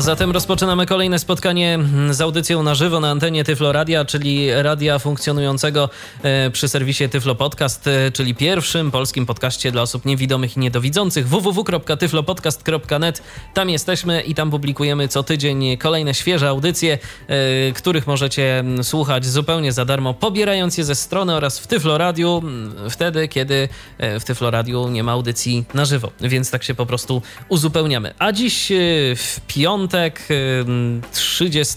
A zatem rozpoczynamy kolejne spotkanie z audycją na żywo na antenie Tyflo Radia, czyli radia funkcjonującego e, przy serwisie Tyflo Podcast, e, czyli pierwszym polskim podcaście dla osób niewidomych i niedowidzących www.tyflopodcast.net. Tam jesteśmy i tam publikujemy co tydzień kolejne świeże audycje, e, których możecie słuchać zupełnie za darmo, pobierając je ze strony oraz w Tyflo Radiu, wtedy kiedy w Tyflo Radiu nie ma audycji na żywo, więc tak się po prostu uzupełniamy. A dziś w piątek piątek 30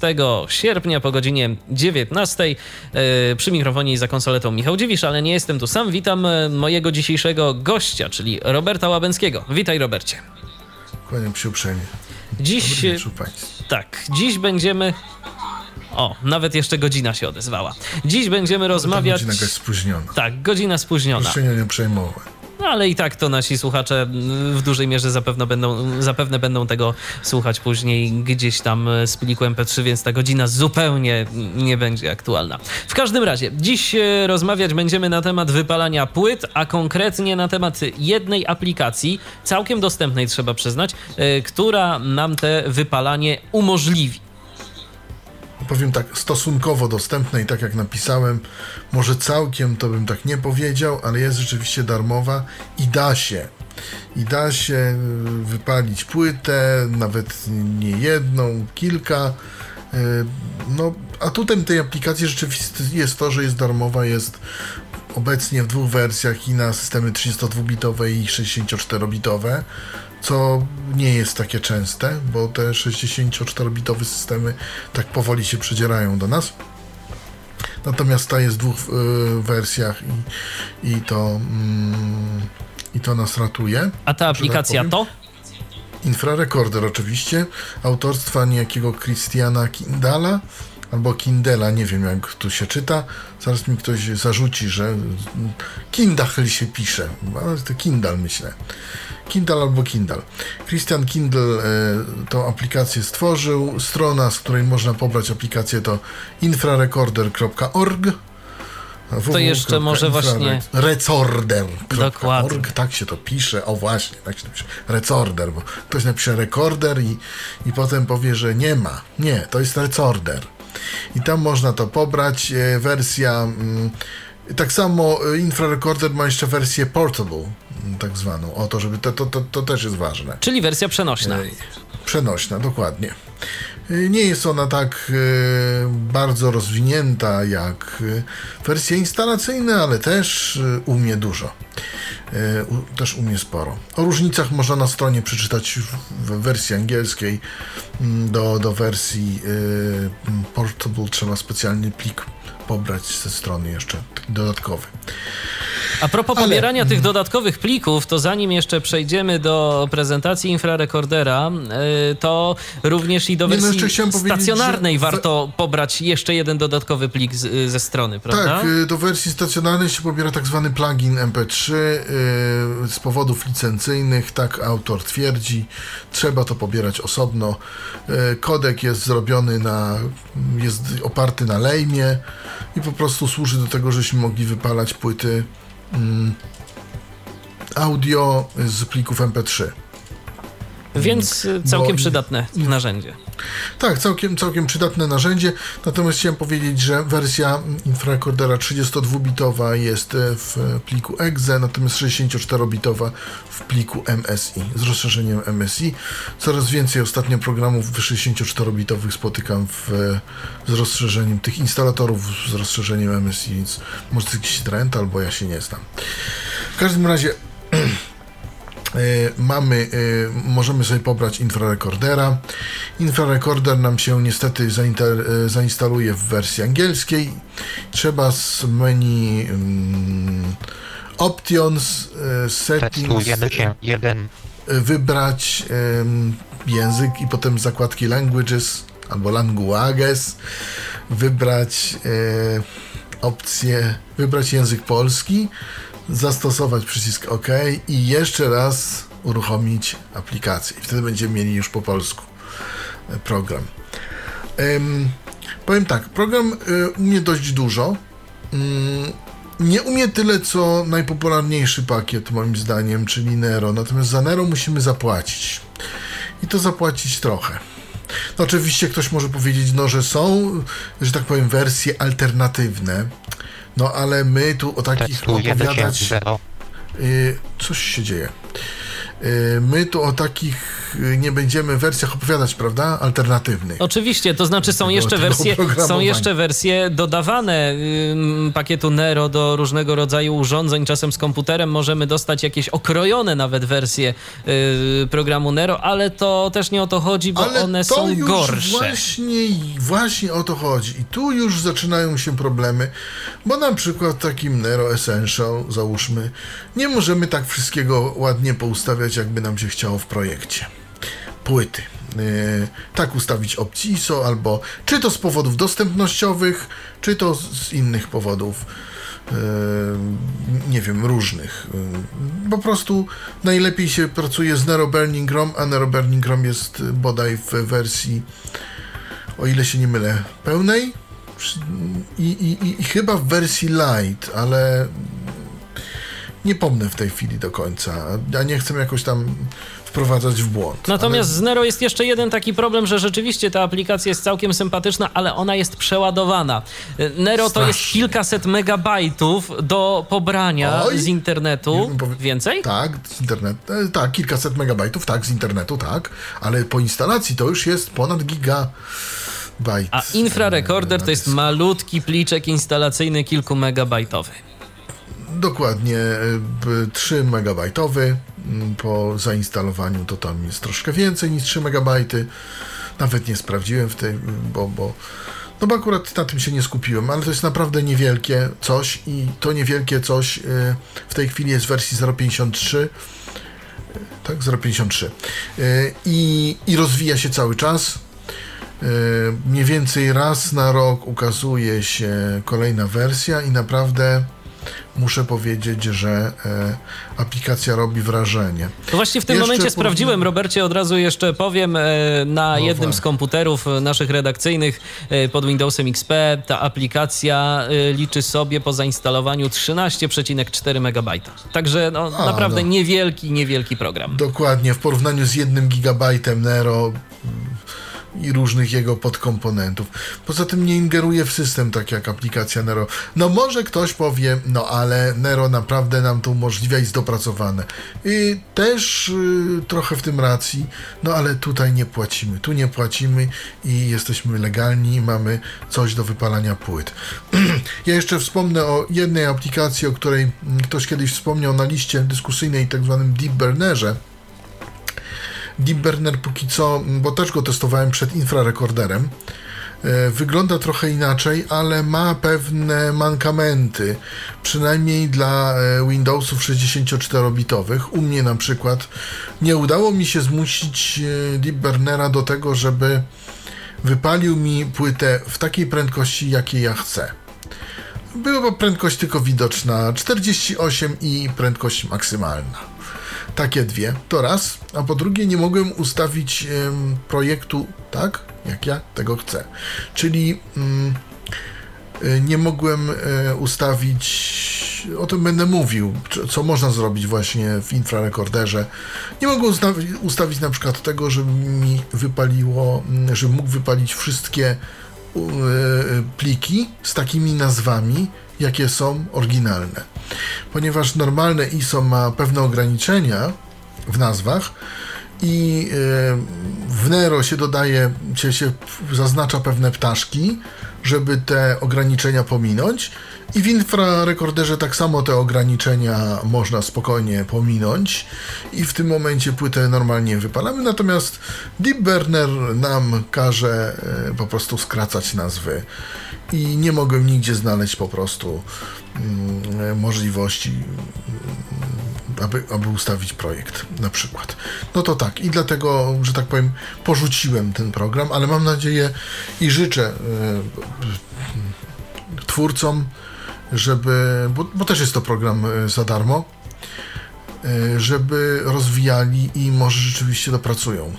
sierpnia po godzinie 19 y, przy mikrofonie i za konsoletą Michał Dziwisz, ale nie jestem tu sam. Witam y, mojego dzisiejszego gościa, czyli Roberta Łabęckiego. Witaj Robercie. Kłaniam się uprzejmie. Dziś, tak, dziś będziemy o, nawet jeszcze godzina się odezwała. Dziś będziemy rozmawiać. Godzina jakaś spóźniona. Tak, godzina spóźniona. Się nie przejmować. No ale i tak to nasi słuchacze w dużej mierze zapewne będą, zapewne będą tego słuchać później gdzieś tam z pliku MP3, więc ta godzina zupełnie nie będzie aktualna. W każdym razie, dziś e, rozmawiać będziemy na temat wypalania płyt, a konkretnie na temat jednej aplikacji, całkiem dostępnej trzeba przyznać, e, która nam te wypalanie umożliwi powiem tak, stosunkowo dostępne i tak jak napisałem, może całkiem to bym tak nie powiedział, ale jest rzeczywiście darmowa i da się. I da się y, wypalić płytę, nawet nie jedną, kilka. Y, no, atutem tej aplikacji rzeczywiście jest to, że jest darmowa, jest obecnie w dwóch wersjach i na systemy 32-bitowe i 64-bitowe co nie jest takie częste, bo te 64-bitowe systemy tak powoli się przedzierają do nas. Natomiast ta jest w dwóch y, wersjach i, i, to, mm, i to nas ratuje. A ta tak aplikacja tak to? Infrarekorder oczywiście, autorstwa niejakiego Christiana Kindala albo Kindela, nie wiem jak tu się czyta. Zaraz mi ktoś zarzuci, że Kindle się pisze, ale to Kindle myślę. Kindle albo Kindle. Christian Kindle e, tą aplikację stworzył. Strona, z której można pobrać aplikację to infrarecorder.org. To jeszcze może właśnie. Recorder.org, tak się to pisze. O właśnie, tak się to pisze. Recorder, bo ktoś napisze rekorder i, i potem powie, że nie ma. Nie, to jest recorder. I tam można to pobrać. E, wersja. Mm, tak samo e, infrarecorder ma jeszcze wersję portable, tak zwaną. O to, żeby to, to, to, to też jest ważne. Czyli wersja przenośna. Przenośna, dokładnie. Nie jest ona tak bardzo rozwinięta jak wersje instalacyjne, ale też umie dużo. Też umie sporo. O różnicach można na stronie przeczytać w wersji angielskiej. Do, do wersji Portable trzeba specjalny plik pobrać ze strony jeszcze dodatkowy. A propos Ale... pobierania tych dodatkowych plików, to zanim jeszcze przejdziemy do prezentacji infrarekordera, y, to również i do no wersji no stacjonarnej warto pobrać jeszcze jeden dodatkowy plik z, ze strony, prawda? Tak, do wersji stacjonarnej się pobiera tak zwany plugin MP3 z powodów licencyjnych, tak autor twierdzi. Trzeba to pobierać osobno. Kodek jest zrobiony na, jest oparty na lejmie i po prostu służy do tego, żeśmy mogli wypalać płyty mm, audio z plików MP3. Więc całkiem Bo, przydatne narzędzie. Tak, całkiem, całkiem przydatne narzędzie. Natomiast chciałem powiedzieć, że wersja infrarekordera 32-bitowa jest e, w pliku exe, natomiast 64-bitowa w pliku MSI z rozszerzeniem MSI. Coraz więcej ostatnio programów 64-bitowych spotykam w, z rozszerzeniem tych instalatorów z rozszerzeniem MSI, więc może to jakiś trend, albo ja się nie znam. W każdym razie E, mamy, e, możemy sobie pobrać infrarekordera. Infrarekorder nam się niestety e, zainstaluje w wersji angielskiej. Trzeba z menu um, Options, Settings wybrać um, język i potem zakładki Languages albo Languages, wybrać opcję, wybrać język polski, zastosować przycisk OK i jeszcze raz uruchomić aplikację. Wtedy będziemy mieli już po polsku. program. powiem tak, program umie dość dużo. Mm, nie umie tyle, co najpopularniejszy pakiet, moim zdaniem, czyli Nero. Natomiast za Nero musimy zapłacić. I to zapłacić trochę. No oczywiście ktoś może powiedzieć, no, że są, że tak powiem, wersje alternatywne. No ale my tu o takich opowiadać... Yy, coś się dzieje. Yy, my tu o takich Y, nie będziemy wersjach opowiadać, prawda? Alternatywnych. Oczywiście, to znaczy są jeszcze wersje, są jeszcze wersje dodawane pakietu Nero do różnego rodzaju urządzeń. Czasem z komputerem możemy dostać jakieś okrojone nawet wersje y, programu Nero, ale to też nie o to chodzi, bo ale one są gorsze. Właśnie, właśnie o to chodzi. I tu już zaczynają się problemy, bo na przykład takim Nero Essential, załóżmy, nie możemy tak wszystkiego ładnie poustawiać, jakby nam się chciało w projekcie płyty. Y, tak ustawić opcji ISO, albo czy to z powodów dostępnościowych, czy to z innych powodów, y, nie wiem, różnych. Y, po prostu najlepiej się pracuje z Nero Burning ROM, a Nero Burning ROM jest bodaj w wersji, o ile się nie mylę, pełnej i, i, i chyba w wersji light, ale nie pomnę w tej chwili do końca. Ja nie chcę jakoś tam wprowadzać w błąd. Natomiast ale... z Nero jest jeszcze jeden taki problem, że rzeczywiście ta aplikacja jest całkiem sympatyczna, ale ona jest przeładowana. Nero Strasznie. to jest kilkaset megabajtów do pobrania Oj, z internetu. Powie... Więcej? Tak, z internetu. Tak, kilkaset megabajtów, tak, z internetu, tak, ale po instalacji to już jest ponad giga. A infrarekorder to jest malutki pliczek instalacyjny kilkumegabajtowy. Dokładnie 3 e, megabajtowy. Mm, po zainstalowaniu to tam jest troszkę więcej niż 3 megabajty. Nawet nie sprawdziłem w tej, bo, bo no bo akurat na tym się nie skupiłem, ale to jest naprawdę niewielkie coś i to niewielkie coś e, w tej chwili jest w wersji 0.53 tak, 0.53 e, i, i rozwija się cały czas mniej więcej raz na rok ukazuje się kolejna wersja i naprawdę muszę powiedzieć, że e, aplikacja robi wrażenie. To właśnie w tym jeszcze momencie sprawdziłem, Robercie, od razu jeszcze powiem, e, na no jednym z komputerów naszych redakcyjnych e, pod Windowsem XP ta aplikacja e, liczy sobie po zainstalowaniu 13,4 MB. Także no, A, naprawdę no. niewielki, niewielki program. Dokładnie, w porównaniu z jednym gigabajtem Nero i różnych jego podkomponentów. Poza tym nie ingeruje w system, tak jak aplikacja Nero. No może ktoś powie, no ale Nero naprawdę nam to umożliwia i jest dopracowane. I też y, trochę w tym racji, no ale tutaj nie płacimy. Tu nie płacimy i jesteśmy legalni i mamy coś do wypalania płyt. ja jeszcze wspomnę o jednej aplikacji, o której ktoś kiedyś wspomniał na liście dyskusyjnej, tak zwanym Deep Burnerze Deep Burner póki co, bo też go testowałem przed infrarekorderem, e, wygląda trochę inaczej, ale ma pewne mankamenty, przynajmniej dla e, Windowsów 64-bitowych. U mnie na przykład nie udało mi się zmusić e, Deep Burnera do tego, żeby wypalił mi płytę w takiej prędkości, jakiej ja chcę. Była prędkość tylko widoczna 48 i prędkość maksymalna takie dwie, to raz, a po drugie nie mogłem ustawić projektu tak, jak ja tego chcę. Czyli y, nie mogłem y, ustawić, o tym będę mówił, co można zrobić właśnie w infrarekorderze. Nie mogłem ustawić, ustawić na przykład tego, żeby mi wypaliło, mm, żeby mógł wypalić wszystkie y, pliki z takimi nazwami, jakie są oryginalne. Ponieważ normalne ISO ma pewne ograniczenia w nazwach i e, w Nero się dodaje, się, się zaznacza pewne ptaszki, żeby te ograniczenia pominąć. I w infrarekorderze tak samo te ograniczenia można spokojnie pominąć i w tym momencie płytę normalnie wypalamy, natomiast Deep Burner nam każe e, po prostu skracać nazwy i nie mogłem nigdzie znaleźć po prostu możliwości, mm, aby, aby ustawić projekt na przykład. No to tak i dlatego, że tak powiem, porzuciłem ten program, ale mam nadzieję i życzę e, twórcom, żeby, bo, bo też jest to program e, za darmo, e, żeby rozwijali i może rzeczywiście dopracują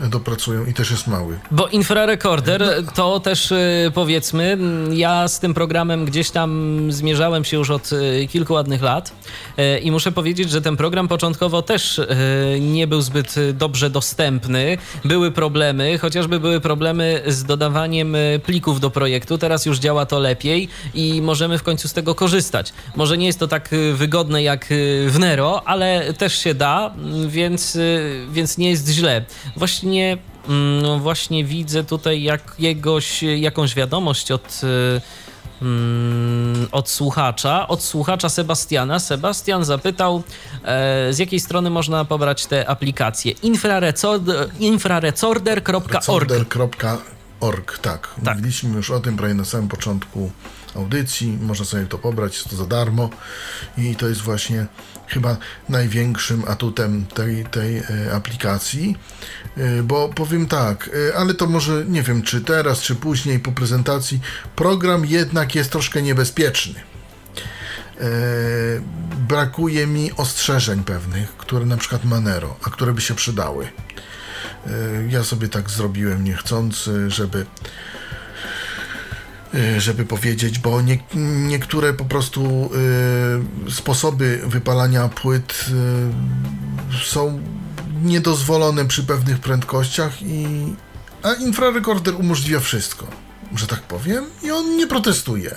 dopracują i też jest mały. Bo infrarekorder to też y, powiedzmy, ja z tym programem gdzieś tam zmierzałem się już od y, kilku ładnych lat y, i muszę powiedzieć, że ten program początkowo też nie był zbyt dobrze dostępny. Były problemy, chociażby były problemy z dodawaniem plików do projektu. Teraz już działa to lepiej i możemy w końcu z tego korzystać. Może nie jest to tak wygodne jak w Nero, ale też się da, więc, więc nie jest źle. Właśnie właśnie, mm, no właśnie widzę tutaj jakiegoś, jakąś wiadomość od, y, mm, od słuchacza, od słuchacza Sebastiana. Sebastian zapytał, e, z jakiej strony można pobrać te aplikacje. Infrarecorder.org. Infrarecorder.org, tak. tak. Mówiliśmy już o tym prawie na samym początku audycji. Można sobie to pobrać, jest to za darmo i to jest właśnie chyba największym atutem tej, tej e, aplikacji, e, bo powiem tak, e, ale to może nie wiem, czy teraz, czy później po prezentacji, program jednak jest troszkę niebezpieczny. Brakuje mi ostrzeżeń pewnych, które na przykład Manero, a które by się przydały. Ja sobie tak zrobiłem niechcący, żeby Y, żeby powiedzieć, bo nie, niektóre po prostu y, sposoby wypalania płyt y, są niedozwolone przy pewnych prędkościach i a infrarekorder umożliwia wszystko, że tak powiem, i on nie protestuje.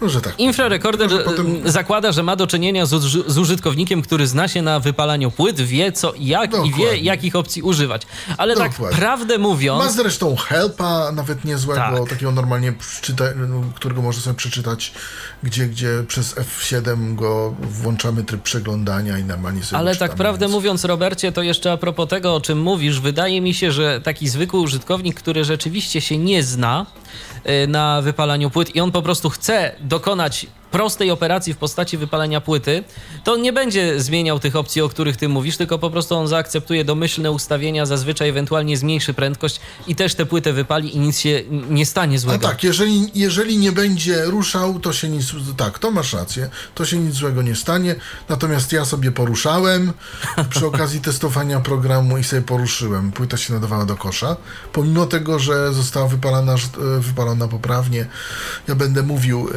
Może tak. Infrarekorder potem... zakłada, że ma do czynienia z, z, użytkownikiem, który zna się na wypalaniu płyt, wie co jak Dokładnie. i wie jakich opcji używać. Ale tak Dokładnie. tak prawdę mówiąc... Ma zresztą helpa nawet niezłego, tak. takiego normalnie, czyta, no, którego można sobie przeczytać, gdzie, gdzie przez F7 go włączamy tryb przeglądania i normalnie sobie Ale tak prawdę więc... mówiąc, Robercie, to jeszcze a propos tego, o czym mówisz, wydaje mi się, że taki zwykły użytkownik, który rzeczywiście się nie zna, na wypalaniu płyt i on po prostu chce dokonać prostej operacji w postaci wypalenia płyty, to on nie będzie zmieniał tych opcji, o których ty mówisz, tylko po prostu on zaakceptuje domyślne ustawienia, zazwyczaj ewentualnie zmniejszy prędkość i też tę płytę wypali i nic się nie stanie złego. A tak, jeżeli, jeżeli nie będzie ruszał, to się nic, tak, to masz rację, to się nic złego nie stanie, natomiast ja sobie poruszałem przy okazji testowania programu i sobie poruszyłem, płyta się nadawała do kosza, pomimo tego, że została wypalana, wypalona poprawnie, ja będę mówił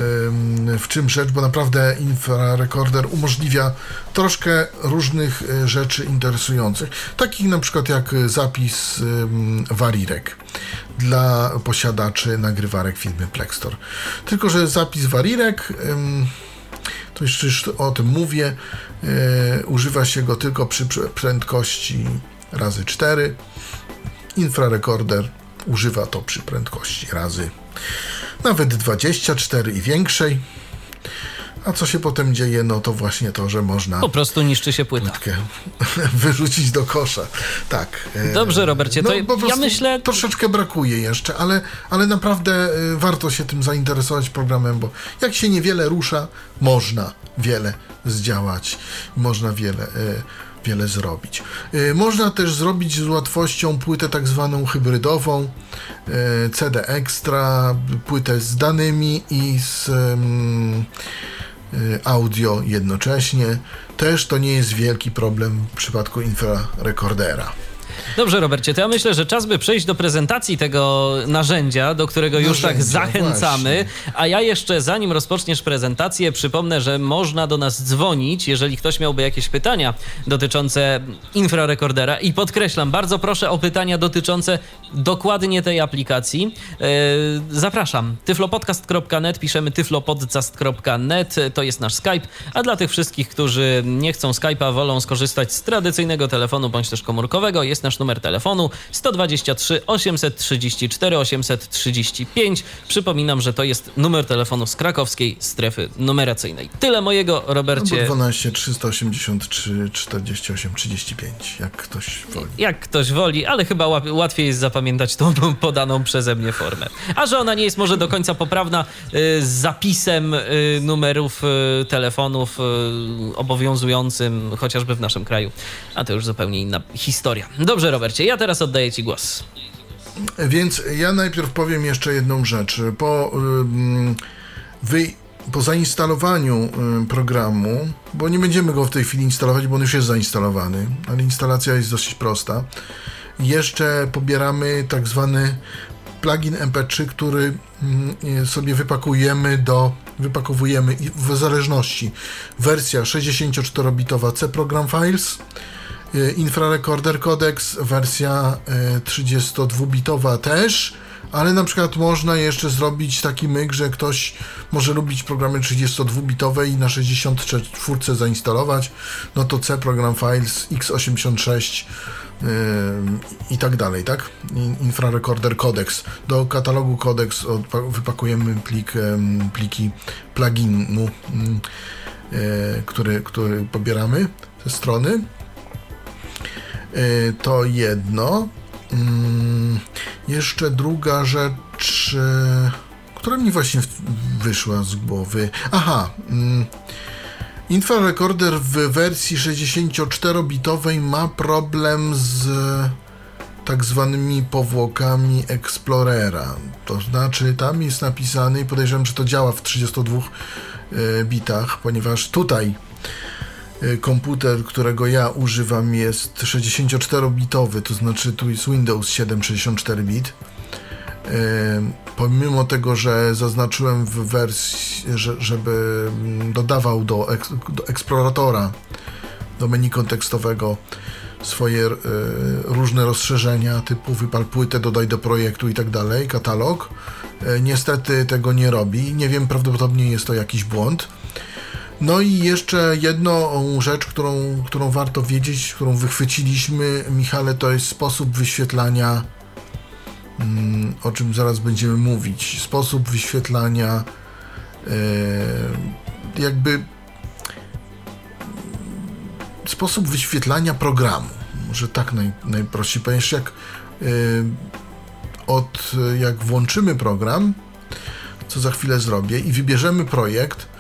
w czym tym rzecz, bo naprawdę infrarekorder umożliwia troszkę różnych e, rzeczy interesujących, takich na przykład jak zapis warirek dla posiadaczy nagrywarek firmy Plextor. Tylko, że zapis warirek to jeszcze o tym mówię, e, używa się go tylko przy prędkości razy 4. Infrarekorder używa to przy prędkości razy nawet 24 i większej. A co się potem dzieje? No to właśnie to, że można. Po prostu niszczy się płyta. Płytkę wyrzucić do kosza. Tak. E, Dobrze, Robercie, no, to ja myślę. Troszeczkę brakuje jeszcze, ale, ale naprawdę e, warto się tym zainteresować programem, bo jak się niewiele rusza, można wiele zdziałać, można wiele e, wiele zrobić. Można też zrobić z łatwością płytę tak zwaną hybrydową, CD Extra, płytę z danymi i z Y, audio jednocześnie. Też to nie jest wielki problem w przypadku infrarekordera. Dobrze, Robercie, to ja myślę, że czas by przejść do prezentacji tego narzędzia, do którego już tak zachęcamy. Właśnie. A ja jeszcze, zanim rozpoczniesz prezentację, przypomnę, że można do nas dzwonić, jeżeli ktoś miałby jakieś pytania dotyczące infrarekordera. I podkreślam, bardzo proszę o pytania dotyczące dokładnie tej aplikacji. Yy, zapraszam. tyflopodcast.net, piszemy tyflopodcast.net, to jest nasz Skype. A dla tych wszystkich, którzy nie chcą Skype'a, wolą skorzystać z tradycyjnego telefonu bądź też komórkowego, jest nasz numer telefonu 123 834 835. Przypominam, że to jest numer telefonu z krakowskiej strefy numeracyjnej. Tyle mojego, Robercie. Albo 12 383 48 35, jak ktoś woli. Jak ktoś woli, ale chyba łatwiej jest zapamiętać tą podaną przeze mnie formę. A że ona nie jest może do końca poprawna y, z zapisem y, numerów y, telefonów obowiązującym chociażby w naszym kraju, a to już zupełnie inna historia. Dobrze, Robercie, ja teraz oddaję Ci głos. Więc ja najpierw powiem jeszcze jedną rzecz. Po, wy, po zainstalowaniu programu, bo nie będziemy go w tej chwili instalować, bo on już jest zainstalowany, ale instalacja jest dosyć prosta. Jeszcze pobieramy tak zwany plugin MP3, który sobie wypakujemy do wypakowujemy w zależności wersja 64-bitowa C Program Files Infrarecorder Codex wersja 32-bitowa y, też ale na przykład można jeszcze zrobić taki myk, że ktoś może lubić programy 32-bitowe i na 64 zainstalować, no to C Program Files x86 yy, i tak dalej, tak? Infrarecorder Codex. Do katalogu Codex wypakujemy plik, pliki pluginu, yy, który, który pobieramy ze strony. Yy, to jedno. Mm, jeszcze druga rzecz, e, która mi właśnie wyszła z głowy. Aha. Mm, Infrarecorder w wersji 64-bitowej ma problem z tak zwanymi powłokami Explorera. To znaczy, tam jest napisane i podejrzewam, że to działa w 32 e, bitach, ponieważ tutaj komputer, którego ja używam jest 64-bitowy, to znaczy tu jest Windows 7 64-bit. Pomimo tego, że zaznaczyłem w wersji, że, żeby dodawał do, do eksploratora, do menu kontekstowego swoje y, różne rozszerzenia typu wypal płytę, dodaj do projektu i tak dalej, katalog. Y, niestety tego nie robi. Nie wiem, prawdopodobnie jest to jakiś błąd. No i jeszcze jedną rzecz, którą, którą warto wiedzieć, którą wychwyciliśmy, Michale, to jest sposób wyświetlania, mm, o czym zaraz będziemy mówić. Sposób wyświetlania, e, jakby sposób wyświetlania programu. Może tak naj, najprościej, ponieważ jak e, od, jak włączymy program, co za chwilę zrobię, i wybierzemy projekt,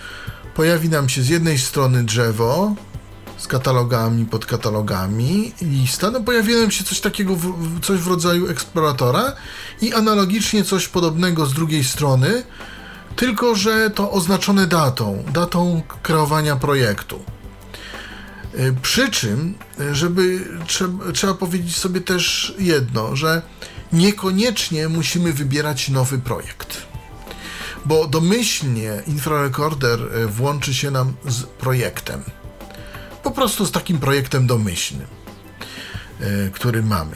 pojawi nam się z jednej strony drzewo z katalogami, podkatalogami, lista, no pojawi nam się coś takiego, w, coś w rodzaju eksploratora i analogicznie coś podobnego z drugiej strony, tylko że to oznaczone datą, datą kreowania projektu. Y, przy czym, y, żeby trzeba powiedzieć sobie też jedno, że niekoniecznie musimy wybierać nowy projekt bo domyślnie infrarekorder e, włączy się nam z projektem. Po prostu z takim projektem domyślnym, e, który mamy.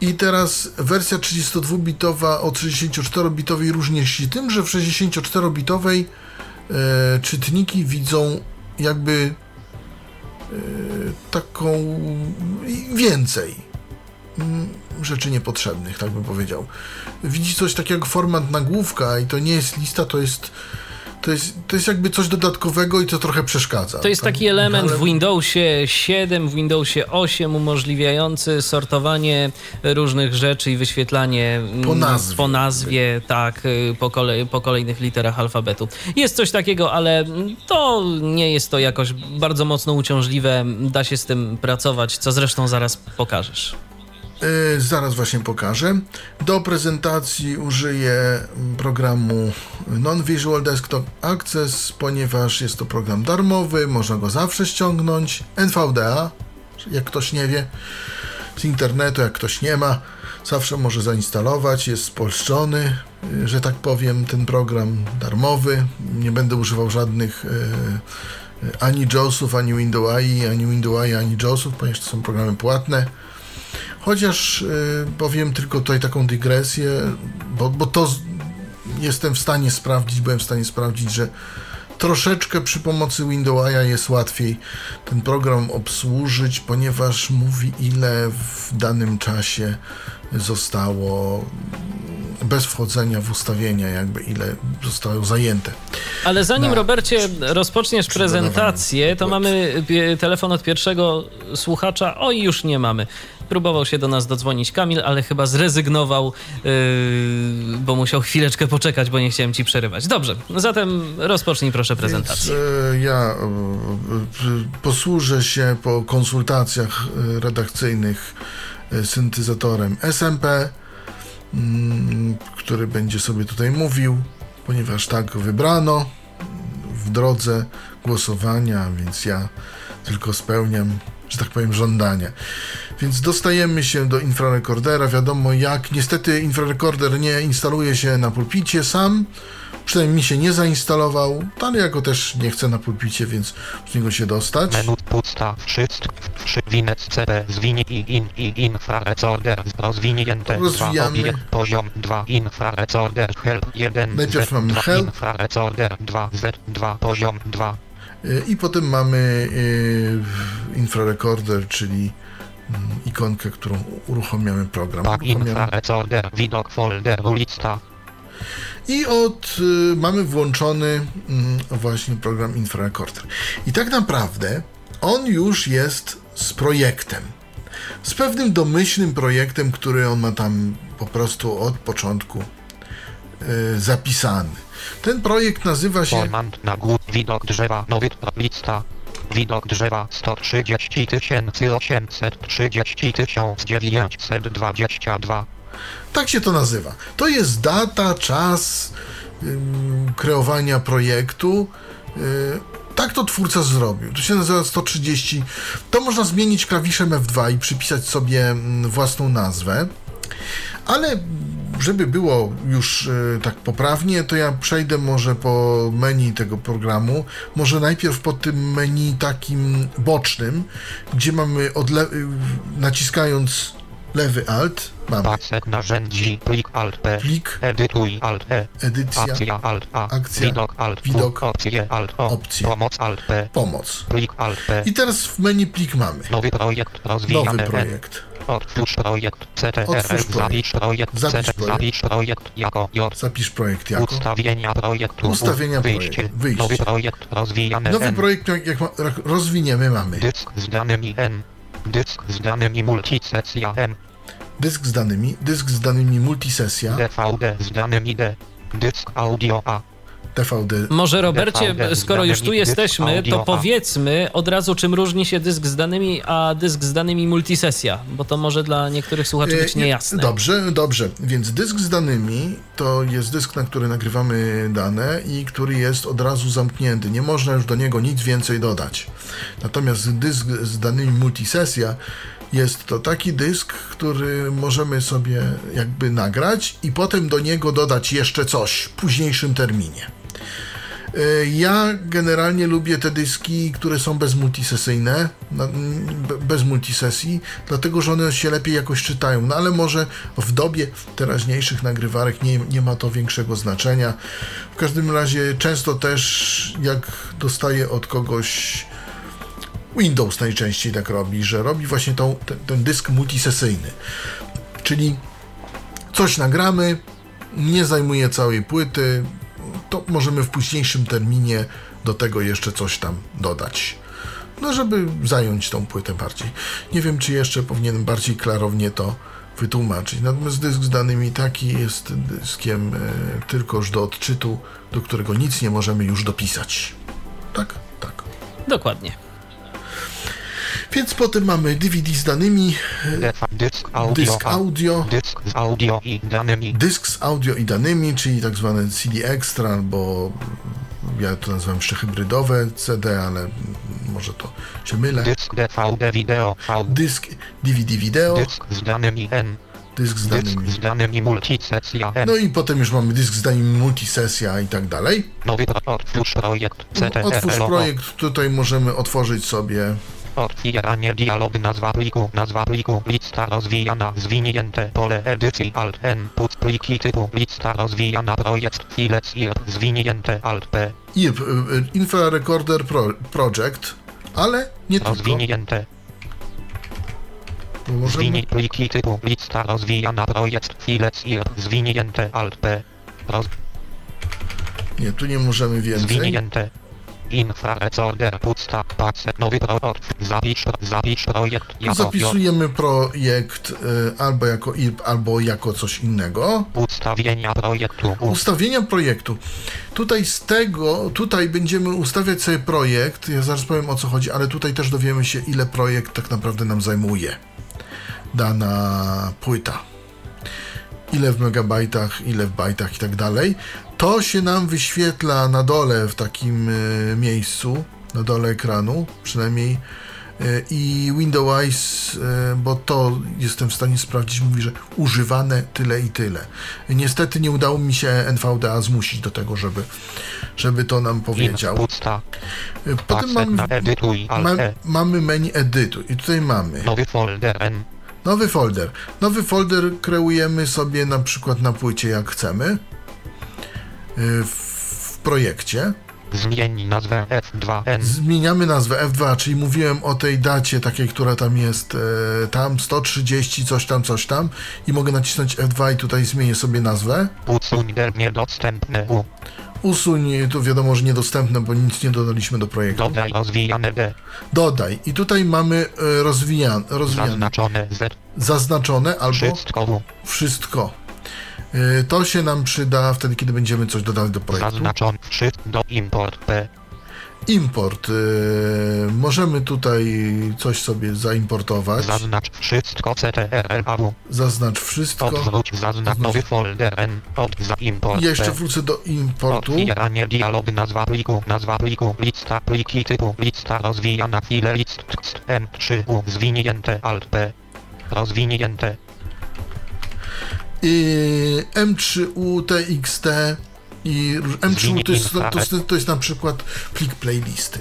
I teraz wersja 32-bitowa od 64-bitowej różni się tym, że w 64-bitowej e, czytniki widzą jakby taką więcej rzeczy niepotrzebnych, tak bym powiedział. Widzi coś takiego jak format nagłówka i to nie jest lista, to jest to jest, to jest jakby coś dodatkowego i to trochę przeszkadza. To jest taki element ale... w Windowsie 7, w Windowsie 8 umożliwiający sortowanie różnych rzeczy i wyświetlanie mm, po nazwie, po nazwie tak, y, po, po kolejnych literach alfabetu. Jest coś takiego, ale to nie jest to jakoś bardzo mocno uciążliwe. Da się z tym pracować, co zresztą zaraz pokażesz. Yy, zaraz właśnie pokażę. Do prezentacji użyję programu Non-Visual Desktop Access, ponieważ jest to program darmowy, można go zawsze ściągnąć. NVDA, jak ktoś nie wie, z internetu, jak ktoś nie ma, zawsze może zainstalować, jest spolszczony, yy, że tak powiem, ten program darmowy. Nie będę używał żadnych yy, ani JAWSów, ani Windows AI, ani Windows AI, ani JAWSów, ponieważ to są programy płatne. Chociaż y, powiem tylko tutaj taką dygresję, bo, bo to jestem w stanie sprawdzić, byłem w stanie sprawdzić, że troszeczkę przy pomocy Windowsa jest łatwiej ten program obsłużyć, ponieważ mówi ile w danym czasie zostało bez wchodzenia w ustawienia, jakby ile zostało zajęte. Ale zanim, na, Robercie, rozpoczniesz prezentację, to mamy telefon od pierwszego słuchacza. Oj, już nie mamy. Próbował się do nas dodzwonić Kamil, ale chyba zrezygnował, yy, bo musiał chwileczkę poczekać, bo nie chciałem ci przerywać. Dobrze, zatem rozpocznij proszę prezentację. Więc, yy, ja yy, posłużę się po konsultacjach redakcyjnych syntezatorem SMP, mm, który będzie sobie tutaj mówił, ponieważ tak wybrano w drodze głosowania, więc ja tylko spełniam, że tak powiem, żądania. Więc dostajemy się do infrarekordera, wiadomo jak. Niestety infrarekorder nie instaluje się na pulpicie sam, przynajmniej mi się nie zainstalował, ale ja go też nie chcę na pulpicie, więc z niego się dostać. Menu pusta, wszystko, przywinec CP, zwinie i in i infrarecorder, rozwinięte 2, Rozwijamy. obiekt, poziom 2, infrarecorder, help 1, Najpierw Z, mamy 2, help. infrarecorder 2, Z, 2, poziom 2, Y, I potem mamy y, infrarekorder, czyli mm, ikonkę, którą uruchamiamy program. tak, infrarecorder, widok folder, lista, I od y, mamy włączony mm, właśnie program Infrarecorder. I tak naprawdę on już jest z projektem. Z pewnym domyślnym projektem, który on ma tam po prostu od początku y, zapisany. Ten projekt nazywa się Formant na górę, widok drzewa, nowy lista, widok drzewa 130 830 922, Tak się to nazywa. To jest data, czas ym, kreowania projektu. Yy, tak to twórca zrobił. To się nazywa 130. To można zmienić klawiszem F2 i przypisać sobie mm, własną nazwę. Ale żeby było już y, tak poprawnie, to ja przejdę może po menu tego programu. Może najpierw po tym menu takim bocznym, gdzie mamy odle- naciskając lewy alt, mamy pasek narzędzi, plik alt P, plik, edytuj alt E, edycja, akcja alt A, Akcja, widok alt W, widok, opcje alt O, opcje. pomoc alt P, pomoc. plik alt P, I teraz w menu plik mamy. Nowy projekt nowy rozwijany N, projekt. otwórz projekt. CTRL, zapisz projekt, Zapisz CTRL, zapisz projekt jako J, Zapisz projekt jako. ustawienia projektu, Ustawienia wyjście, projektu, wyjście. nowy projekt rozwijany Nowy projekt, jak ma, rozwiniemy, mamy. Dysk z danymi N, dysk z danymi multisesja M, dysk z danymi, dysk z danymi multisesja, DVD z danymi D, dysk audio A, DVD. Może Robercie, DVD skoro już tu jesteśmy, audio, to powiedzmy od razu, czym różni się dysk z danymi, a dysk z danymi multisesja, bo to może dla niektórych słuchaczy być E, niejasne. Dobrze, dobrze. Więc dysk z danymi to jest dysk, na który nagrywamy dane i który jest od razu zamknięty. Nie można już do niego nic więcej dodać. Natomiast dysk z danymi multisesja jest to taki dysk, który możemy sobie jakby nagrać i potem do niego dodać jeszcze coś w późniejszym terminie. E, Ja generalnie lubię te dyski, które są bezmultisesyjne, bez multisesji, dlatego że one się lepiej jakoś czytają. No ale może w dobie teraźniejszych nagrywarek nie, nie ma to większego znaczenia. W każdym razie często też jak dostaję od kogoś Windows najczęściej tak robi, że robi właśnie tą, ten, ten dysk multisesyjny. Czyli coś nagramy, nie zajmuje całej płyty, to możemy w późniejszym terminie do tego jeszcze coś tam dodać. No, żeby zająć tą płytę bardziej. Nie wiem, czy jeszcze powinienem bardziej klarownie to wytłumaczyć. Natomiast dysk z danymi taki jest dyskiem e, tylkoż do odczytu, do którego nic nie możemy już dopisać. Tak? Tak. Dokładnie. Więc potem mamy DVD z danymi, DV, dysk audio. dysk audio, dysk z audio i danymi, dysk z audio i danymi, czyli tak zwane CD Extra, albo ja to nazywam jeszcze hybrydowe CD, ale może to się mylę. dysk DVD wideo Dysk DVD wideo, dysk z danymi N, dysk z dysk danymi. z danymi multisesja No i potem już mamy dysk z danymi multisesja i tak dalej. nowy otwórz projekt Otwórz CTRL, projekt, tutaj możemy otworzyć sobie otwieranie dialog, nazwa pliku, nazwa pliku, lista rozwijana, zwinięte pole edycji Alt N, put pliki typu, lista rozwijana, projekt, files IR, zwinięte Alt P, IRP, Infra Recorder Pro, Project, ale nie tylko. rozwinięte, Możemy, zwini pliki typu, lista rozwijana, projekt, files IR, zwinięte Alt P, roz, nie, tu nie możemy więcej. zwinięte. Infrarecorder pusta, pasek, nowy pro, zapisz, zapisz projekt jako Zapisujemy projekt y, albo jako IRP, albo jako coś innego. ustawienia projektu, Ustawienia projektu. Tutaj z tego, tutaj będziemy ustawiać sobie projekt. Ja zaraz powiem o co chodzi, ale tutaj też dowiemy się, ile projekt tak naprawdę nam zajmuje. Dana płyta. Ile w megabajtach, ile w bajtach i tak dalej. To się nam wyświetla na dole w takim y, miejscu, na dole ekranu, przynajmniej i Windows, bo to jestem w stanie sprawdzić, mówi, że używane tyle i tyle. Niestety nie udało mi się NVDA zmusić do tego, żeby, żeby to nam powiedział. Potem mamy, ma, mamy menu edytu i tutaj mamy nowy folder N. Nowy folder. Nowy folder kreujemy sobie na przykład na płycie jak chcemy w projekcie. Zmień nazwę F2N. Zmieniamy nazwę F2, czyli mówiłem o tej dacie takiej, która tam jest, e, tam 130, coś tam, coś tam i mogę nacisnąć F2 i tutaj zmienię sobie nazwę. Usuń niedostępne U. Usuń, tu wiadomo, że niedostępne, bo nic nie dodaliśmy do projektu. Dodaj rozwijane D. Dodaj. I tutaj mamy e, rozwijane. rozwijane. Zaznaczone Z. Zaznaczone albo Wszystko. Wszystko. Y, to się nam przyda wtedy, kiedy będziemy coś dodali do projektu. Zaznaczony shift do import P. Import. Yy, możemy tutaj coś sobie zaimportować. Zaznacz wszystko CTRL-AW. Zaznacz wszystko. Odwróć zaznacz nowy folder N. Od za import Jeszcze wrócę do importu. Otwieranie dialog nazwa pliku. Nazwa pliku. Lista pliki typu. Lista rozwijana file list M3U. Zwinięte Alt P. Rozwinięte. M3U, TXT i M3U to jest, to, to jest na przykład plik playlisty.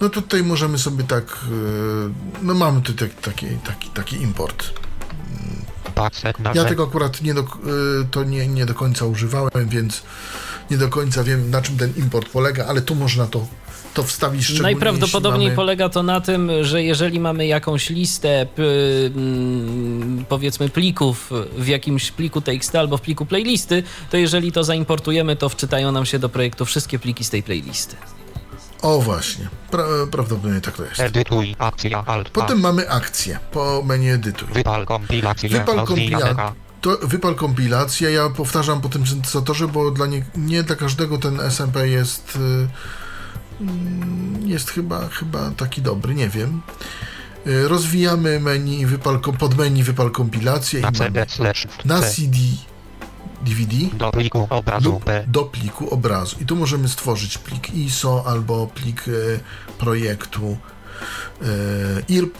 No tutaj możemy sobie tak, e, no mamy tu taki, taki, taki import. Ja tego akurat nie do, e, to nie, nie do końca używałem, więc nie do końca wiem na czym ten import polega, ale tu można to to wstawić szczególnie Najprawdopodobniej mamy... polega to na tym, że jeżeli mamy jakąś listę powiedzmy plików w jakimś pliku TXT albo w pliku playlisty, to jeżeli to zaimportujemy, to wczytają nam się do projektu wszystkie pliki z tej playlisty. O właśnie, pra prawdopodobnie tak to jest. Edytuj, akcja, alt. Potem mamy akcję po menu edytuj. Wypal kompilację. Wypal kompilację. To wypal kompilację. Ja powtarzam po tym syntezatorze, bo dla nie, nie dla każdego ten SMP jest y, Mm, jest chyba, chyba taki dobry, nie wiem. Y, rozwijamy menu, wypal, pod menu wypal kompilację na, CD na CD DVD do pliku obrazu lub do pliku obrazu. I tu możemy stworzyć plik ISO albo plik y, projektu y, IRP.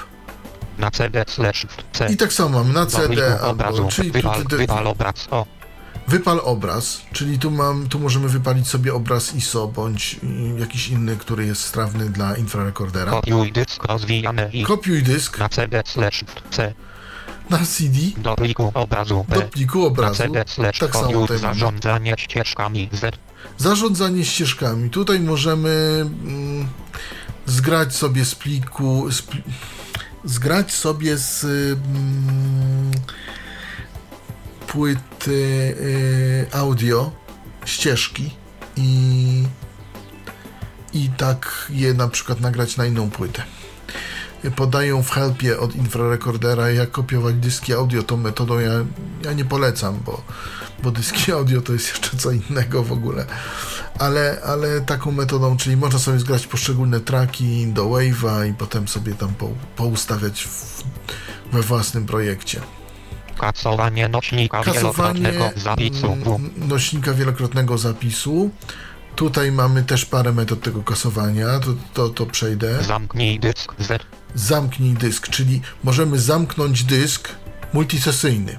Na CD slash C. I tak samo mamy na CD albo, czyli wypal, wypal obraz. O. Wypal obraz, czyli tu, mam, tu możemy wypalić sobie obraz ISO bądź jakiś inny, który jest strawny dla infrarekordera. Kopiuj dysk i Kopiuj dysk na CD slash C. Na CD do pliku obrazu do pliku obrazu. Na CD slash tak samo tutaj zarządzanie ścieżkami Z. Zarządzanie ścieżkami. Tutaj możemy mm, zgrać sobie z pliku z pli zgrać sobie z mm, płyty y, audio, ścieżki i, i tak je na przykład nagrać na inną płytę. Podają w helpie od infrarekordera, jak kopiować dyski audio. Tą metodą ja, ja nie polecam, bo, bo dyski audio to jest jeszcze co innego w ogóle. Ale, ale taką metodą, czyli można sobie zgrać poszczególne traki do Wave'a i potem sobie tam po, poustawiać w, we własnym projekcie. Kasowanie nośnika Kasowanie wielokrotnego zapisu. Nośnika wielokrotnego zapisu. Tutaj mamy też parę metod tego kasowania, to, to, to przejdę. Zamknij dysk Z. Zamknij dysk, czyli możemy zamknąć dysk multisesyjny.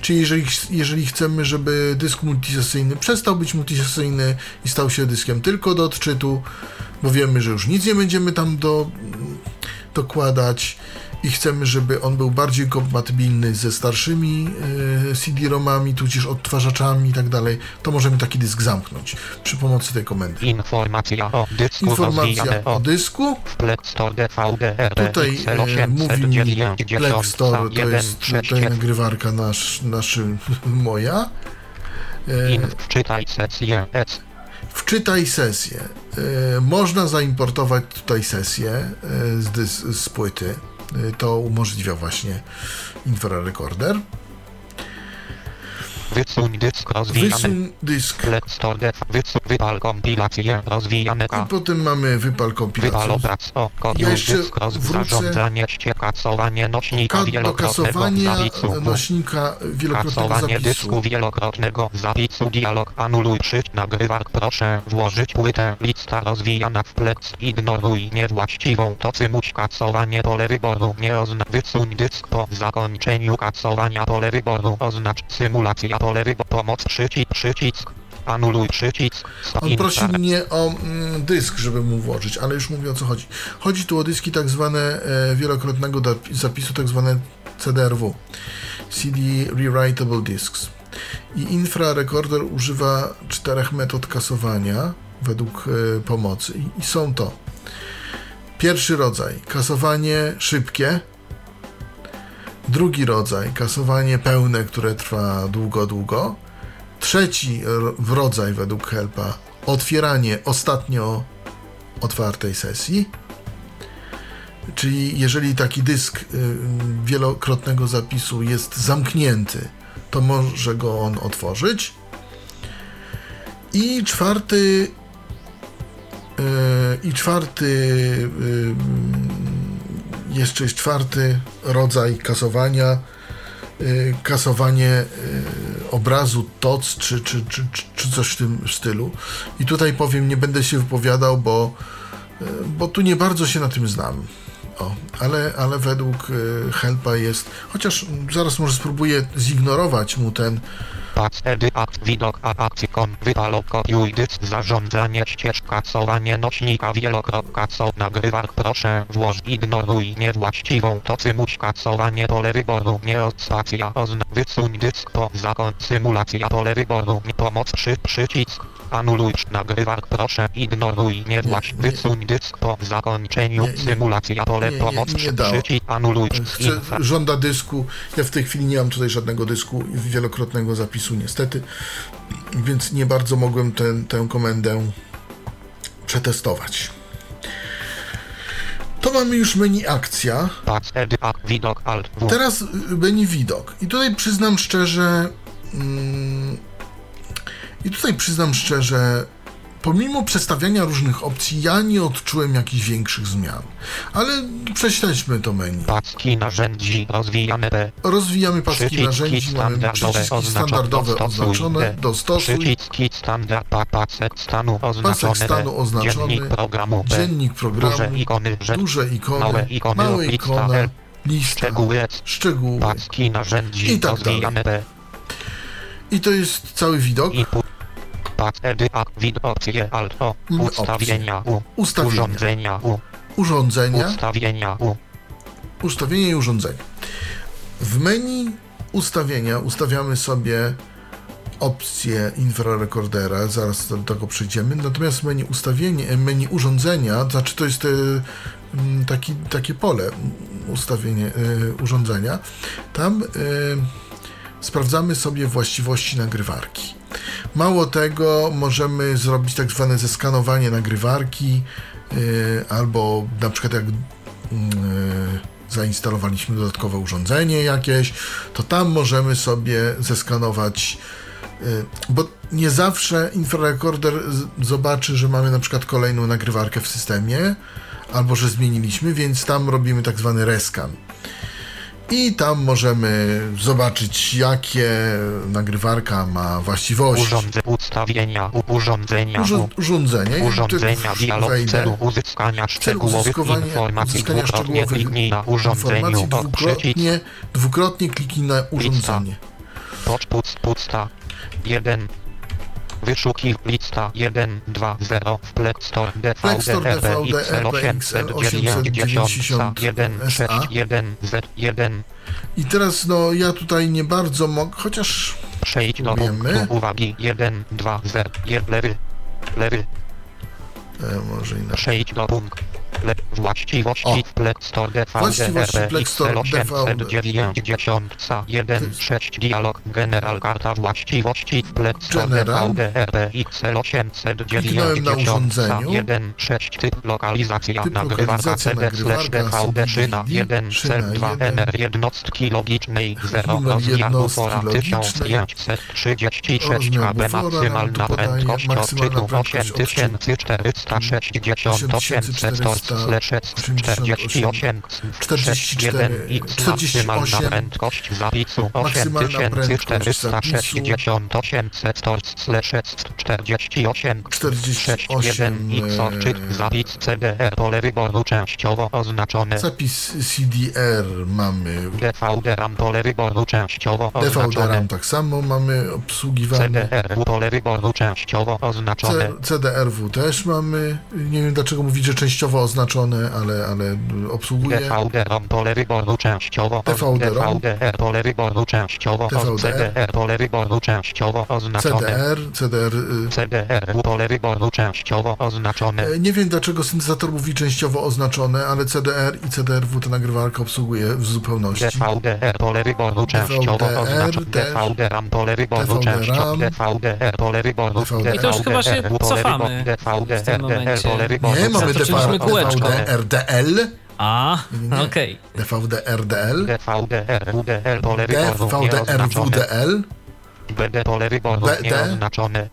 Czyli jeżeli, jeżeli chcemy, żeby dysk multisesyjny przestał być multisesyjny i stał się dyskiem tylko do odczytu, bo wiemy, że już nic nie będziemy tam do, dokładać, i chcemy, żeby on był bardziej kompatybilny ze starszymi e, CD-ROMami, tudzież odtwarzaczami i tak dalej, to możemy taki dysk zamknąć przy pomocy tej komendy. Informacja o dysku. Informacja o dysku. Tutaj e, mówi mi Plexstore, to jest tutaj nagrywarka nasz, naszy, moja. E, wczytaj sesję Wczytaj sesję. E, można zaimportować tutaj sesję z, z płyty. To umożliwia właśnie infrarekorder. Wysuń dysk rozwijany. Wysuń dysk. Wysuń wypal kompilację rozwijane I potem mamy wypal Wypal kompilacji. obraz o kopiuj jeszcze dysk zarządzanie ście kasowanie nośnika Ka- wielokrotnego zapisu. nośnika wielokrotnego Kasowanie zapisu. dysku wielokrotnego zapisu. Dialog anuluj. Przyć nagrywak. Proszę włożyć płytę. Lista rozwijana w plex ignoruj niewłaściwą. To cymuć kasowanie pole wyboru. Nie oznacz wysuń dysk po zakończeniu kasowania. Pole wyboru oznacz symulacja pole wyboru pomoc przycisk przycisk anuluj przycisk On prosi mnie o mm, dysk, żeby mu włożyć, ale już mówię o co chodzi. Chodzi tu o dyski tak zwane e, wielokrotnego zapisu, tak zwane CDRW. CD Rewritable Disks. I Infra Recorder używa czterech metod kasowania według e, pomocy. I, I są to pierwszy rodzaj kasowanie szybkie, drugi rodzaj kasowanie pełne, które trwa długo, długo, Trzeci rodzaj według Helpa otwieranie ostatnio otwartej sesji. Czyli jeżeli taki dysk y, wielokrotnego zapisu jest zamknięty, to może go on otworzyć. I czwarty y, i czwarty y, jeszcze jest czwarty rodzaj kasowania y, kasowanie y, obrazu TOC czy, czy, czy, czy, coś w tym stylu. I tutaj powiem, nie będę się wypowiadał, bo, y, bo tu nie bardzo się na tym znam. O, ale, ale według Helpa jest, chociaż zaraz może spróbuję zignorować mu ten Pac, edy, akt, widok, a akcjon, wypal, kopiuj dysk, zarządzanie ścież, kasowanie nośnika wielokrotka, co, nagrywak, proszę, włoż, ignoruj, niewłaściwą, to cymuć, kasowanie, pole wyboru, nie od spacja, ozna, wysuń dysk, po, zakon, symulacja, pole wyboru, nie, pomoc, przy, przycisk, anuluj, nagrywak, proszę, ignoruj, Nie, nie. wysuń dysk, po zakończeniu, Nie, nie. symulacja, pole, Nie, nie, pomoc, nie przycisk, anuluj, infa, żąda dysku. Ja w tej chwili nie mam tutaj żadnego dysku wielokrotnego zapisu, niestety, więc nie bardzo mogłem ten, tę komendę przetestować. To mamy już menu akcja. Teraz menu widok. I tutaj przyznam szczerze. Mm, I tutaj przyznam szczerze. Pomimo przestawiania różnych opcji, ja nie odczułem jakichś większych zmian. Ale prześledźmy to menu. Paski narzędzi rozwijane B. Rozwijamy paski Przyciski narzędzi, mamy przyciski standardowe oznaczone, dostosuj, Przyciski standard pa, pasek stanu oznaczone stanu D. oznaczony, Dziennik programu B. dziennik programu, Duże ikony, że duże ikony, małe ikony, małe L. lista, szczegóły szczegóły. paski narzędzi I tak B. I to jest cały widok. Input. Pac edy a wid opcje alt o Mm, ustawienia U. Ustawienia. Urządzenia U. Urządzenia, Ustawienia U. ustawienie i urządzenie. W menu ustawienia ustawiamy sobie opcję infrarekordera, zaraz do tego przejdziemy. Natomiast menu ustawienie, menu urządzenia, znaczy to jest e, taki, takie pole ustawienie e, urządzenia. Tam e, sprawdzamy sobie właściwości nagrywarki. Mało tego, możemy zrobić tak zwane zeskanowanie nagrywarki, e, albo na przykład jak e, zainstalowaliśmy dodatkowe urządzenie jakieś, to tam możemy sobie zeskanować, y, bo nie zawsze infrarekorder zobaczy, że mamy na przykład kolejną nagrywarkę w systemie, albo że zmieniliśmy, więc tam robimy tak zwany rescan. I tam możemy zobaczyć, jakie nagrywarka ma właściwości. Urządze, ustawienia. Urządzenia. Urząd- urządzenie. Urządzenia dialog w wejdę. celu uzyskania szczegółowych informacji uzyskania szczegółowych kliknij na urządzeniu dwukrotnie, dwukrotnie kliknij na urządzenie. pocz puc, pusta 1 Wyszukiw lista 1, 2, 0 w Play Store DVD Play Store DVD XL 890 1 6 1 Z 1 I teraz no ja tutaj nie bardzo mogę, chociaż Przejdź do punktu uwagi. 1, 2, 0 1 lewy lewy. E, może inaczej. Przejdź do punktu Właściwości O. Plex Store DVD Właściwości RB Plex Store XL DVD. 890 sa 1 6 dialog general karta właściwości Plex Store General. DVD RB XL Kliknąłem na 890 sa urządzeniu. 1 6 typ lokalizacja nagrywarka CD slash DVD szyna CD, 1 szyna cel 2 jeden. NR jednostki logicznej 0 Numer rozmiaru fora logicznej. 1536 Rozmiar KB maksymalna prędkość odczytu. 8468 648 44, 61 maksymalna 48, prędkość zapisu maksymalna prędkość zapisu 8468 48 48 61 X odczyt zapis CDR pole wyboru częściowo oznaczone? Zapis CDR mamy, DVD RAM pole wyboru częściowo DVD oznaczone RAM tak samo mamy obsługiwany, CDR pole wyboru częściowo oznaczone. C- CDRW też mamy, nie wiem dlaczego mówić, że częściowo oznaczone, ale, ale obsługuje. DVD pole wyboru częściowo DVD. DVDR pole wyboru częściowo. CDR pole wyboru częściowo oznaczone CDR, CDR. y, CDR pole wyboru częściowo oznaczone e, Nie wiem dlaczego syntezator mówi częściowo oznaczone, ale CDR i CDRW ta nagrywarka obsługuje w zupełności. DVDR pole wyboru częściowo oznaczone. DVD RAM pole wyboru częściowo. DVDR pole wyboru. I to już chyba się cofamy w tym momencie. Nie, mamy kółeczko. DVD RDL, A, okej. DVD RDL, DVDR WDL pole wyboru DVD nieoznaczone RWDL. BD pole wyboru nieoznaczone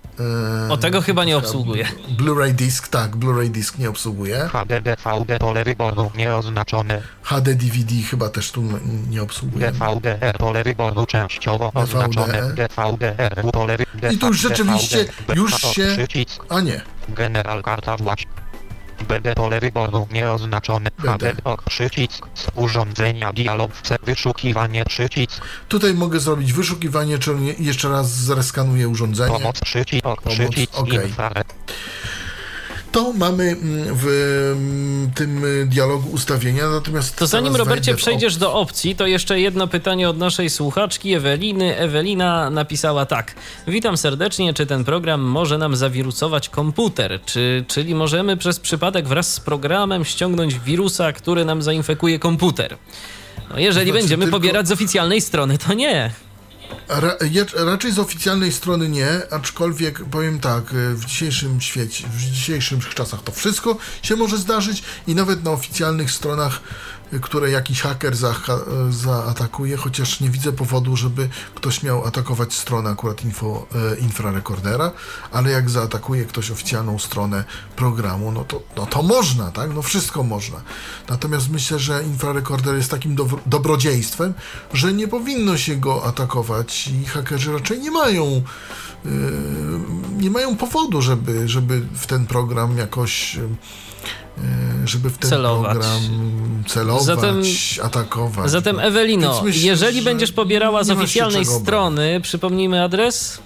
e, O tego chyba nie obsługuje. Blu-ray Disc, tak, Blu-ray Disc nie obsługuje. HD DVD pole wyboru nieoznaczone HD DVD chyba też tu nie obsługuje. DVDR pole wyboru częściowo DVD. oznaczone DVDR pole I tu już rzeczywiście już się- A nie, General karta właś BD pole wyboru nieoznaczone. HD ok przycisk z urządzenia dialog wyszukiwanie przycisk tutaj mogę zrobić wyszukiwanie, czy nie, jeszcze raz zreskanuję urządzenie. pomoc przycisk ok przycisk okej. To mamy mm, w mm, tym y, dialogu ustawienia, natomiast To zanim Robercie przejdziesz do opcji, to jeszcze jedno pytanie od naszej słuchaczki Eweliny. Ewelina napisała tak. Witam serdecznie, czy ten program może nam zawirusować komputer? Czy, czyli możemy przez przypadek wraz z programem ściągnąć wirusa, który nam zainfekuje komputer? No, jeżeli Znaczy będziemy tylko- pobierać z oficjalnej strony, to nie. Ra, raczej z oficjalnej strony nie, aczkolwiek powiem tak, y, w dzisiejszym świecie, w dzisiejszych czasach to wszystko się może zdarzyć i nawet na oficjalnych stronach, które jakiś haker za, zaatakuje, chociaż nie widzę powodu, żeby ktoś miał atakować stronę akurat info, y, infrarekordera, ale jak zaatakuje ktoś oficjalną stronę programu, no to, no to można, tak? No wszystko można. Natomiast myślę, że infrarekorder jest takim dobro, dobrodziejstwem, że nie powinno się go atakować i hakerzy raczej nie mają yy, nie mają powodu, żeby, żeby w ten program jakoś yy, żeby w ten Celować. program celować, Zatem- atakować. Zatem Ewelino, myślę, jeżeli że będziesz pobierała z oficjalnej strony, przypomnijmy adres,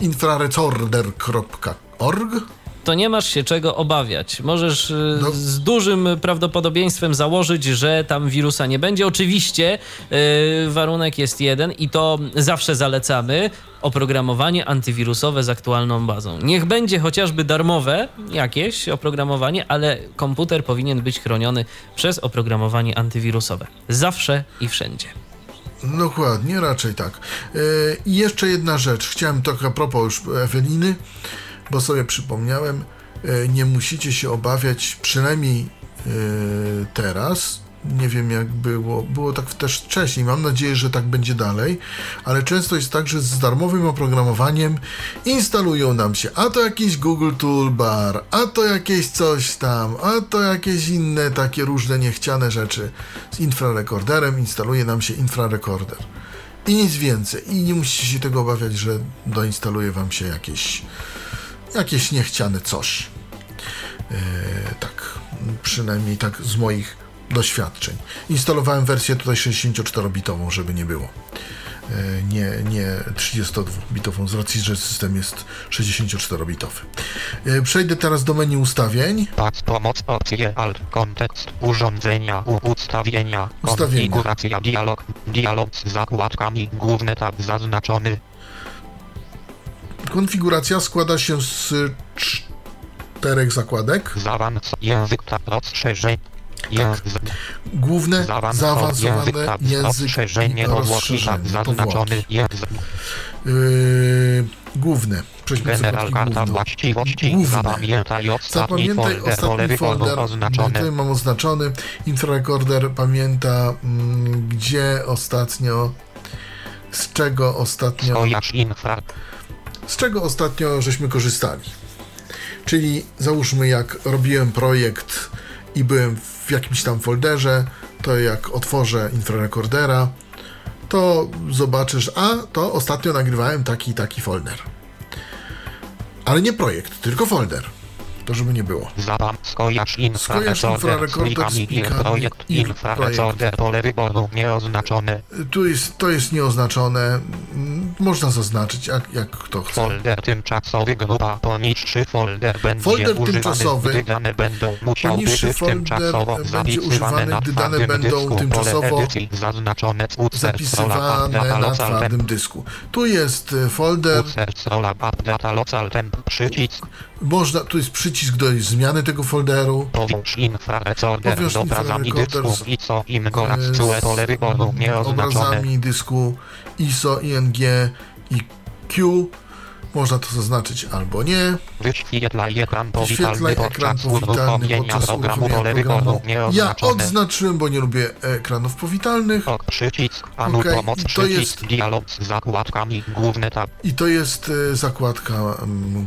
infrarecorder.org to nie masz się czego obawiać. Możesz y, No. z dużym prawdopodobieństwem założyć, że tam wirusa nie będzie. Oczywiście y, warunek jest jeden i to zawsze zalecamy. Oprogramowanie antywirusowe z aktualną bazą. Niech będzie chociażby darmowe jakieś oprogramowanie, ale komputer powinien być chroniony przez oprogramowanie antywirusowe. Zawsze i wszędzie. Dokładnie, raczej tak. Yy, I jeszcze jedna rzecz. Chciałem trochę a propos już Eweliny, bo sobie przypomniałem, yy, nie musicie się obawiać, przynajmniej yy, teraz. Nie wiem jak było, było tak też wcześniej, mam nadzieję, że tak będzie dalej, ale często jest tak, że z darmowym oprogramowaniem instalują nam się a to jakiś Google Toolbar, a to jakieś coś tam, a to jakieś inne takie różne niechciane rzeczy. Z infrarekorderem instaluje nam się infrarekorder. I nic więcej. I nie musicie się tego obawiać, że doinstaluje wam się jakieś, jakieś niechciane coś. Eee, tak, przynajmniej tak z moich doświadczeń. Instalowałem wersję tutaj 64-bitową, żeby nie było. Eee, nie, nie 32-bitową, z racji, że system jest 64-bitowy. Eee, przejdę teraz do menu ustawień. Pac pomoc opcje alt kontekst urządzenia u ustawienia Ustawienia. konfiguracja dialog dialog z zakładkami główny tab zaznaczony Konfiguracja składa się z czterech zakładek. Zaawansowane język tab rozszerzeń. Język. Główne, Zaawansowane język rozszerzenie rozszerzenie, zaznaczony język. Yy, główne. Przejdźmy General karta właściwości. Główne. Zapamiętaj ostatni Zapamiętaj folder. Ostatni folder. oznaczone. Tutaj mam oznaczony. Infrarecorder pamięta, mm, gdzie ostatnio, z czego ostatnio, Skojarz infra. Z czego ostatnio żeśmy korzystali. Czyli załóżmy, jak robiłem projekt i byłem w jakimś tam folderze, to jak otworzę infrarekordera, to zobaczysz, a to ostatnio nagrywałem taki taki folder. Ale nie projekt, tylko folder. To żeby nie było. Zapam, skojarz infrarekorder z plikami projekt, ir infrarecorder, pole wyboru nieoznaczone, Tu jest, to jest nieoznaczone. Można zaznaczyć, jak, jak kto chce. folder tymczasowy, grupa poniższy folder będzie Folder używany, tymczasowy. gdy dane będą Poniższy być tymczasowo zapisywane na twardym będą dysku, tymczasowo edycji zaznaczone Zapisywane na twardym dysku. Tu jest e, folder, Updata local temp, przycisk, można, tu jest przycisk do zmiany tego folderu. powiąż infrarecorder Powiąż z obrazami infrarekorder dysku z- i co im goraz z cue pole wyboru nieoznaczone. obrazami dysku ISO, ING i Q. Można to zaznaczyć albo nie. Wyświetlaj ekran powitalny podczas uruchomienia programu pole wyboru. Ja odznaczyłem, bo nie lubię ekranów powitalnych. Ok, przycisk, anul Okej, pomoc, i to jest- dialog z zakładkami, główny tab, I to jest e, zakładka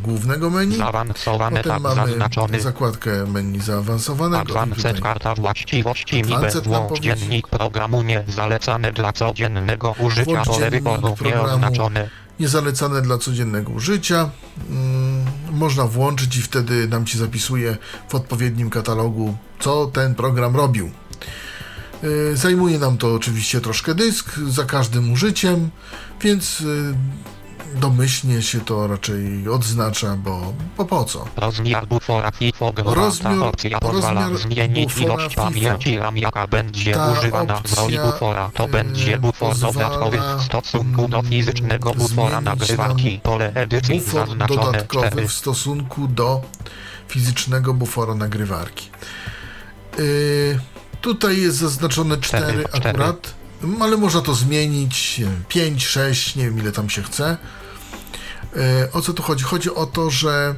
głównego menu. zaawansowany Potem tab zaznaczony. zakładkę menu zaawansowanego. Advanced karta właściwości nam włącz dziennik programu nie zalecane dla codziennego użycia pole wyboru programu. nieoznaczone. Niezalecane dla codziennego użycia. Mm, można włączyć i wtedy nam ci zapisuje w odpowiednim katalogu, co ten program robił. Y, Zajmuje nam to oczywiście troszkę dysk za każdym użyciem, więc y, domyślnie się to raczej odznacza, bo, bo po co? Rozmiar bufora FIFO Rozmiar- opcja pozwala rozmiar zmienić ilość pamięci RAM jaka będzie Ta używana w roli bufora. To e, będzie bufor dodatkowy w stosunku do fizycznego bufora nagrywarki. Pole edycji bufor zaznaczone dodatkowy 4. w stosunku do fizycznego bufora nagrywarki. Yy, tutaj jest zaznaczone 4 Cztery, cztery. akurat, mm, ale można to zmienić 5, 6, nie wiem ile tam się chce. Yy, o co tu chodzi? Chodzi o to, że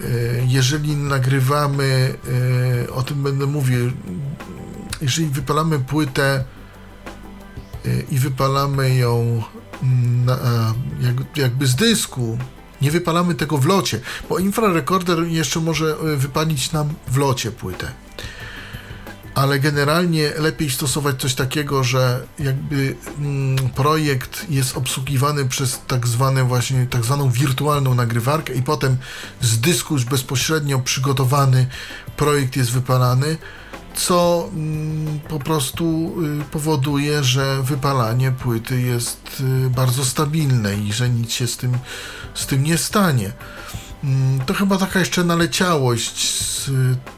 yy, jeżeli nagrywamy, yy, o tym będę mówił, jeżeli wypalamy płytę i wypalamy ją na, jak, jakby z dysku, nie wypalamy tego w locie, bo infrarekorder jeszcze może wypalić nam w locie płytę. Ale generalnie lepiej stosować coś takiego, że jakby mm, projekt jest obsługiwany przez tak zwane właśnie, tak zwaną wirtualną nagrywarkę i potem z dysku już bezpośrednio przygotowany projekt jest wypalany, co mm, po prostu y, powoduje, że wypalanie płyty jest y, bardzo stabilne i że nic się z tym, z tym nie stanie. Mm, To chyba taka jeszcze naleciałość z y,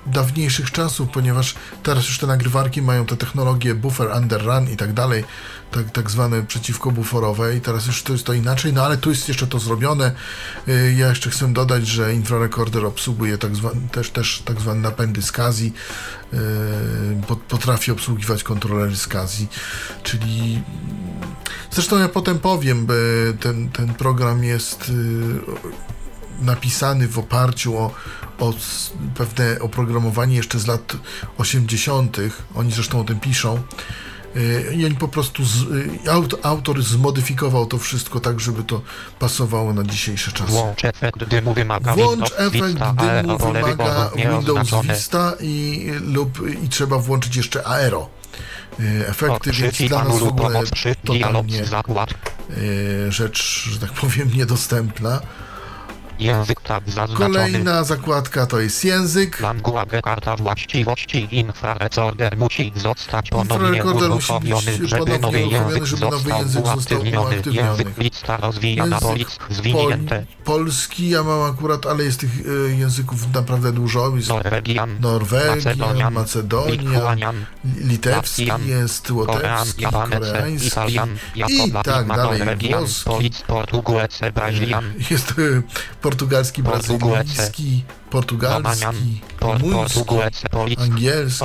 dawniejszych czasów, ponieważ teraz już te nagrywarki mają te technologie buffer under run i tak dalej, tak, tak zwane przeciwko buforowe i teraz już to jest to inaczej, no ale tu jest jeszcze to zrobione. Y, Ja jeszcze chcę dodać, że infrarekorder obsługuje tak zwa, też, też tak zwane napędy SCSI, y, pot- potrafi obsługiwać kontrolery SCSI, czyli zresztą ja potem powiem, ten, ten program jest napisany w oparciu o, o pewne oprogramowanie jeszcze z lat 80. Oni zresztą o tym piszą. Y, I oni po prostu, z, y, aut, autor zmodyfikował to wszystko tak, żeby to pasowało na dzisiejsze czasy. Włącz efekt dymu wymaga Włącz Windows efekt Vista, dymu wymaga Windows. Vista i, lub, i trzeba włączyć jeszcze Aero. Y, Efekty, więc dla nas w ogóle totalnie rzecz, że tak powiem, niedostępna. Język tab zaznaczony. Kolejna zakładka to jest język. Language karta właściwości infrarecorder musi zostać ponownie uruchomiony, żeby ponownie nowy język żeby nowy został język został uaktywniony. Język lista rozwijana polic zwinięte. Pol, polski ja mam akurat, ale jest tych e, języków naprawdę dużo. Jest Norwegian, Norwegia, Macedonian, Macedonia, litewski jest, łotewski, koreański i tak dalej, Norwegian, włoski. Jest e, portugalski, brazylijski, portugalski, Por, rumuński, angielski.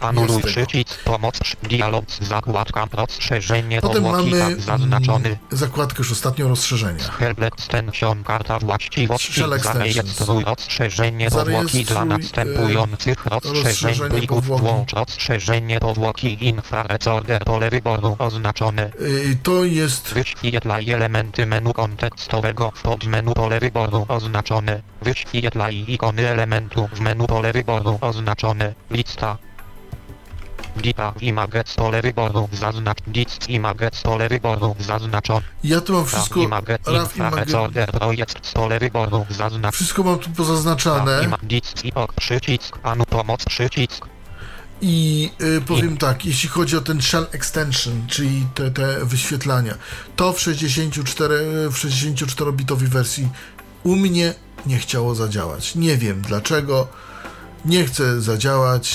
A, anuluj przycisk, pomoc, dialog, zakładka, rozszerzenie, Potem mamy tak zaznaczony. mm, zakładkę już ostatnio rozszerzenia. Help extension, karta właściwości, zarejestruj rozszerzenie powłoki dla Zarejestruj, następujących rozszerzeń plików, włącz rozszerzenie powłoki, infrarecorder, pole wyboru oznaczone. Y, To jest Wyświetlaj elementy menu kontekstowego w podmenu pole wyboru oznaczone. Wyświetlaj elementu w menu pole wyboru oznaczone. Lista. Dipa images pole wyboru zaznacz list images pole wyboru zaznaczone. Ja tu mam wszystko, images RAF Image, infrarecorder projekt pole wyboru zaznacz. wszystko mam tu pozaznaczane List i ok przycisk anu pomoc przycisk. i y, powiem tak, jeśli chodzi o ten shell extension, czyli te, te wyświetlania, to w 64, w 64-bitowej wersji u mnie nie chciało zadziałać. Nie wiem dlaczego. Nie chce zadziałać,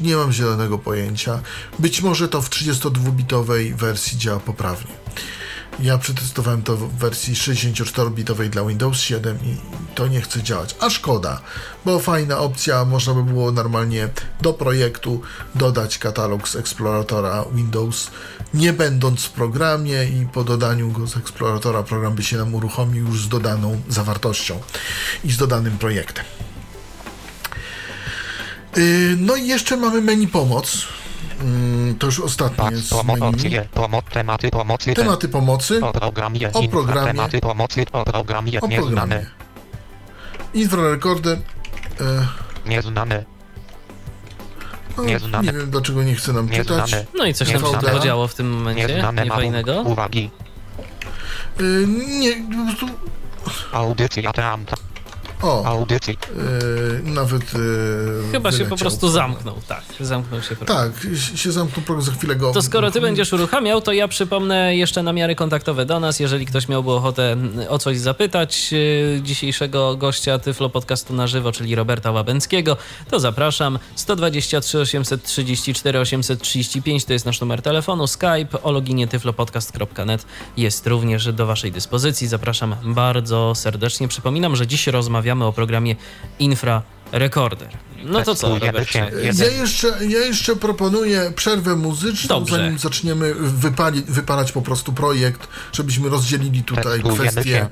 nie mam zielonego pojęcia. Być może to w 32-bitowej wersji działa poprawnie. Ja przetestowałem to w wersji 64-bitowej dla Windows 7 i to nie chce działać. A szkoda, bo fajna opcja, można by było normalnie do projektu dodać katalog z eksploratora Windows, nie będąc w programie i po dodaniu go z eksploratora program by się nam uruchomił już z dodaną zawartością i z dodanym projektem. Yy, No i jeszcze mamy menu pomoc. Yy, To już ostatnie jest pomoc, menu. opcje, pomoc, tematy pomocy. te- Tematy pomocy. O programie, O programie. tematy pomocy, o programie, O programie. Infrarekorder. E, nieznane, Nieznane. nie wiem dlaczego nie chce nam czytać. No i coś tam się podziało w tym momencie, nieznane niefajnego. mam uwagi, E, nie, po prostu. audycja teamta, O, audycji, e, nawet. E, Chyba się po wyleciał. prostu zamknął, tak, zamknął się program. Tak, się- zamknął program, za chwilę go. To skoro ty będziesz uruchamiał, to ja przypomnę jeszcze namiary kontaktowe do nas. Jeżeli ktoś miałby ochotę o coś zapytać yy, dzisiejszego gościa Tyflo Podcastu na żywo, czyli Roberta Łabęckiego, to zapraszam. 123 834 835 to jest nasz numer telefonu. Skype o loginie tyflopodcast.net jest również do waszej dyspozycji. Zapraszam bardzo serdecznie. Przypominam, że dziś rozmawiamy o programie Infra Recorder. No to co, Robercie? Ja jeszcze, ja jeszcze proponuję przerwę muzyczną, Dobrze. zanim zaczniemy wypali, wypalać po prostu projekt, żebyśmy rozdzielili tutaj kwestię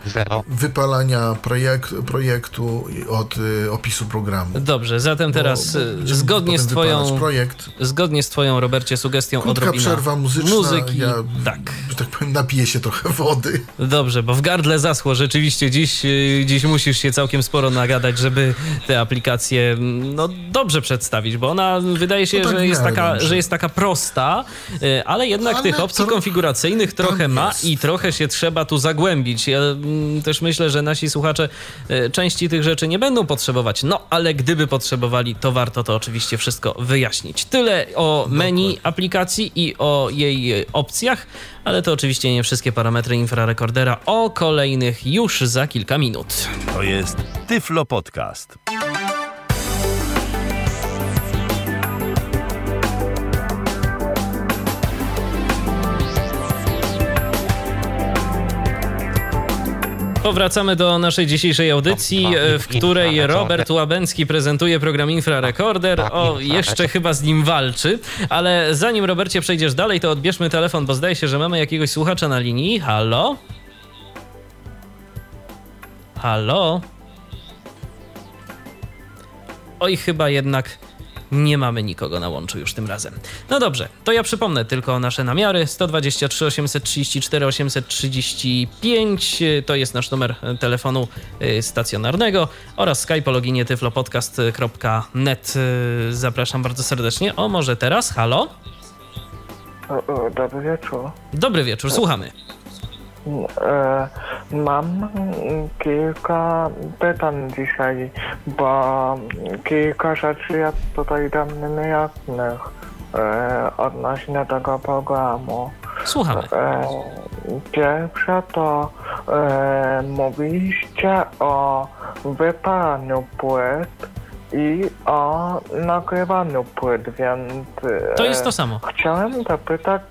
wypalania projekt, projektu od y, opisu programu. Dobrze, zatem teraz Bo- bo y, będziemy zgodnie z twoją projekt. zgodnie z twoją Robercie sugestią Krótka odrobina przerwa muzyczna. muzyki. Ja, Tak. że tak powiem, napiję się trochę wody. Dobrze, bo w gardle zaschło rzeczywiście dziś y, dziś musisz się całkiem sporo nagadać, żeby te aplikacje mm, no dobrze przedstawić, bo ona wydaje się, No tak że jest taka, dobrze. że jest taka prosta, y, ale jednak Ale tych opcji tro- konfiguracyjnych trochę ma i trochę się trzeba tu zagłębić. Ja mm, też myślę, że nasi słuchacze y, części tych rzeczy nie będą potrzebować, no ale gdyby potrzebowali, to warto to oczywiście wszystko wyjaśnić. Tyle o menu aplikacji i o jej y, opcjach, ale to oczywiście nie wszystkie parametry infrarekordera. O kolejnych już za kilka minut. To jest Tyflo Podcast. Powracamy do naszej dzisiejszej audycji, e, w której Robert Łabęcki prezentuje program Infrarekorder. O, jeszcze chyba z nim walczy, ale zanim Robercie przejdziesz dalej, to odbierzmy telefon, bo zdaje się, że mamy jakiegoś słuchacza na linii. Halo? Halo? Oj, chyba jednak nie mamy nikogo na łączu już tym razem. No dobrze, to ja przypomnę tylko nasze namiary. 123 834 835 y, to jest nasz numer telefonu y, stacjonarnego oraz skype o loginie tyflopodcast.net. Y, Zapraszam bardzo serdecznie. O, może teraz? Halo? O, o, Dobry wieczór. Dobry wieczór, słuchamy. E, mam kilka pytań dzisiaj, bo kilka rzeczy jest tutaj dla mnie niejasnych e, odnośnie tego programu. Słuchamy. E, pierwsze to mówiliście o wypalaniu płyt i o nagrywaniu płyt, więc... To jest to samo. Chciałem zapytać,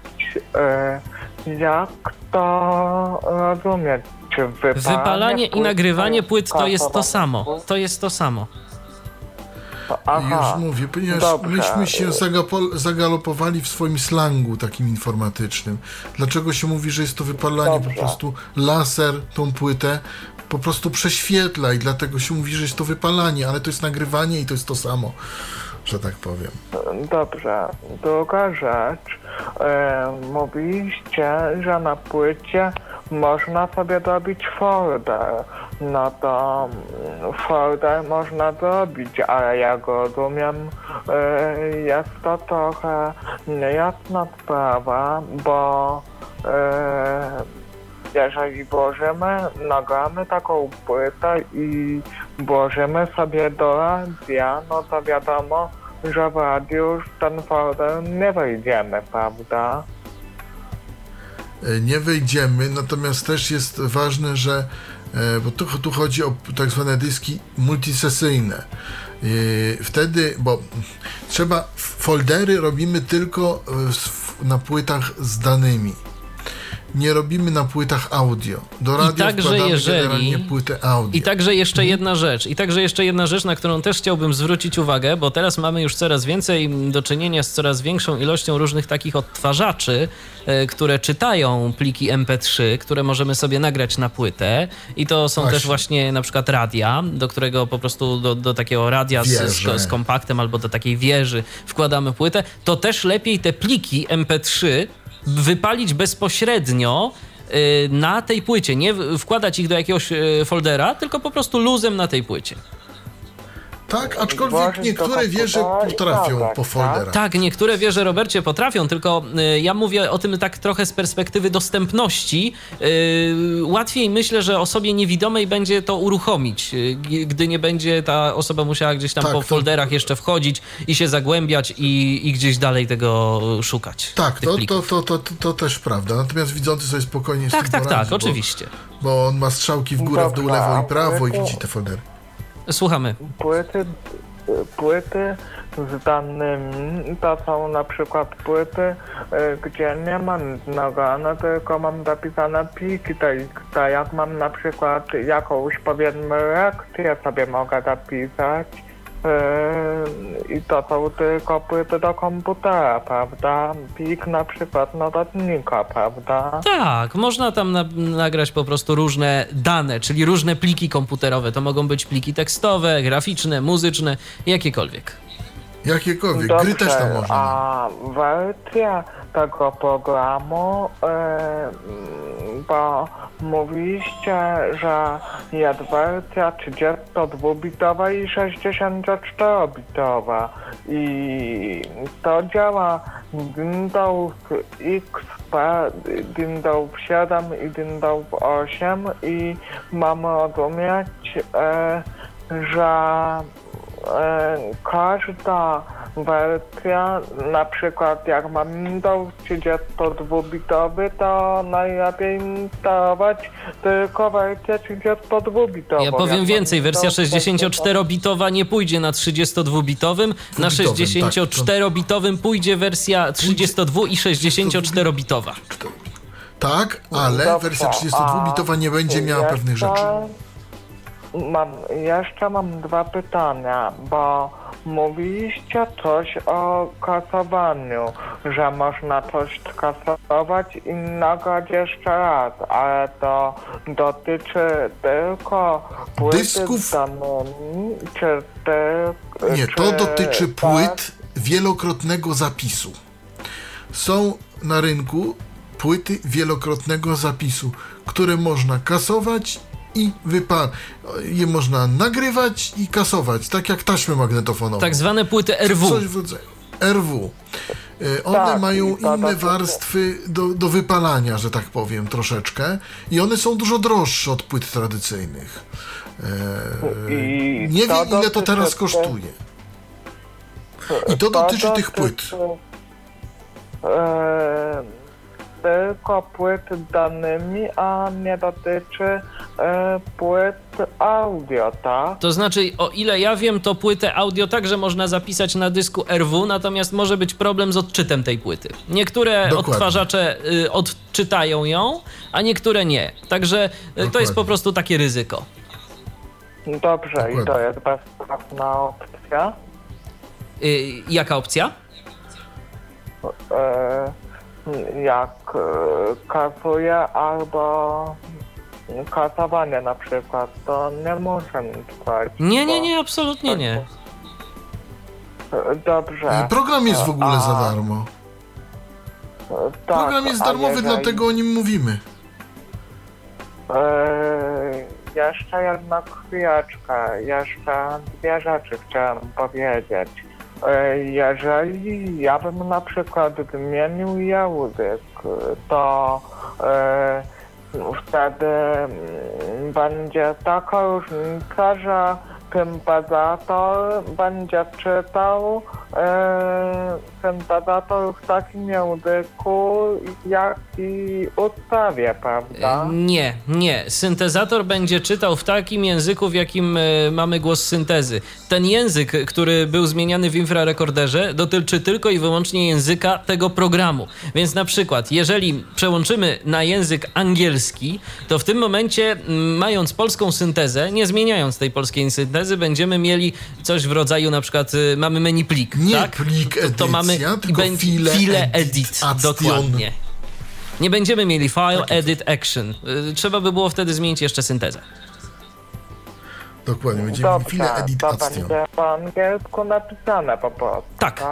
jak to rozumieć? Czy wypalanie, Wypalanie i nagrywanie to płyt to jest to samo. To jest to samo. Aha, Już mówię, ponieważ dobrze. myśmy się zagalopowali w swoim slangu takim informatycznym. Dlaczego się mówi, że jest to wypalanie? Dobrze. Po prostu laser tą płytę po prostu prześwietla i dlatego się mówi, że jest to wypalanie, ale to jest nagrywanie i to jest to samo, że tak powiem. Dobrze. Druga rzecz. E, mówiliście, że na płycie można sobie zrobić folder. No to mm, folder można zrobić, ale jak rozumiem, e, jest to trochę niejasna sprawa, bo e, jeżeli włożymy, nagramy taką płytę i włożymy sobie do radia, no to wiadomo, że w radiu ten folder nie wejdziemy, prawda? E, nie wejdziemy, natomiast też jest ważne, że e, bo tu, tu chodzi o tak zwane dyski multisesyjne. E, Wtedy, bo trzeba foldery robimy tylko na płytach z danymi. Nie robimy na płytach audio. Do radia także wkładamy jeżeli- generalnie płytę audio. I także jeszcze jedna rzecz, i także jeszcze jedna rzecz, na którą też chciałbym zwrócić uwagę, bo teraz mamy już coraz więcej do czynienia z coraz większą ilością różnych takich odtwarzaczy, e, które czytają pliki MP3, które możemy sobie nagrać na płytę i to są Właśnie. też właśnie na przykład radia, do którego po prostu do, do takiego radia z, z, z kompaktem albo do takiej wieży wkładamy płytę, to też lepiej te pliki MP3 wypalić bezpośrednio y, na tej płycie, nie wkładać ich do jakiegoś y, foldera, tylko po prostu luzem na tej płycie. Tak, aczkolwiek do niektóre wieże i potrafią nagrać, po tak? folderach. Tak, niektóre wieże, Robercie, potrafią, tylko y, ja mówię o tym tak trochę z perspektywy dostępności. Y, łatwiej myślę, że osobie niewidomej będzie to uruchomić, y, gdy nie będzie ta osoba musiała gdzieś tam Tak, po to- folderach jeszcze wchodzić i się zagłębiać i, i gdzieś dalej tego szukać. Tak, to, to, plików. to, to, to, to też prawda. Natomiast widzący sobie spokojnie z Tak, tym tak, poradzi, tak, bo- oczywiście. Bo on ma strzałki w górę, w dół, lewo i prawo i to- widzi te foldery. Słuchamy. Płyty, płyty z danymi to są na przykład płyty, y, gdzie nie mam nic nagrane, tylko mam zapisane pliki, tak jak mam na przykład jakąś powiedzmy lekcję sobie mogę zapisać. Y, I są tylko płyty do komputera, prawda? Plik na przykład notatnika, prawda? Tak, można tam na, nagrać po prostu różne dane, czyli różne pliki komputerowe. To mogą być pliki tekstowe, graficzne, muzyczne, jakiekolwiek. Jakiekolwiek, gry też tam można. a wersja tego programu, mm, bo mówiliście, że jest wersja 32-bitowa i 64-bitowa i to działa Windows XP, Windows 7 i Windows 8 i mam rozumieć, e, że każda wersja, na przykład jak mam Windows 32-bitowy, to najlepiej instalować tylko wersję 32-bitową. Ja powiem Jak więcej, wersja Windows 64-bitowa nie pójdzie na 32-bitowym, na Dwubitowym, tak, to- 64-bitowym pójdzie wersja 32 i 64-bitowa. Tak, ale wersja 32-bitowa nie będzie miała pewnych rzeczy. Mam, jeszcze mam dwa pytania, bo mówiliście coś o kasowaniu, że można coś skasować i nagrać jeszcze raz, ale to dotyczy tylko płyty Dysków? z danymi, czy ty, Nie, czy to dotyczy tak? płyt wielokrotnego zapisu. Są na rynku płyty wielokrotnego zapisu, które można kasować i wypal. Je można nagrywać i kasować, tak jak taśmę magnetofonową. Tak zwane płyty RW. Coś w rodzaju RW. E, One Tak, mają to inne dotyczy- warstwy do, do wypalania, że tak powiem, troszeczkę. I one są dużo droższe od płyt tradycyjnych. E, I nie wiem, ile to teraz kosztuje. I to dotyczy tych płyt. E, tylko płyt danymi, a nie dotyczy płyt audio, tak? To znaczy, o ile ja wiem, to płytę audio także można zapisać na dysku RW, natomiast może być problem z odczytem tej płyty. Niektóre Dokładnie. odtwarzacze y, odczytają ją, a niektóre nie. Także y, to jest Dokładnie. po prostu takie ryzyko. Dobrze, i to Dokładnie. jest bezpłatna opcja. Y, jaka opcja? E, jak e, kasuje albo kasowanie na przykład, to nie muszę płacić. Nie, nie, nie, absolutnie nie. Dobrze. Program jest w ogóle za A, darmo. e, tak, Program jest darmowy, jeżeli- dlatego o nim mówimy. Eee, jeszcze jedna chwileczkę, jeszcze dwie rzeczy chciałem powiedzieć. Eee, jeżeli ja bym na przykład wymienił język, to eee, wtedy mm, będzie taka różnica, że sympazator będzie czytał eee, sympazator w takim języku, jak i prawda? Nie, nie. Syntezator będzie czytał w takim języku, w jakim e, mamy głos syntezy. Ten język, który był zmieniany w infrarekorderze, dotyczy tylko i wyłącznie języka tego programu. Więc na przykład, jeżeli przełączymy na język angielski, to w tym momencie, mając polską syntezę, nie zmieniając tej polskiej syntezy, będziemy mieli coś w rodzaju na przykład, y, mamy menu plik, Nie tak? plik To- to mamy edycja, i tylko będzie file file edit edit, dokładnie. Nie będziemy mieli file, Tak edit, action. Y, Trzeba by było wtedy zmienić jeszcze syntezę. Dokładnie, będziemy mieli chwilę Dobrze, to będzie po angielsku napisane po prostu, Tak.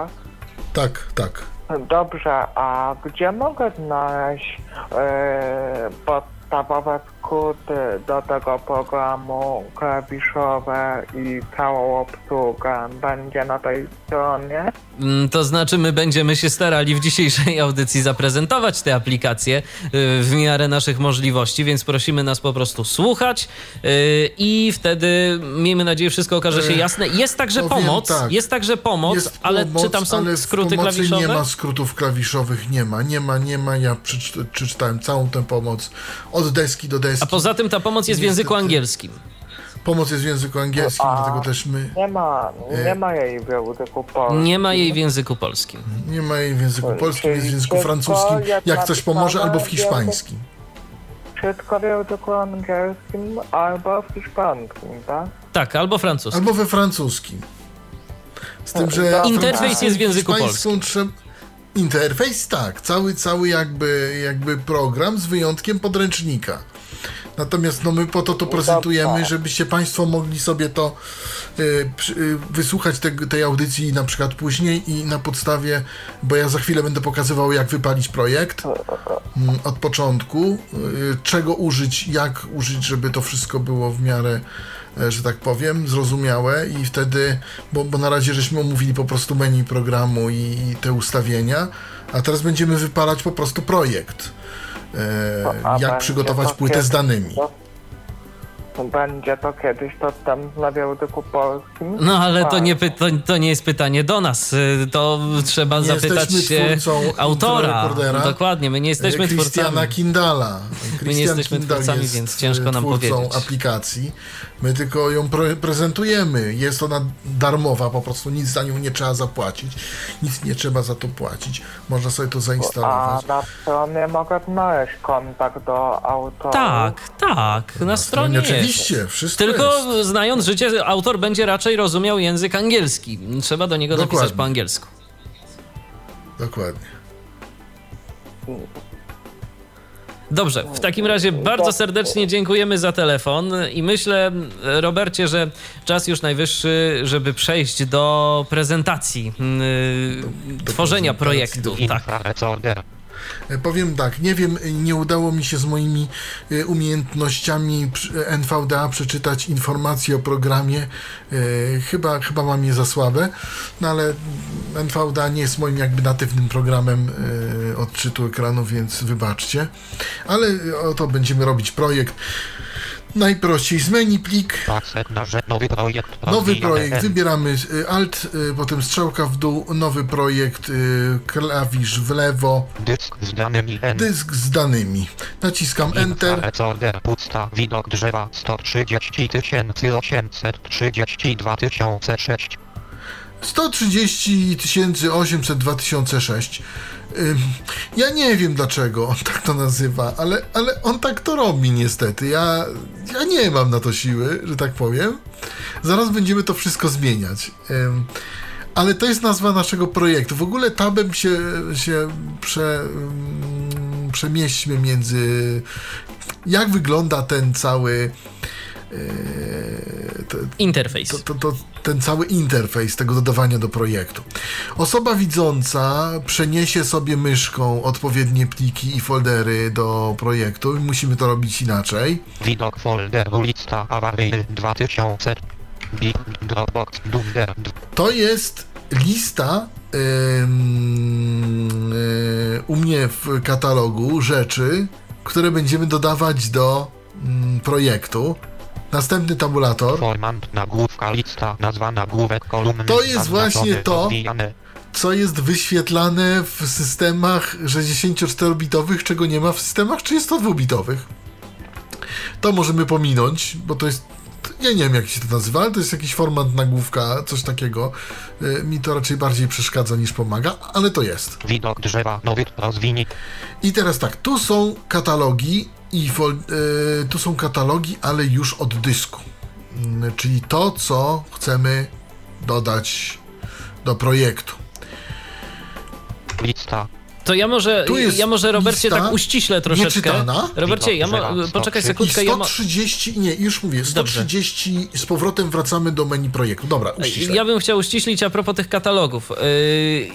Tak, tak. Dobrze, a gdzie mogę znaleźć e, podstawowe skróty do tego programu, klawiszowe i całą obsługę? Będzie na tej stronie? Mm, To znaczy, my będziemy się starali w dzisiejszej audycji zaprezentować te aplikacje y, w miarę naszych możliwości, więc prosimy nas po prostu słuchać y, i wtedy, miejmy nadzieję, wszystko okaże się Ech, jasne. Jest także powiem pomoc, tak. jest także pomoc, Jest ale pomoc, czy tam są skróty klawiszowe? nie ma skrótów klawiszowych, nie ma, nie ma, nie ma. Ja przeczy- przeczytałem całą tę pomoc od deski do deski. A poza tym ta pomoc jest w języku angielskim. Pomoc jest w języku angielskim, A. dlatego też my Nie ma, E, nie ma jej w języku polskim. Nie ma jej w języku polskim. nie ma jej w języku polskim, jest w języku francuskim, jak coś pomoże, albo w hiszpańskim. Wszystko w języku angielskim albo w hiszpańskim, tak? Tak, albo francuskim. Albo we francuskim. Z tym, że Interfejs francuską jest w języku hiszpańską trzeba- Interfejs tak, cały, cały jakby, jakby program z wyjątkiem podręcznika. Natomiast no my po to to prezentujemy, żebyście Państwo mogli sobie to y, y, wysłuchać te, tej audycji na przykład później i na podstawie, bo ja za chwilę będę pokazywał jak wypalić projekt mm, od początku, y, czego użyć, jak użyć, żeby to wszystko było w miarę e, że tak powiem, zrozumiałe i wtedy, bo, bo na razie żeśmy omówili po prostu menu programu i, i te ustawienia, a teraz będziemy wypalać po prostu projekt. E, jak przygotować to płytę z danymi. to- Będzie to kiedyś dostępne w języku polskim? No ale to Tak. nie, to, to nie jest pytanie do nas. Y, To trzeba Nie zapytać się twórcą autora. Dokładnie, my nie jesteśmy Christiana twórcami. Kindala. Christian jesteśmy Kindal twórcami, jest, więc ciężko e, nam powiedzieć. aplikacji. My tylko ją pre- prezentujemy. Jest ona darmowa, po prostu nic za nią nie trzeba zapłacić. Nic nie trzeba za to płacić. Można sobie to A zainstalować. na stronie mogę znaleźć kontakt do autora. Tak, tak, na stronie jest. Oczywiście, wszystko Tylko jest. znając życie, autor będzie raczej rozumiał język angielski. Trzeba do niego napisać Dokładnie. po angielsku. Dokładnie. Dobrze, w takim razie bardzo serdecznie dziękujemy za telefon i myślę, Robercie, że czas już najwyższy, żeby przejść do prezentacji, yy, tworzenia prezentacji, projektu. Tak. E, Powiem tak, nie wiem, nie udało mi się z moimi e, umiejętnościami przy- NVDA przeczytać informacji o programie. E, Chyba, chyba mam je za słabe, no ale NVDA nie jest moim jakby natywnym programem e, odczytu ekranu, więc wybaczcie. Ale oto będziemy robić projekt. Najprościej z menu plik, nowy projekt. Nowy projekt, wybieramy y, Alt, y, potem strzałka w dół, nowy projekt, y, klawisz w lewo, Dysk z danymi N. dysk z danymi. Naciskam Enter. Infrarecorder. Pusta. Widok drzewa. 130 832 006. 130 800 2006. Ja nie wiem dlaczego on tak to nazywa, ale, ale on tak to robi niestety. Ja, ja nie mam na to siły, że tak powiem. Zaraz będziemy to wszystko zmieniać. Ale to jest nazwa naszego projektu. W ogóle tabem się, się prze, przemieśćmy między. Jak wygląda ten cały. E, to- Interfejs. to, to, to, ten cały interfejs tego dodawania do projektu. Osoba widząca przeniesie sobie myszką odpowiednie pliki i foldery do projektu i musimy to robić inaczej. Widok folderu lista awaryjny 2000. Big Dropbox To jest lista ym, y, u mnie w katalogu rzeczy, które będziemy dodawać do mm, projektu. Następny tabulator. Formant nagłówka lista nazwa nagłówek kolumny To jest właśnie to. co jest wyświetlane w systemach 64-bitowych, czego nie ma w systemach 32-bitowych. To możemy pominąć, bo to jest. Ja nie wiem, jak się to nazywa, ale to jest jakiś format nagłówka, coś takiego. Y, Mi to raczej bardziej przeszkadza niż pomaga, ale to jest. Widok drzewa nowy rozwinij. I teraz tak, tu są katalogi i fol, y, tu są katalogi, ale już od dysku. Mm, Czyli to, co chcemy dodać do projektu. Lista To ja może, ja może Robercie lista tak uściślę troszeczkę. nieczytana. Robercie, ja mo- Widok poczekaj drzewa, sekundkę, I ja, mo- 130, nie, już mówię, 130 z powrotem wracamy do menu projektu. Dobra, uściśle. ja bym chciał uściślić a propos tych katalogów. Yy,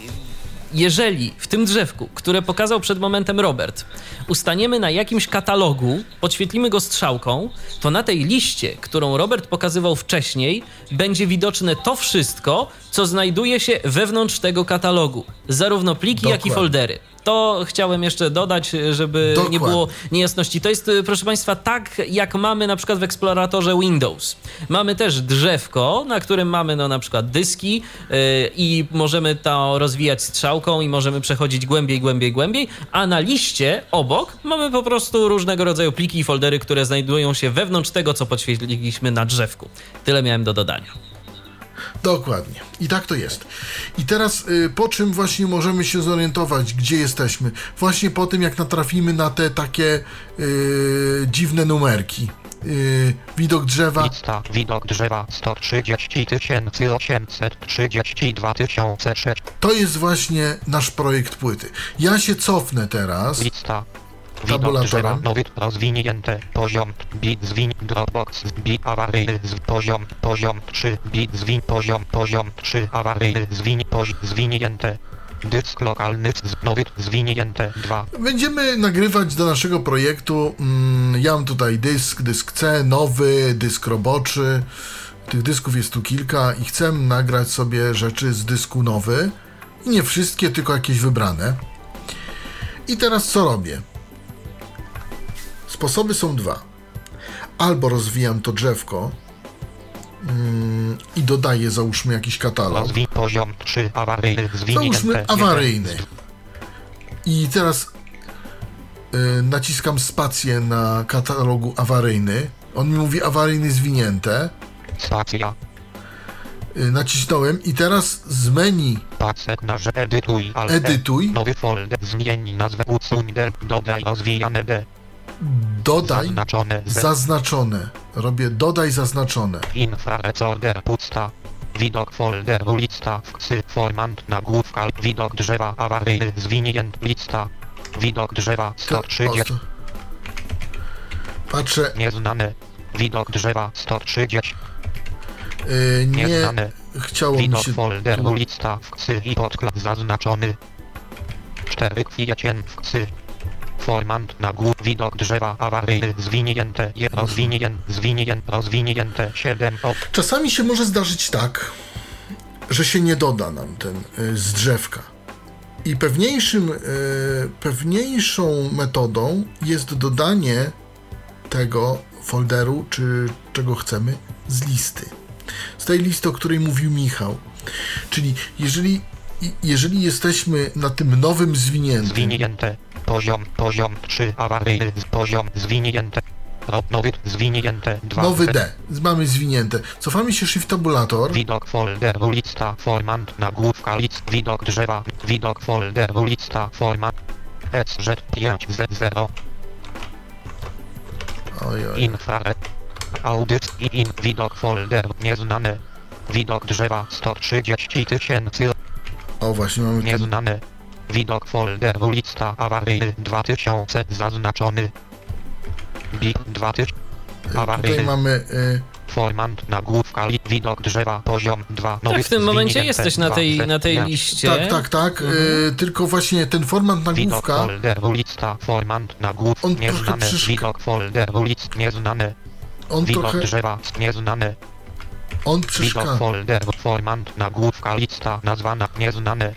Jeżeli w tym drzewku, które pokazał przed momentem Robert, ustaniemy na jakimś katalogu, podświetlimy go strzałką, to na tej liście, którą Robert pokazywał wcześniej, będzie widoczne to wszystko, co znajduje się wewnątrz tego katalogu. Zarówno pliki, jak i Dokładnie. foldery. To chciałem jeszcze dodać, żeby nie Dokładnie. było niejasności. To jest, y, proszę Państwa, tak jak mamy na przykład w eksploratorze Windows. Mamy też drzewko, na którym mamy no, na przykład dyski yy, i możemy to rozwijać strzałką i możemy przechodzić głębiej, głębiej, głębiej, a na liście obok mamy po prostu różnego rodzaju pliki i foldery, które znajdują się wewnątrz tego, co podświetliliśmy na drzewku. Tyle miałem do dodania. Dokładnie. I tak to jest. I teraz y, po czym właśnie możemy się zorientować, gdzie jesteśmy? Właśnie po tym, jak natrafimy na te takie y, dziwne numerki. Y, widok drzewa. lista widok drzewa 130 832 006 To jest właśnie nasz projekt płyty. Ja się cofnę teraz. lista Widok drzewa nowy rozwinięte poziom bit zwin Dropbox bit awaryjny poziom poziom 3 bit zwin poziom poziom 3 awaryjny zwin poz, zwinięte dysk lokalny z nowy zwinięte 2 Będziemy nagrywać do naszego projektu. Mm, ja mam tutaj dysk, dysk C, nowy, dysk roboczy. Tych dysków jest tu kilka i chcę nagrać sobie rzeczy z dysku nowy. I nie wszystkie, tylko jakieś wybrane. I teraz co robię? Sposoby są dwa. Albo rozwijam to drzewko mm, i dodaję, załóżmy, jakiś katalog. rozwin poziom 3 awaryjny Załóżmy awaryjny. I teraz y, naciskam spację na katalogu awaryjny. On mi mówi awaryjny zwinięte. Stacja Y, nacisnąłem i teraz z menu na że edytuj alt Edytuj. Nowy folder zmień nazwę usuń dodaj rozwijane D dodaj zaznaczone zaznaczone. Robię dodaj zaznaczone. Infrarecorder pusta. Widok folderu lista wksy formant nagłówka widok drzewa awaryjny zwinięt lista. Widok drzewa To- 130 o, sto- Patrzę, nieznane. Widok drzewa 130 y, nie nieznane. chciało mi Widok się. folderu lista wksy i podkład zaznaczony. 4 kwiecień wksy. Formant nagłów widok drzewa awaryjny zwinięte rozwinięte zwinięte rozwinięte 7 op Czasami się może zdarzyć tak, że się nie doda nam ten y, z drzewka. I pewniejszym, y, pewniejszą metodą jest dodanie tego folderu, czy czego chcemy, z listy. Z tej listy, o której mówił Michał. Czyli jeżeli, jeżeli jesteśmy na tym nowym zwiniętym, Zwinięte. Poziom, poziom 3 awaryjny, poziom zwinięte. Nowy, zwinięte 2. nowy D, mamy zwinięte, cofamy się shift tabulator, Widok folderu lista formant nagłówka list widok drzewa widok folderu lista format SZ5Z0 oj, oj, infrared audyt i in widok folder nieznane Widok drzewa 130 tysięcy. O, właśnie mamy ten, Nieznane. Widok folderu lista awaryjny 2000 zaznaczony. Bit 2000. tutaj Awaryjny. mamy y, Formant nagłówka widok drzewa poziom 2. Tak, w tym momencie jesteś na tej, 2, na tej liście. tak, tak, tak, y, tylko właśnie ten format Widok nagłówka, folderu lista formant nagłówka On trochę nieznane. przyszk- Widok folderu list nieznane. on Widok trochę, drzewa nieznane. On Widok przeszkadza. folderu formant nagłówka lista nazwana nieznane.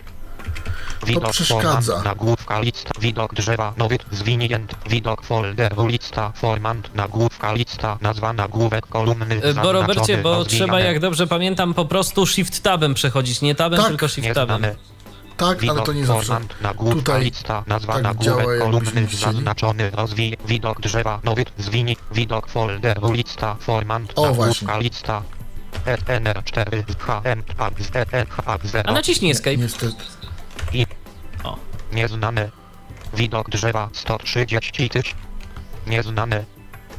Widok przeszkadza. formant nagłówka lista widok drzewa nowy zwinięty widok folderu lista formant nagłówka lista nazwa nagłówek kolumny E, Bo Robercie, bo rozwijane, trzeba, jak dobrze pamiętam, po prostu shift tabem przechodzić. Nie tabem, Tak. tylko shift tabem. Tak, ale Widok to nie zawsze. nagłówka Tutaj lista nazwa tak działa, nagłówek jakbyśmy kolumny zaznaczony rozwij widok drzewa nowy zwini widok folderu lista formant O, nagłówka właśnie. lista SNR4 A naciśnij escape. Niestety. i O. Nieznane. Widok drzewa 130 tysięcy. Nieznane.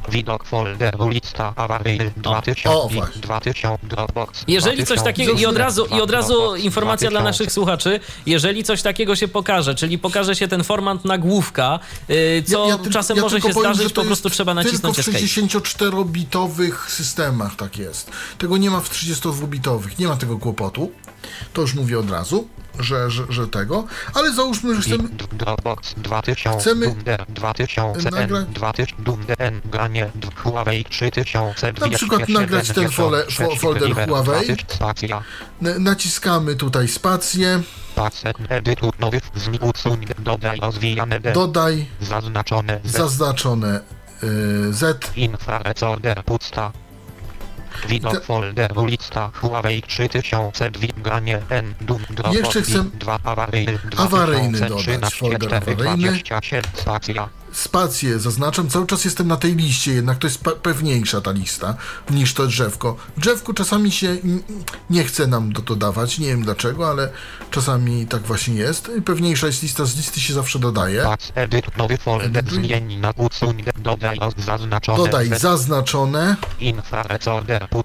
Widok folderu lista awaryjny 2000 O, właśnie. 2000 Dropbox. Jeżeli coś takiego i od razu, i od razu informacja dla 2000. naszych słuchaczy, jeżeli coś takiego się pokaże, czyli pokaże się ten format nagłówka, yy, co Ja- ja czasem ja może się powiem, zdarzyć, po prostu trzeba nacisnąć Tylko w escape. 64-bitowych systemach tak jest. Tego nie ma w 32-bitowych, nie ma tego kłopotu. To już mówię od razu, że, że, że tego. Ale załóżmy, że chcemy... Dropbox 2000 Chcemy Dunder 2000 nagrać- N 2000 Dunder N granie d- Huawei 3000 Na przykład nagrać ten fole- fo- folder Huawei. Naciskamy tutaj spację, Pacet edytu nowy usuń dodaj rozwijane dodaj Zaznaczone Z. zaznaczone y, Z. Infrarecorder pusta. Widok folderu lista Huawei 3000 granie N Dum Jeszcze chcę 2 awaryjny awaryjny 2013, dodać, folder 4, awaryjny. 27 stacja. Spację zaznaczam, cały czas jestem na tej liście, jednak to jest pe- pewniejsza ta lista niż to drzewko. Drzewku czasami się nie chce nam do to dawać, nie wiem dlaczego, ale czasami tak właśnie jest. Pewniejsza jest lista, z listy się zawsze dodaje. Edyt nowy folder zmień na usuń dodaj zaznaczone Dodaj zaznaczone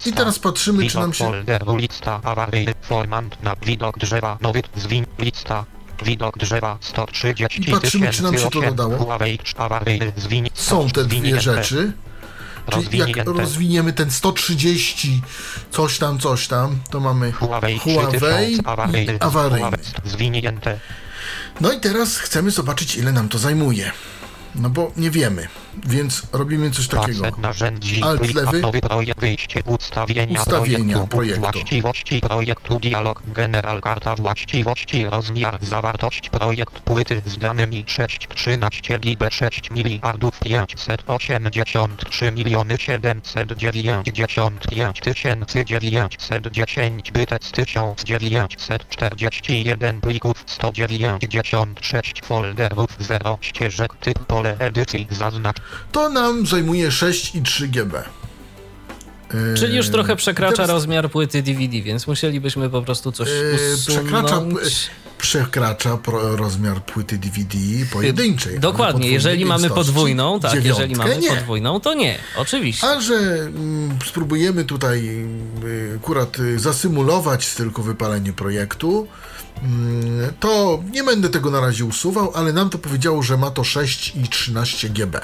i teraz patrzymy, czy nam się... folderu lista awaryjny formant na widok drzewa nowy zwiń lista. Widok drzewa 130 I patrzymy, czy nam się to dodało. Są te dwie rzeczy. Czyli jak rozwiniemy ten 130 coś tam, coś tam, to mamy Huawei, Huawei 3000 awaryjny. i awaryjny. No i teraz chcemy zobaczyć, ile nam to zajmuje. No bo nie wiemy, więc robimy coś takiego. Narzędzi. Alt lewy. Wyjście ustawienia, Ustawienia projektu. Właściwości projektu dialog general karta właściwości rozmiar zawartość projekt płyty z danymi 6 13 GB 6 miliardów 583 miliony 795 tysięcy 910 bytec 1941 plików 196 folderów 0 ścieżek typ pole edycji zaznacz To nam zajmuje 6,3 GB. Yy, Czyli już trochę przekracza teraz, rozmiar płyty DVD, więc musielibyśmy po prostu coś yy, usunąć. przekracza, przekracza pro, rozmiar płyty DVD pojedynczej. Dokładnie, jeżeli mamy podwójną, tak, jeżeli Dziewiątkę mamy nie. podwójną, to nie, oczywiście. A że mm, spróbujemy tutaj y, akurat y, zasymulować tylko wypalenie projektu, mm, to nie będę tego na razie usuwał, ale nam to powiedziało, że ma to 6 i 13 GB.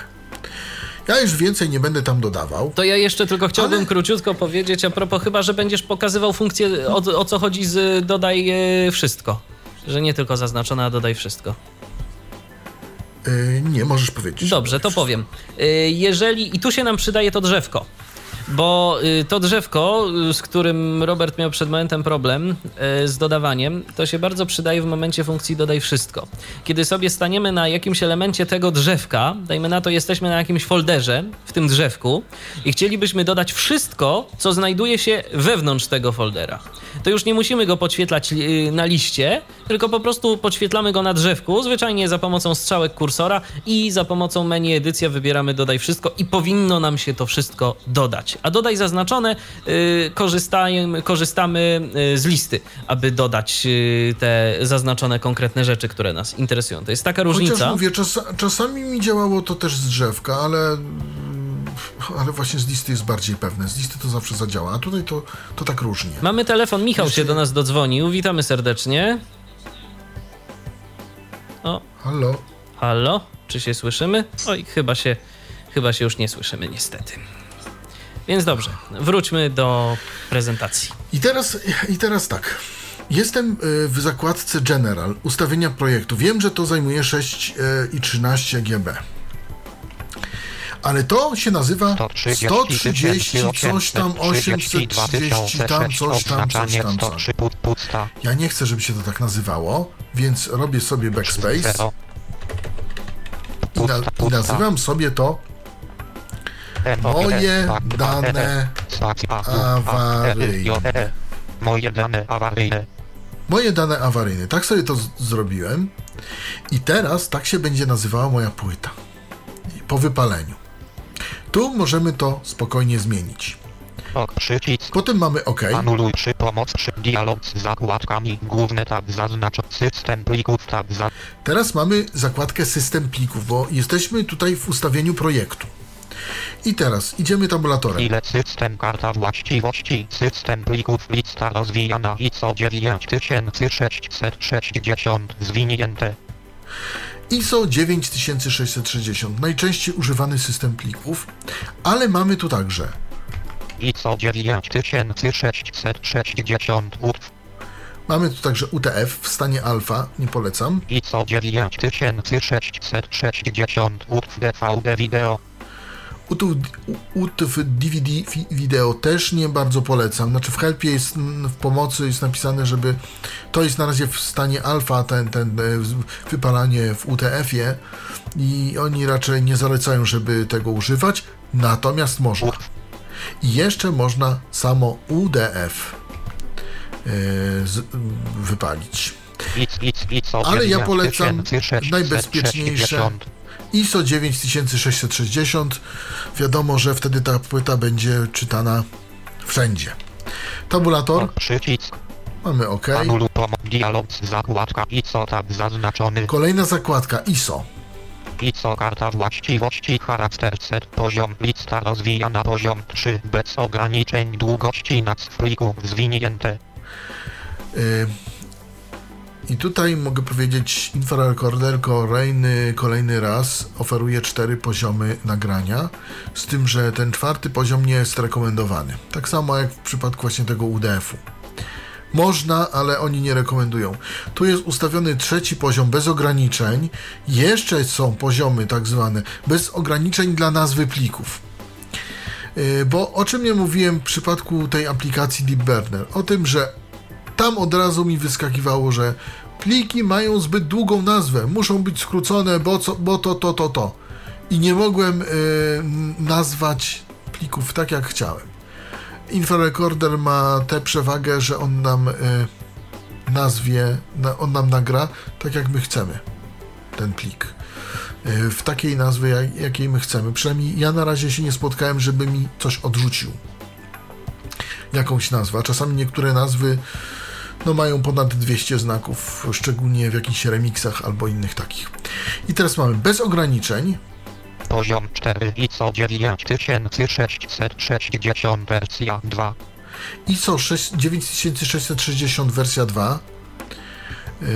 Ja już więcej nie będę tam dodawał. To ja jeszcze tylko chciałbym Ale- króciutko powiedzieć, a propos chyba, że będziesz pokazywał funkcję, o, o co chodzi z dodaj e, wszystko. Że nie tylko zaznaczone, a dodaj wszystko. Y, nie, możesz powiedzieć. Dobrze, to powiem. Y, Jeżeli, i tu się nam przydaje to drzewko, bo y, to drzewko, y, z którym Robert miał przed momentem problem y, z dodawaniem, to się bardzo przydaje w momencie funkcji dodaj wszystko. Kiedy sobie staniemy na jakimś elemencie tego drzewka, dajmy na to, jesteśmy na jakimś folderze w tym drzewku i chcielibyśmy dodać wszystko, co znajduje się wewnątrz tego foldera. To już nie musimy go podświetlać na liście, tylko po prostu podświetlamy go na drzewku, zwyczajnie za pomocą strzałek kursora i za pomocą menu edycja wybieramy dodaj wszystko i powinno nam się to wszystko dodać. A dodaj zaznaczone y, korzystajmy, korzystamy y, z listy, aby dodać y, te zaznaczone konkretne rzeczy, które nas interesują. To jest taka różnica. Chociaż mówię, czas, czasami mi działało to też z drzewka, ale mm, ale właśnie z listy jest bardziej pewne. Z listy to zawsze zadziała, a tutaj to, to tak różnie. Mamy telefon, Michał się do nas dodzwonił. Witamy serdecznie. O, Halo? halo, czy się słyszymy? Oj, chyba się, chyba się już nie słyszymy, niestety. Więc dobrze, wróćmy do prezentacji. I teraz, I teraz tak. Jestem y, w zakładce General, ustawienia projektu. Wiem, że to zajmuje 6 y, i 13 GB. Ale to się nazywa 130 130 coś tam 832 830 tam coś tam coś tam coś. 103 put, pusta, Ja nie chcę, żeby się to tak nazywało, więc robię sobie backspace 0, i, na, i nazywam sobie to Moje dane awaryjne. Moje dane awaryjne. moje dane awaryjne. Tak sobie to zrobiłem i teraz tak się będzie nazywała moja płyta po wypaleniu. Tu możemy to spokojnie zmienić. Ok, przycisk. Potem mamy OK. Anuluj przy pomoc przy dialog z zakładkami. Główny tab zaznacz system plików tab za Teraz mamy zakładkę system plików, bo jesteśmy tutaj w ustawieniu projektu. I teraz idziemy tabulatorem. ile system karta właściwości. System plików lista rozwijana ISO 9660 zwinięte. ISO 9660, najczęściej używany system plików, ale mamy tu także ISO 9660 UTF. Mamy tu także UTF w stanie alfa, nie polecam. ISO 9660 UTF DVD wideo. UTF, UTF DVD wideo też nie bardzo polecam. Znaczy w helpie jest, mm, w pomocy jest napisane, żeby to jest na razie w stanie alfa, ten, ten e, wypalanie w UTF-ie i oni raczej nie zalecają, żeby tego używać, natomiast można. I jeszcze można samo UDF e, z, wypalić. Ale ja polecam 9660. najbezpieczniejsze ISO 9660. Wiadomo, że wtedy ta płyta będzie czytana wszędzie. Tabulator, przycisk. mamy OK. Dialog zakładka ISO tab zaznaczony. Kolejna zakładka ISO. ISO karta właściwości charakter set poziom lista rozwijana poziom 3 bez ograniczeń długości nad pliku zwinięte. Y, I tutaj mogę powiedzieć, infrarekorder kolejny, kolejny raz oferuje cztery poziomy nagrania, z tym, że ten czwarty poziom nie jest rekomendowany. Tak samo jak w przypadku właśnie tego UDF-u. Można, ale oni nie rekomendują. Tu jest ustawiony trzeci poziom bez ograniczeń. Jeszcze są poziomy tak zwane bez ograniczeń dla nazwy plików. Yy, Bo o czym ja mówiłem w przypadku tej aplikacji Deep Burner? O tym, że tam od razu mi wyskakiwało, że pliki mają zbyt długą nazwę, muszą być skrócone, bo, co, bo to, to, to, to. I nie mogłem y, nazwać plików tak, jak chciałem. Infrarecorder ma tę przewagę, że on nam y, nazwie, na, on nam nagra tak, jak my chcemy ten plik. Y, w takiej nazwie, jak, jakiej my chcemy. Przynajmniej ja na razie się nie spotkałem, żeby mi coś odrzucił jakąś nazwę, czasami niektóre nazwy no, mają ponad 200 znaków, szczególnie w jakichś remixach albo innych takich. I teraz mamy bez ograniczeń, Poziom 4 ISO 9660 wersja 2. ISO 6, 9660 wersja 2, yy,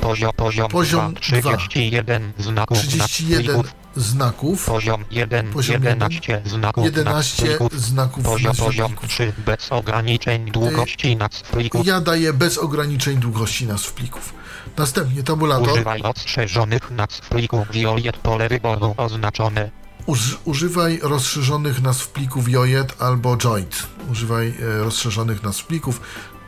Poziom, poziom, Poziom 2, 31 znaków nad 31 plików. Znaków, Poziom 1, Poziom 11 znaków 11 nad plików. znaków Poziom, poziom plików. 3 bez ograniczeń długości nad plików. Ja daję bez ograniczeń długości nazw plików. Następnie tabulator. Używaj rozszerzonych nazw plików violet pole wyboru oznaczone. Uż, używaj rozszerzonych nazw plików JOIT albo JOIT. Używaj e, rozszerzonych nazw plików.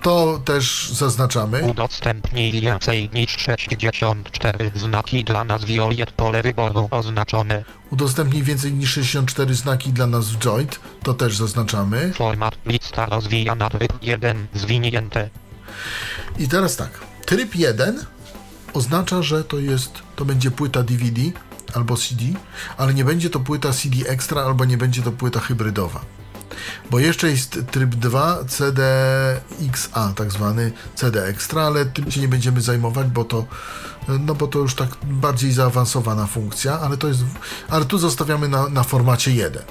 To też zaznaczamy. Udostępnij więcej niż 64 znaki dla nazw violet pole wyboru oznaczone. Udostępnij więcej niż 64 znaki dla nazw JOIT. To też zaznaczamy. Format lista rozwijana tryb 1 zwinięte. I teraz tak. Tryb 1 oznacza, że to jest, to będzie płyta DVD albo CD, ale nie będzie to płyta CD Extra albo nie będzie to płyta hybrydowa. Bo jeszcze jest tryb 2 CDXA, tak zwany CD Extra, ale tym się nie będziemy zajmować, bo to no bo to już tak bardziej zaawansowana funkcja, ale to jest ale tu zostawiamy na, na formacie 1.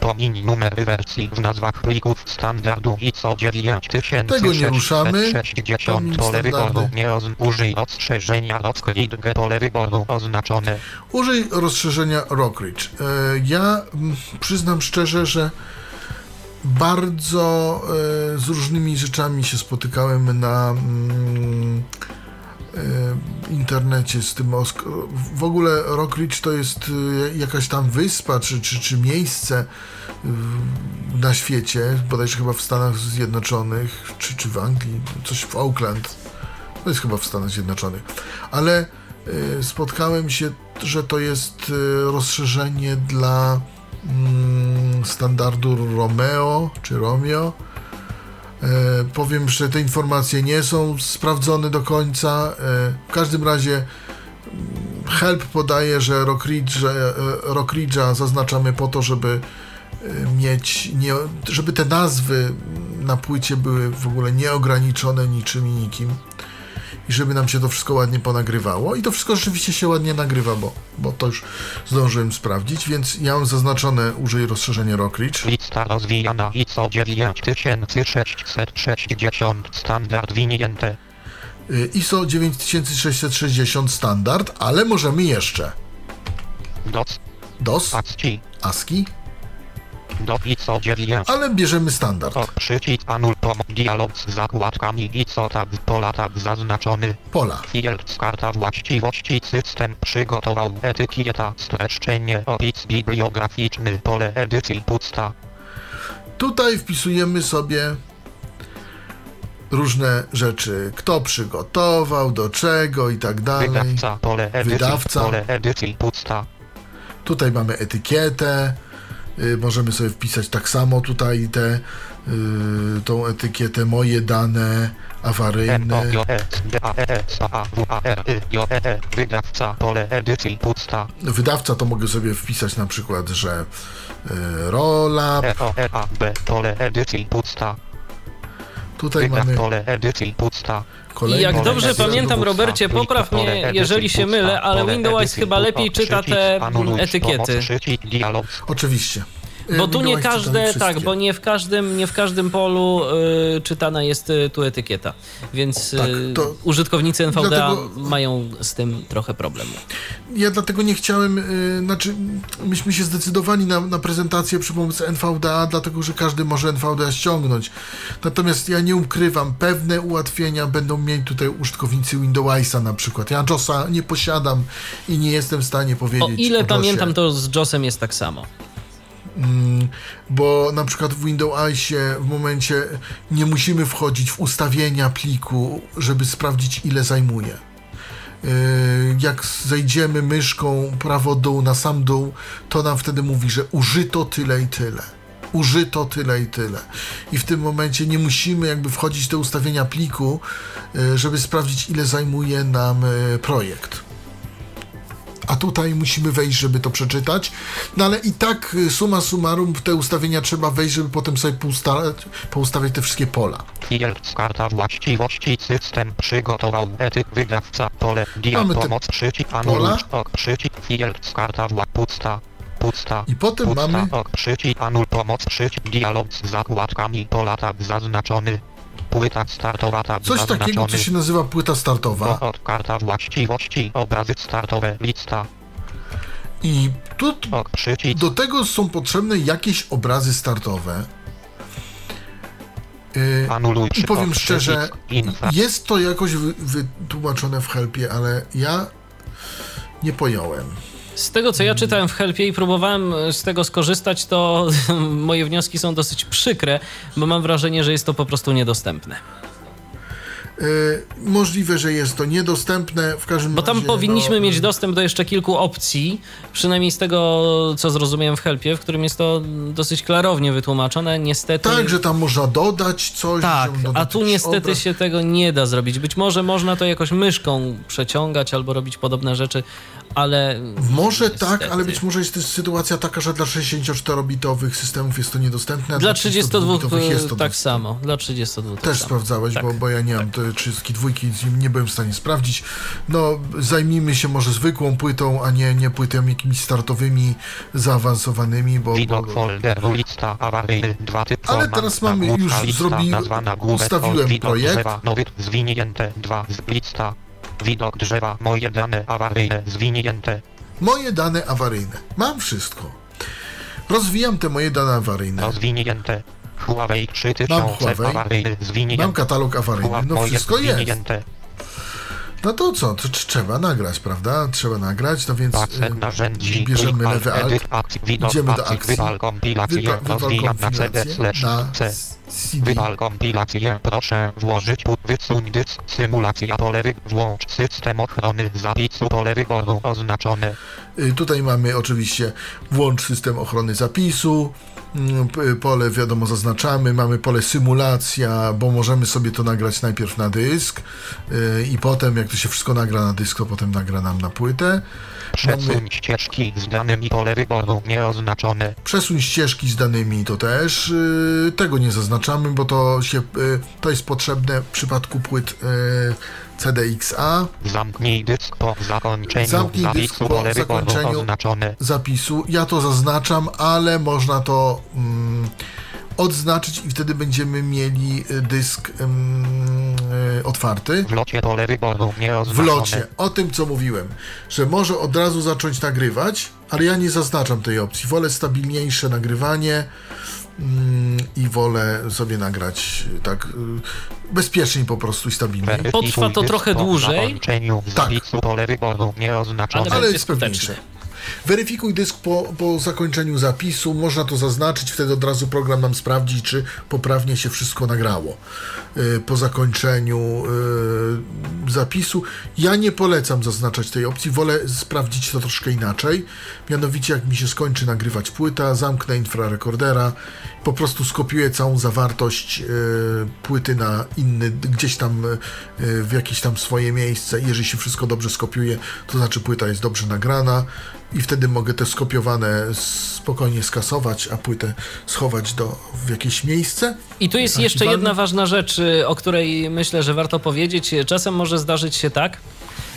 Pomiń numery wersji w nazwach plików standardu ISO 9060 Tego nie ruszamy. 60 Pomiń pole wyboru. Nie oz... Użyj ostrzeżenia Lockreed pole wyboru oznaczone. Użyj rozszerzenia Rockridge. E, Ja przyznam szczerze, że bardzo e, z różnymi rzeczami się spotykałem na mm, e, internecie z tym. osk- W ogóle Rockridge to jest e, jakaś tam wyspa czy, czy, czy miejsce na świecie, bodajże chyba w Stanach Zjednoczonych, czy, czy w Anglii, coś w Auckland. To jest chyba w Stanach Zjednoczonych. Ale spotkałem się, że to jest rozszerzenie dla standardu Romeo czy Romeo. E, powiem, że te informacje nie są sprawdzone do końca. E, w każdym razie mm, Help podaje, że Rockridge, e, Rockridge'a zaznaczamy po to, żeby mieć, nie, żeby te nazwy na płycie były w ogóle nieograniczone niczym i nikim i żeby nam się to wszystko ładnie ponagrywało. I to wszystko rzeczywiście się ładnie nagrywa, bo, bo to już zdążyłem sprawdzić, więc ja mam zaznaczone użyj rozszerzenia Rockridge. Lista rozwijana ISO 9660 standard winięte. Y, ISO 9660 standard, ale możemy jeszcze DOS DOS, ASCII ASCII, do 9 ale bierzemy standard. Przycisk anul pom dialog z zakładkami ISO tab pola tab zaznaczony Pola. Field karta właściwości system przygotował etykieta streszczenie opis bibliograficzny pole edycji pusta Tutaj wpisujemy sobie różne rzeczy, kto przygotował, do czego i tak dalej. wydawca pole edycji Wydawca. pole edycji pusta Tutaj mamy etykietę. Y, możemy sobie wpisać tak samo tutaj te, y, tą etykietę moje dane awaryjne. E E Y wydawca pole edycji pusta Wydawca to mogę sobie wpisać na przykład, że rola. Pole edycji pusta Tutaj mamy pole edycji pusta I kolejny. jak pole dobrze pamiętam, Robercie, popraw mnie, jeżeli się mylę, ale Windows chyba lepiej czyta te etykiety. Oczywiście. Y, Bo tu nie każde, tak, bo nie w każdym, nie w każdym polu y, czytana jest y, tu etykieta. Więc y, Tak, to- użytkownicy NVDA dlatego- mają z tym trochę problemu. Ja dlatego nie chciałem, y, znaczy myśmy się zdecydowali na, na prezentację przy pomocy NVDA, dlatego że każdy może NVDA ściągnąć. Natomiast ja nie ukrywam, pewne ułatwienia będą mieli tutaj użytkownicy Windowsa na przykład. Ja JOSa nie posiadam i nie jestem w stanie powiedzieć O ile JOSie. pamiętam, to z JOSem jest tak samo. Bo na przykład w Windowsie w momencie nie musimy wchodzić w ustawienia pliku, żeby sprawdzić ile zajmuje. Yy, Jak zejdziemy myszką prawo-dół na sam dół, to nam wtedy mówi, że użyto tyle i tyle. Użyto tyle i tyle. I w tym momencie nie musimy jakby wchodzić te ustawienia pliku, yy, żeby sprawdzić ile zajmuje nam yy, projekt a tutaj musimy wejść, żeby to przeczytać. No ale i tak y, suma summarum w te ustawienia trzeba wejść, żeby potem sobie pousta- poustawiać te wszystkie pola. Field karta właściwości system przygotował etyk wydawca pole dia pomoc przycisk anuluj ok przycisk field karta wła pusta pusta I potem pusta mamy ok przycisk anul pomoc przycisk dialog z zakładkami pola tab zaznaczony płyta startowa tab coś takiego, co się nazywa płyta startowa. od karta właściwości obrazy startowe lista I tu do tego są potrzebne jakieś obrazy startowe. Y, anuluj I powiem szczerze, jest to jakoś wy- wytłumaczone w helpie, ale ja nie pojąłem. Z tego, co ja czytałem w Helpie i próbowałem z tego skorzystać, to moje wnioski są dosyć przykre, bo mam wrażenie, że jest to po prostu niedostępne. Y, możliwe, że jest to niedostępne w każdym Bo tam razie, powinniśmy no, mieć dostęp do jeszcze kilku opcji, przynajmniej z tego, co zrozumiałem w Helpie, w którym jest to dosyć klarownie wytłumaczone. Niestety. Tak, że tam można dodać coś. Tak, a tu niestety obraz. się tego nie da zrobić. Być może można to jakoś myszką przeciągać albo robić podobne rzeczy, ale. Może niestety. tak, ale być może jest też sytuacja taka, że dla 64-bitowych systemów jest to niedostępne, a Dla 32-bitowych 32 jest to tak dostępne. samo. Dla 32 tak Też samo. sprawdzałeś, Tak. bo, bo ja nie mam te 32, nie byłem w stanie sprawdzić. No, zajmijmy się może zwykłą płytą, a nie, nie płytami jakimiś startowymi, zaawansowanymi, bo... bo Widok folderu lista awaryjny 2 typ Ale teraz mamy już lista, zrobi- nazwa nagłówek, ustawiłem projekt. Zwinięte 2 z lista. Widok drzewa, moje dane awaryjne, zwinięte. Moje dane awaryjne. Mam wszystko. Rozwijam te moje dane awaryjne. Rozwinięte. Huawei 3000 Mam Huawei. awaryjny, zwinięte. Mam katalog awaryjny. No wszystko jest. zwinięte. No to co? To tr- trzeba nagrać, prawda? Trzeba nagrać, no więc y, bierzemy lewy alt, idziemy do akcji, akcji, wywal kompilację, na kompilację proszę włożyć wysuń dysk, symulacja pole wy, włącz system ochrony zapisu pole wyboru oznaczone. Y, Tutaj mamy oczywiście włącz system ochrony zapisu, pole wiadomo zaznaczamy, mamy pole symulacja, bo możemy sobie to nagrać najpierw na dysk y, i potem jak to się wszystko nagra na dysk, to potem nagra nam na płytę. Przesuń ścieżki z danymi pole wyboru nieoznaczone. Przesuń ścieżki z danymi to też, y, tego nie zaznaczamy, bo to się, y, to jest potrzebne w przypadku płyt CDXA. Zamknij dysk po zakończeniu Zamknij dysk zapisu po zakończeniu oznaczone. zapisu. Ja to zaznaczam, ale można to mm, odznaczyć i wtedy będziemy mieli y, dysk ym, y, otwarty. W locie W locie. O tym, co mówiłem, że może od razu zacząć nagrywać, ale ja nie zaznaczam tej opcji. Wolę stabilniejsze nagrywanie mm, i wolę sobie nagrać tak y, bezpieczniej po prostu i stabilniej. Weryfikuj Potrwa to trochę dłużej. Tak. Ale jest pewniejsze. Weryfikuj dysk po, po zakończeniu zapisu, można to zaznaczyć, wtedy od razu program nam sprawdzi, czy poprawnie się wszystko nagrało. Y, Po zakończeniu y, zapisu. Ja nie polecam zaznaczać tej opcji, wolę sprawdzić to troszkę inaczej. Mianowicie, jak mi się skończy nagrywać płyta, zamknę infrarekordera, po prostu skopiuję całą zawartość y, płyty na inny, gdzieś tam y, w jakieś tam swoje miejsce. Jeżeli się wszystko dobrze skopiuje, to znaczy płyta jest dobrze nagrana i wtedy mogę te skopiowane spokojnie skasować, a płytę schować do, w jakieś miejsce. I tu jest jeszcze jedna ważna rzecz, y, o której myślę, że warto powiedzieć. Czasem może zdarzyć się tak,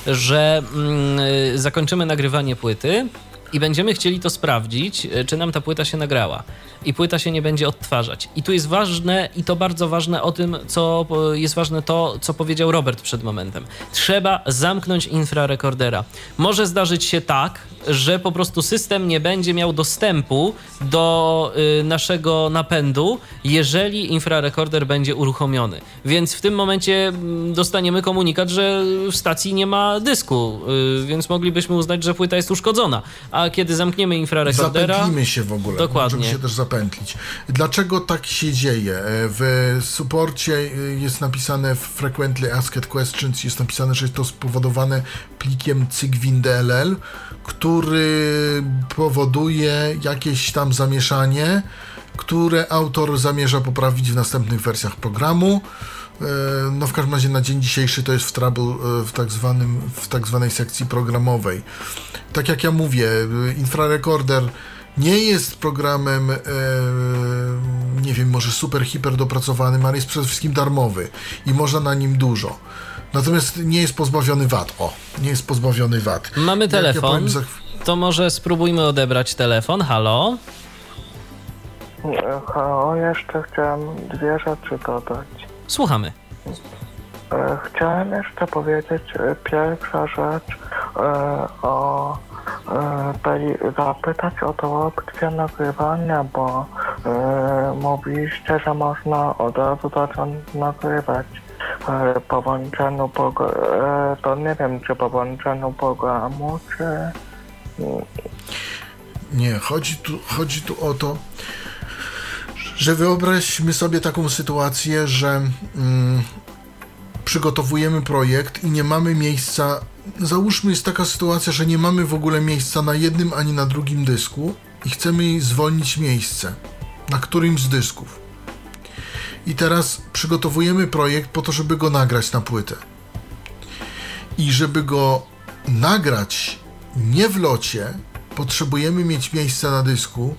że mm, y, zakończymy nagrywanie płyty i będziemy chcieli to sprawdzić, y, czy nam ta płyta się nagrała. I płyta się nie będzie odtwarzać. I tu jest ważne, i to bardzo ważne o tym, co po- jest ważne to, co powiedział Robert przed momentem. Trzeba zamknąć infrarekordera. Może zdarzyć się tak, że po prostu system nie będzie miał dostępu do y, naszego napędu, jeżeli infrarekorder będzie uruchomiony. Więc w tym momencie mm, dostaniemy komunikat, że w stacji nie ma dysku, y, więc moglibyśmy uznać, że płyta jest uszkodzona. A kiedy zamkniemy infrarekordera, Zapętlimy się w ogóle. Dokładnie. Możemy się też zapętlić. Dlaczego tak się dzieje? W suporcie y, jest napisane w Frequently Asked Questions, jest napisane, że jest to spowodowane plikiem cygwin.dll, który powoduje jakieś tam zamieszanie, które autor zamierza poprawić w następnych wersjach programu. E, No w każdym razie na dzień dzisiejszy to jest w trouble e, w tak, zwanym, w tak zwanej sekcji programowej. Tak jak ja mówię, e, infrarekorder nie jest programem, e, nie wiem, może super, hiper dopracowanym, ale jest przede wszystkim darmowy i można na nim dużo. Natomiast nie jest pozbawiony wad. O, nie jest pozbawiony wad. mamy Jak ja telefon, powiem za to może spróbujmy odebrać telefon. Halo? Halo, jeszcze chciałem dwie rzeczy dodać. Słuchamy. E, Chciałem jeszcze powiedzieć, e, pierwsza rzecz e, o tej, zapytać o tą opcję nagrywania, bo mówiliście, że można od razu zacząć nagrywać po włączeniu pog- e, to nie wiem, czy po włączeniu programu, czy Nie, chodzi tu, chodzi tu o to, że wyobraźmy sobie taką sytuację, że mm, przygotowujemy projekt i nie mamy miejsca. Załóżmy, jest taka sytuacja, że nie mamy w ogóle miejsca na jednym ani na drugim dysku i chcemy zwolnić miejsce na którymś z dysków. I teraz przygotowujemy projekt po to, żeby go nagrać na płytę. I żeby go nagrać nie w locie potrzebujemy mieć miejsce na dysku,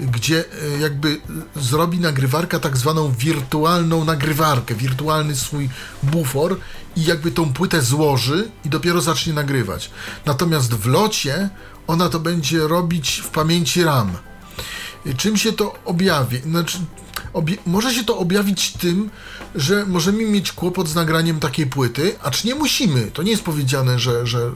gdzie e, jakby zrobi nagrywarka tak zwaną wirtualną nagrywarkę, wirtualny swój bufor i jakby tą płytę złoży i dopiero zacznie nagrywać. Natomiast w locie ona to będzie robić w pamięci RAM. Czym się to objawi? Znaczy, może się to objawić tym, że możemy mieć kłopot z nagraniem takiej płyty, acz nie musimy. To nie jest powiedziane, że, że,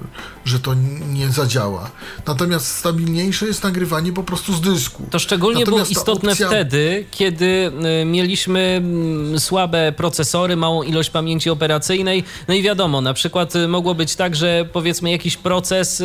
że to nie zadziała. Natomiast stabilniejsze jest nagrywanie po prostu z dysku. To szczególnie Natomiast było istotne opcja- wtedy, kiedy y, mieliśmy mm, słabe procesory, małą ilość pamięci operacyjnej. No i wiadomo, na przykład y, mogło być tak, że powiedzmy jakiś proces y,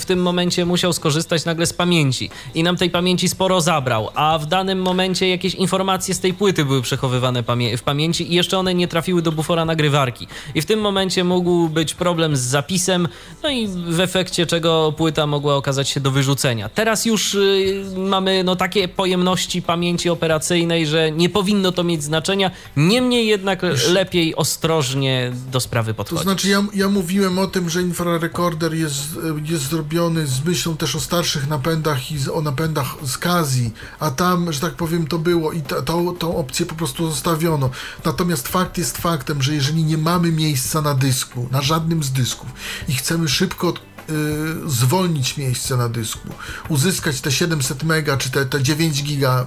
w tym momencie musiał skorzystać nagle z pamięci i nam tej pamięci sporo zabrał, a w danym momencie jakieś informacje z tej płyty były przechowywane w pamięci i jeszcze one nie trafiły do bufora nagrywarki. I w tym momencie mógł być problem z zapisem, no i w efekcie czego płyta mogła okazać się do wyrzucenia. Teraz już y, mamy no, takie pojemności pamięci operacyjnej, że nie powinno to mieć znaczenia. Niemniej jednak lepiej ostrożnie do sprawy To podchodzić. znaczy, ja, ja mówiłem o tym, że infrarekorder jest, jest zrobiony z myślą też o starszych napędach i z, o napędach z Kazji, a tam, że tak powiem, to było i ta, tą, tą opcję po prostu zostawiono. Natomiast fakt jest faktem, że jeżeli nie mamy miejsca na dysku, na żadnym z dysków i chcemy szybko y, zwolnić miejsce na dysku, uzyskać te 700 mega czy te, te 9 giga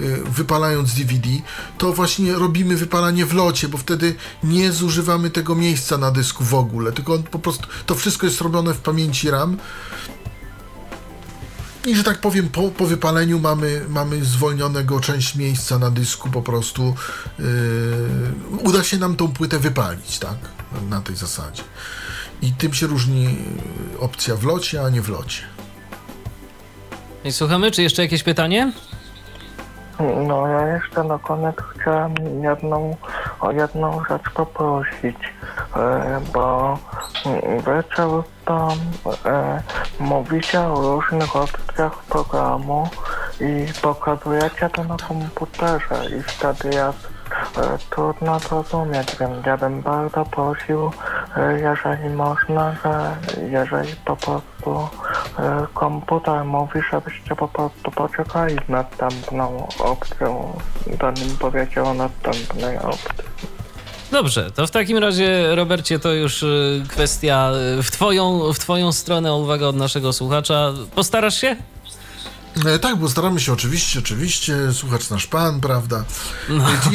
y, wypalając DVD, to właśnie robimy wypalanie w locie, bo wtedy nie zużywamy tego miejsca na dysku w ogóle, tylko on po prostu to wszystko jest robione w pamięci RAM. I że tak powiem, po, po wypaleniu mamy, mamy zwolnionego część miejsca na dysku, po prostu yy, uda się nam tą płytę wypalić, tak? Na tej zasadzie. I tym się różni yy, opcja w locie, a nie w locie. I Słuchamy, czy jeszcze jakieś pytanie? No ja jeszcze na koniec chciałem jedną, o jedną rzecz poprosić, e, bo mm, wy często e, mówicie o różnych opcjach programu i pokazujecie to na komputerze i wtedy jest trudno zrozumieć, więc ja bym bardzo prosił, e, jeżeli można, że jeżeli po prostu komputer mówi, żebyście po prostu poczekali z następną opcją, zanim powiedział o następnej opcji. Dobrze, to w takim razie, Robercie, to już y, kwestia y, w twoją, w twoją stronę, o uwagę od naszego słuchacza. Postarasz się? E, tak, bo staramy się oczywiście, oczywiście, słuchacz nasz pan, prawda?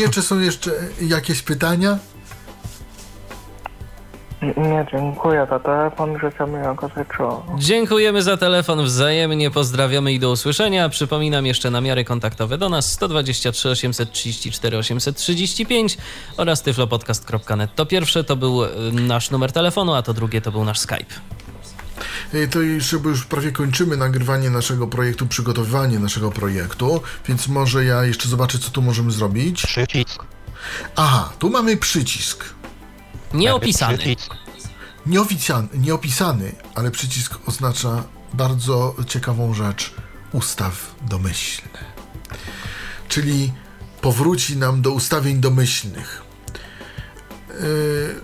E, Czy są jeszcze jakieś pytania? Nie, dziękuję za telefon, życzę miłego wieczoru. Dziękujemy za telefon, wzajemnie pozdrawiamy i do usłyszenia. Przypominam jeszcze namiary kontaktowe do nas 123 834 835 oraz tyflopodcast.net. To pierwsze to był y, nasz numer telefonu, a to drugie to był nasz Skype. E, To jeszcze, bo już prawie kończymy nagrywanie naszego projektu, przygotowywanie naszego projektu, więc może ja jeszcze zobaczę, co tu możemy zrobić. Przycisk. Aha, tu mamy przycisk. Nieopisany. Przycisk. Nieoficjan, nieopisany, ale przycisk oznacza bardzo ciekawą rzecz. Ustaw domyślne. Czyli powróci nam do ustawień domyślnych. Yy,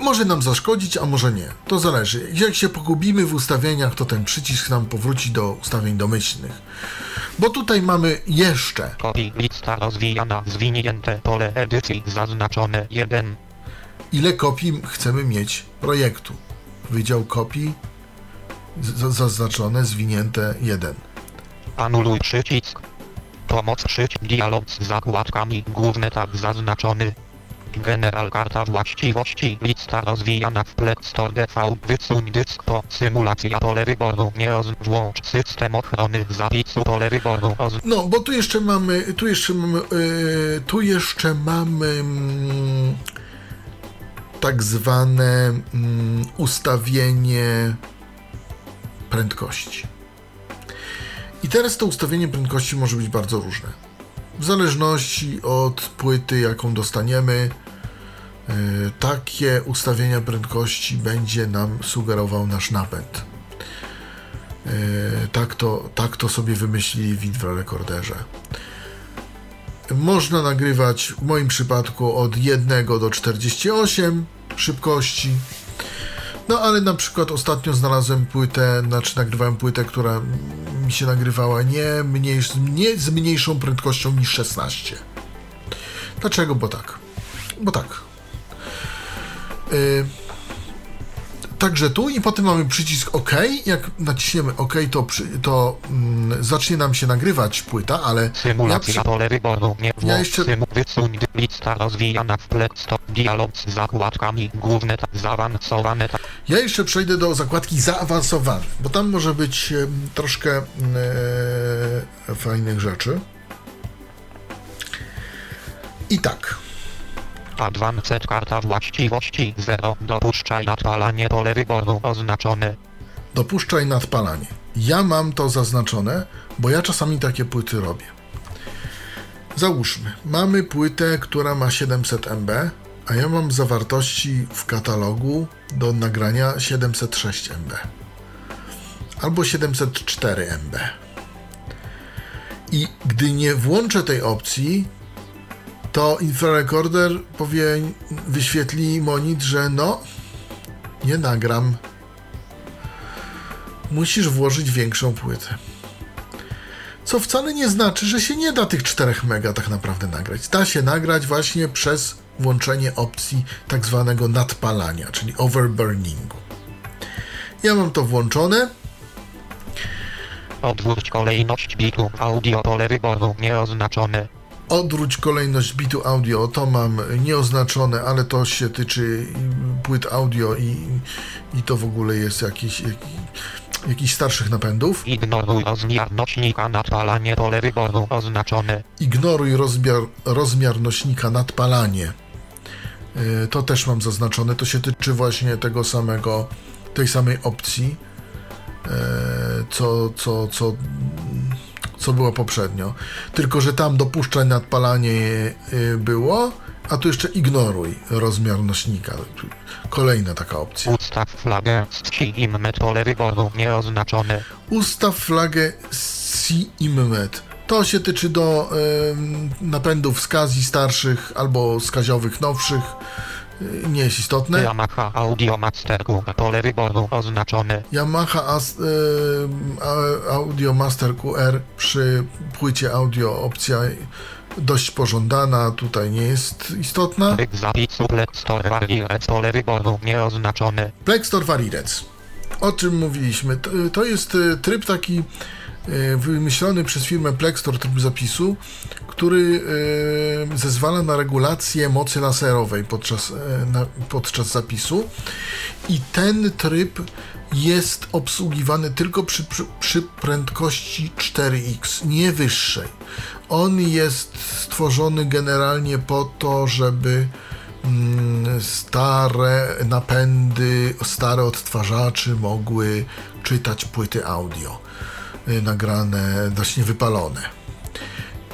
może nam zaszkodzić, a może nie. To zależy. Jak się pogubimy w ustawieniach, to ten przycisk nam powróci do ustawień domyślnych. Bo tutaj mamy jeszcze Kopii. Lista rozwijana. Zwinięte. Pole edycji. Zaznaczone. 1. ile kopii chcemy mieć projektu. Wydział kopii zaznaczone, zwinięte 1. Anuluj przycisk. Pomoc przycisk. Dialog z zakładkami. Główny tab zaznaczony. General karta właściwości. Lista rozwijana w Plex Store DV. Wysuń dysk po. Symulacja pole wyboru. Nie roz... Włącz system ochrony zapisu pole wyboru. Oz... No, bo tu jeszcze mamy, tu jeszcze mamy, yy, tu jeszcze mamy mm, tak zwane mm, ustawienie prędkości. I teraz to ustawienie prędkości może być bardzo różne. W zależności od płyty, jaką dostaniemy, yy, takie ustawienia prędkości będzie nam sugerował nasz napęd. Yy, tak, to, tak to sobie wymyślili w infrarekorderze. Można nagrywać w moim przypadku od 1 do 48 szybkości. No ale na przykład ostatnio znalazłem płytę, znaczy nagrywałem płytę, która mi się nagrywała nie, mniej, nie z mniejszą prędkością niż 16. Dlaczego? Bo tak. Bo tak. Yy, Także tu i potem mamy przycisk OK. Jak naciśniemy OK, to, przy, to mm, zacznie nam się nagrywać płyta, ale ja Symulacja przy, pole wyboru. Nie Ja jeszcze-. Wysuń lista rozwijana w. Dialog z zakładkami. Główne ta, zaawansowane ta. ja jeszcze przejdę do zakładki zaawansowane, bo tam może być troszkę e, fajnych rzeczy. I tak. Advanced karta właściwości 0. Dopuszczaj nadpalanie pole wyboru oznaczone. Dopuszczaj nadpalanie. Ja mam to zaznaczone, bo ja czasami takie płyty robię. Załóżmy, mamy płytę, która ma 700 MB, a ja mam zawartości w katalogu do nagrania 706 MB albo 704 MB. I gdy nie włączę tej opcji, to infrarekorder powie, wyświetli monit, że no, nie nagram musisz włożyć większą płytę. Co wcale nie znaczy, że się nie da tych 4 mega tak naprawdę nagrać. Da się nagrać właśnie przez włączenie opcji tak zwanego nadpalania, czyli overburningu. Ja mam to włączone. Odwróć kolejność bitu. Audio pole wyboru nieoznaczone. Odwróć kolejność bitu audio, to mam nieoznaczone, ale to się tyczy płyt audio i, i to w ogóle jest jakiś, jakiś, jakichś starszych napędów. Ignoruj rozmiar nośnika nadpalanie pole wyboru oznaczone. Ignoruj rozmiar, rozmiar nośnika nadpalanie. Yy, To też mam zaznaczone. To się tyczy właśnie tego samego, tej samej opcji, yy, co, co, co, co było poprzednio. Tylko, że tam dopuszczaj nadpalanie yy, było, a tu jeszcze ignoruj rozmiar nośnika. Kolejna taka opcja. Ustaw flagę z immet pole wyboru nieoznaczone. Ustaw flagę CIMMET. To się tyczy do em, napędów skazji starszych albo skaziowych nowszych. Y, Nie jest istotne. Yamaha Audio Masterku pole wyboru oznaczone. Yamaha As, a- Audio Master QR przy płycie audio opcja dość pożądana, tutaj nie jest istotna. Zapisu Plextor Warrior pole wyboru nieoznaczone. Plextor Varirec. O czym mówiliśmy? To, to jest e, tryb taki wymyślony przez firmę Plextor, tryb zapisu, który e, zezwala na regulację mocy laserowej podczas, e, podczas zapisu i ten tryb jest obsługiwany tylko przy, przy, przy prędkości 4x, nie wyższej. On jest stworzony generalnie po to, żeby mm, stare napędy, stare odtwarzacze mogły czytać płyty audio nagrane, właśnie wypalone.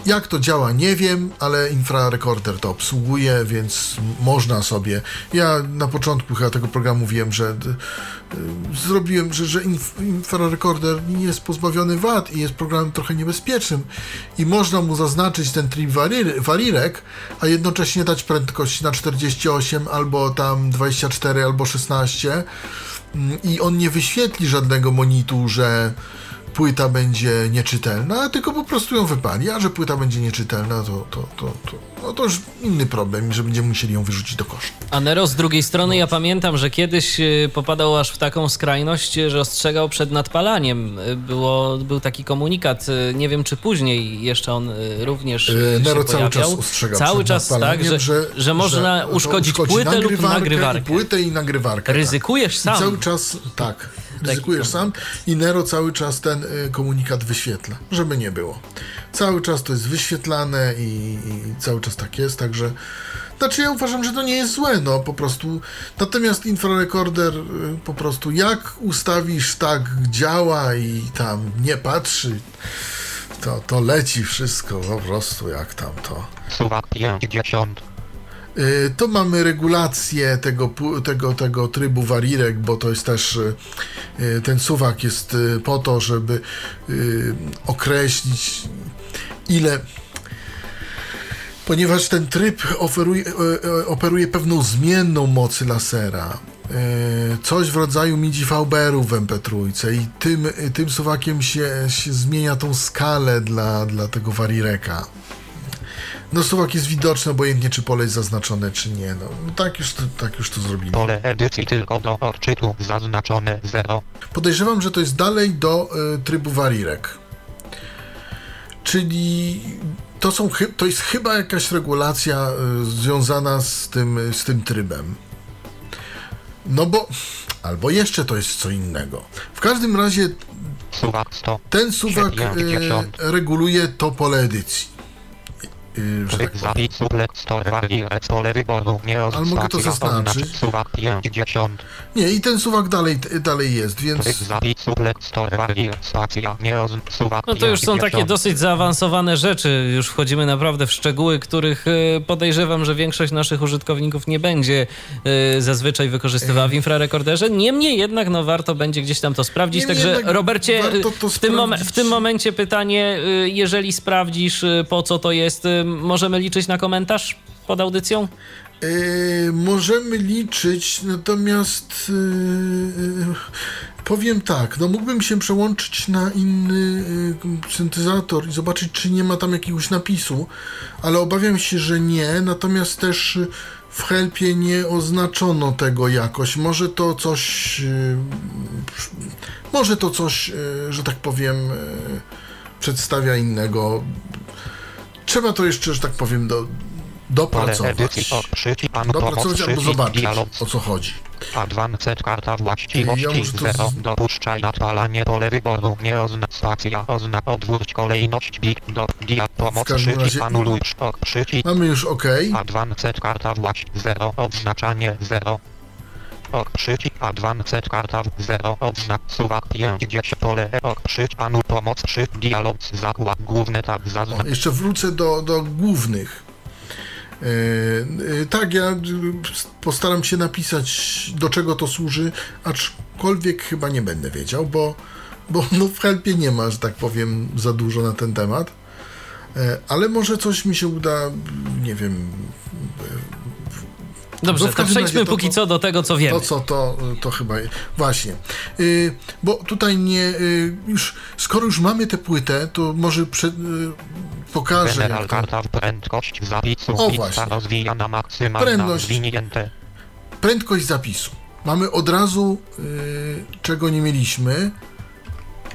Jak to działa, nie wiem, ale infrarekorder to obsługuje, więc można sobie. Ja na początku chyba tego programu wiem, że y, zrobiłem, że, że inf, infrarekorder nie jest pozbawiony wad i jest programem trochę niebezpiecznym i można mu zaznaczyć ten tryb warir, warirek, a jednocześnie dać prędkość na 48 albo tam 24 albo 16 mm, i on nie wyświetli żadnego monitu, że płyta będzie nieczytelna, tylko po prostu ją wypali, a że płyta będzie nieczytelna, to, to, to, to, no to już inny problem, że będziemy musieli ją wyrzucić do kosza. A Nero z drugiej strony, ja pamiętam, że kiedyś y, popadał aż w taką skrajność, y, że ostrzegał przed nadpalaniem. Y, Było, był taki komunikat, nie wiem czy później jeszcze on również Yy, się Nero cały pojawiał. czas ostrzega Cały czas, tak, nadpalaniem, że, że, można to uszkodzić uszkodzi płytę lub nagrywarkę nagrywarkę. I płytę i nagrywarkę. tak. Ryzykujesz I sam. cały czas, tak, ryzykujesz sam i Nero cały czas ten y, komunikat wyświetla, żeby nie było. Cały czas to jest wyświetlane i, i cały czas tak jest, także znaczy ja uważam, że to nie jest złe, no po prostu. Natomiast infrarekorder y, po prostu jak ustawisz tak działa i tam nie patrzy, to, to leci wszystko po prostu jak tam to. Suwak 50. Y, To mamy regulację tego, tego, tego trybu warirek, bo to jest też y, y, ten suwak jest po to, żeby określić ile. Ponieważ ten tryb oferuje, operuje pewną zmienną mocy lasera coś w rodzaju MIDI VBR-u w MP3 i tym, tym suwakiem się, się zmienia tą skalę dla, dla tego warireka. No suwak jest widoczny, obojętnie czy pole jest zaznaczone, czy nie. No, no tak, już to, tak już to zrobili. Pole edycji tylko do odczytu zaznaczone 0. Podejrzewam, że to jest dalej do y, trybu warirek. Czyli to, są, to jest chyba jakaś regulacja y, związana z tym, z tym trybem. No bo, albo jeszcze to jest co innego. W każdym razie Suwak 100. ten suwak y, 70. reguluje to pole edycji. Y, że tak powiem. Ale mogę to zaznaczyć. oznacz Suwak 50. Nie, i ten suwak dalej, dalej jest, więc No to już są 50. takie dosyć zaawansowane rzeczy. Już wchodzimy naprawdę w szczegóły, których e, podejrzewam, że większość naszych użytkowników nie będzie e, zazwyczaj wykorzystywała w infrarekorderze. Niemniej jednak no, warto będzie gdzieś tam to sprawdzić. Niemniej Także jednak Robercie, w tym, mom- w tym momencie pytanie, jeżeli sprawdzisz po co to jest, możemy liczyć na komentarz pod audycją? Yy, możemy liczyć, natomiast yy, powiem tak, no mógłbym się przełączyć na inny yy, syntezator i zobaczyć, czy nie ma tam jakiegoś napisu, ale obawiam się, że nie, natomiast też w helpie nie oznaczono tego jakoś. Może to coś, może to coś, że tak powiem, przedstawia innego. Trzeba to jeszcze, że tak powiem, do, dopracować dopracować albo zobaczyć, o co chodzi. Advanced karta właściwości muszę to 0. z- Dopuszczaj nadpalanie pole wyboru. Nie oznacz stacja. Oznak odwróć kolejność bit do dia. Pomoc przycisk anuluj. Przycisk. Mamy już OK. Advanced karta właść 0. Odznaczanie 0. Ok przycisk Advanced karta 0. Odznak suwak 50 pole. Ok przycisk anul pomoc 3. Dialog zakład główny tab zaznacz. Jeszcze wrócę do, do głównych. Yy, tak, ja postaram się napisać, do czego to służy, aczkolwiek chyba nie będę wiedział, bo, bo no w helpie nie ma, że tak powiem, za dużo na ten temat. Yy, ale może coś mi się uda, nie wiem, Dobrze, No w to przejdźmy to- póki co do tego, co wiemy. To co to, to chyba właśnie. Yy, bo tutaj nie yy, już skoro już mamy tę płytę, to może prze, yy, pokażę General karta prędkość zapisu. O, właśnie. rozwijana maksymalna. Prędkość. Zwinięte. prędkość zapisu. Mamy od razu yy, czego nie mieliśmy.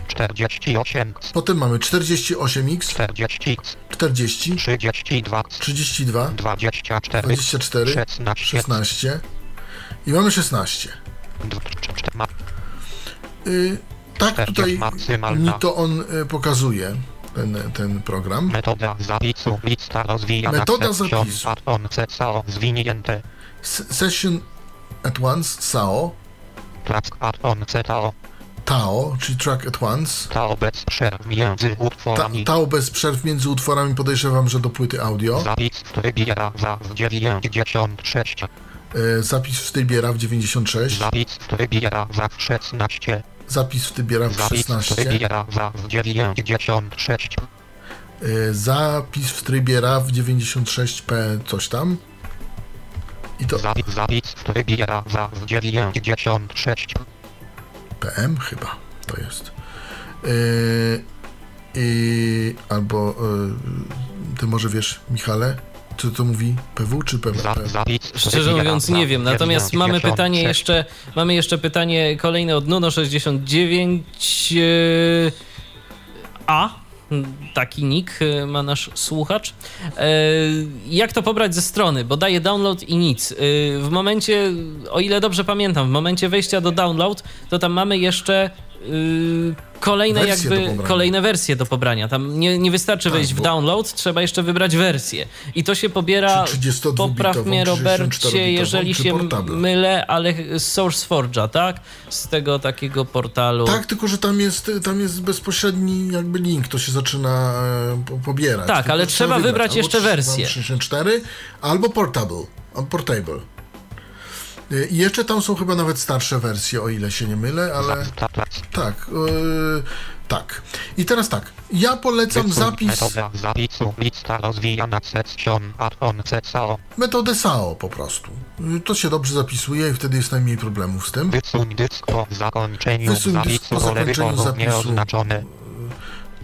48, Potem mamy 48x, 40, 40, 32, 32, 24, 24, 16, 16 i mamy 16. dw- cz- cz- ma- Yy, tak 40 tutaj mi to on yy, pokazuje, ten, ten program. Metoda zapisu. Lista rozwijana. Metoda zapisu. Zwinięte. S- Session at once, SAO, Track add-on CTO. TAO, czyli Track at Once. TAO bez przerw między Ta, utworami. TAO bez przerw między utworami podejrzewam, że do płyty audio. Zapis w trybie RAW w 96. E, zapis w trybie RAW 96, Zapis w trybie RAW w 16. zapis w trybie RAW Zapis w 16, trybie RAW w 96. e, zapis w trybie RAW 96P coś tam. I to Zapis, zapis w trybie RAW w 96. PM chyba to jest. E, i, albo e, ty może wiesz, Michale, czy to mówi PW czy PW? Szczerze mówiąc nie wiem, natomiast mamy 96. pytanie jeszcze, mamy jeszcze pytanie kolejne od Nuno69 e, A. Taki nick e, ma nasz słuchacz. E, Jak to pobrać ze strony? Bo daje download i nic. E, W momencie, o ile dobrze pamiętam, w momencie wejścia do download, to tam mamy jeszcze e, kolejne Wersje do jakby pobrania. kolejne wersje do pobrania. Tam nie, nie wystarczy Tak, wejść w download, trzeba jeszcze wybrać wersję. I to się pobiera. Czy 32-bitową, Popraw mnie, Robercie, 64-bitową, jeżeli się portable? mylę, ale z SourceForge'a, tak? Z tego takiego portalu. Tak, tylko że tam jest, tam jest bezpośredni jakby link, to się zaczyna e, po- pobierać. Tak, Tylko ale trzeba wybrać jeszcze albo wersję. 64 albo portable, portable. E, I jeszcze tam są chyba nawet starsze wersje, o ile się nie mylę, ale Ta- ta- tak. Tak. I teraz tak. Ja polecam Wysuń zapis, Metoda zapisu. Lista rozwijana session add-on CSAO. metodę SAO po prostu. Y, To się dobrze zapisuje i wtedy jest najmniej problemów z tym. Wysuń dysk po zakończeniu Wysuń dysk zapisu po zakończeniu zapisu.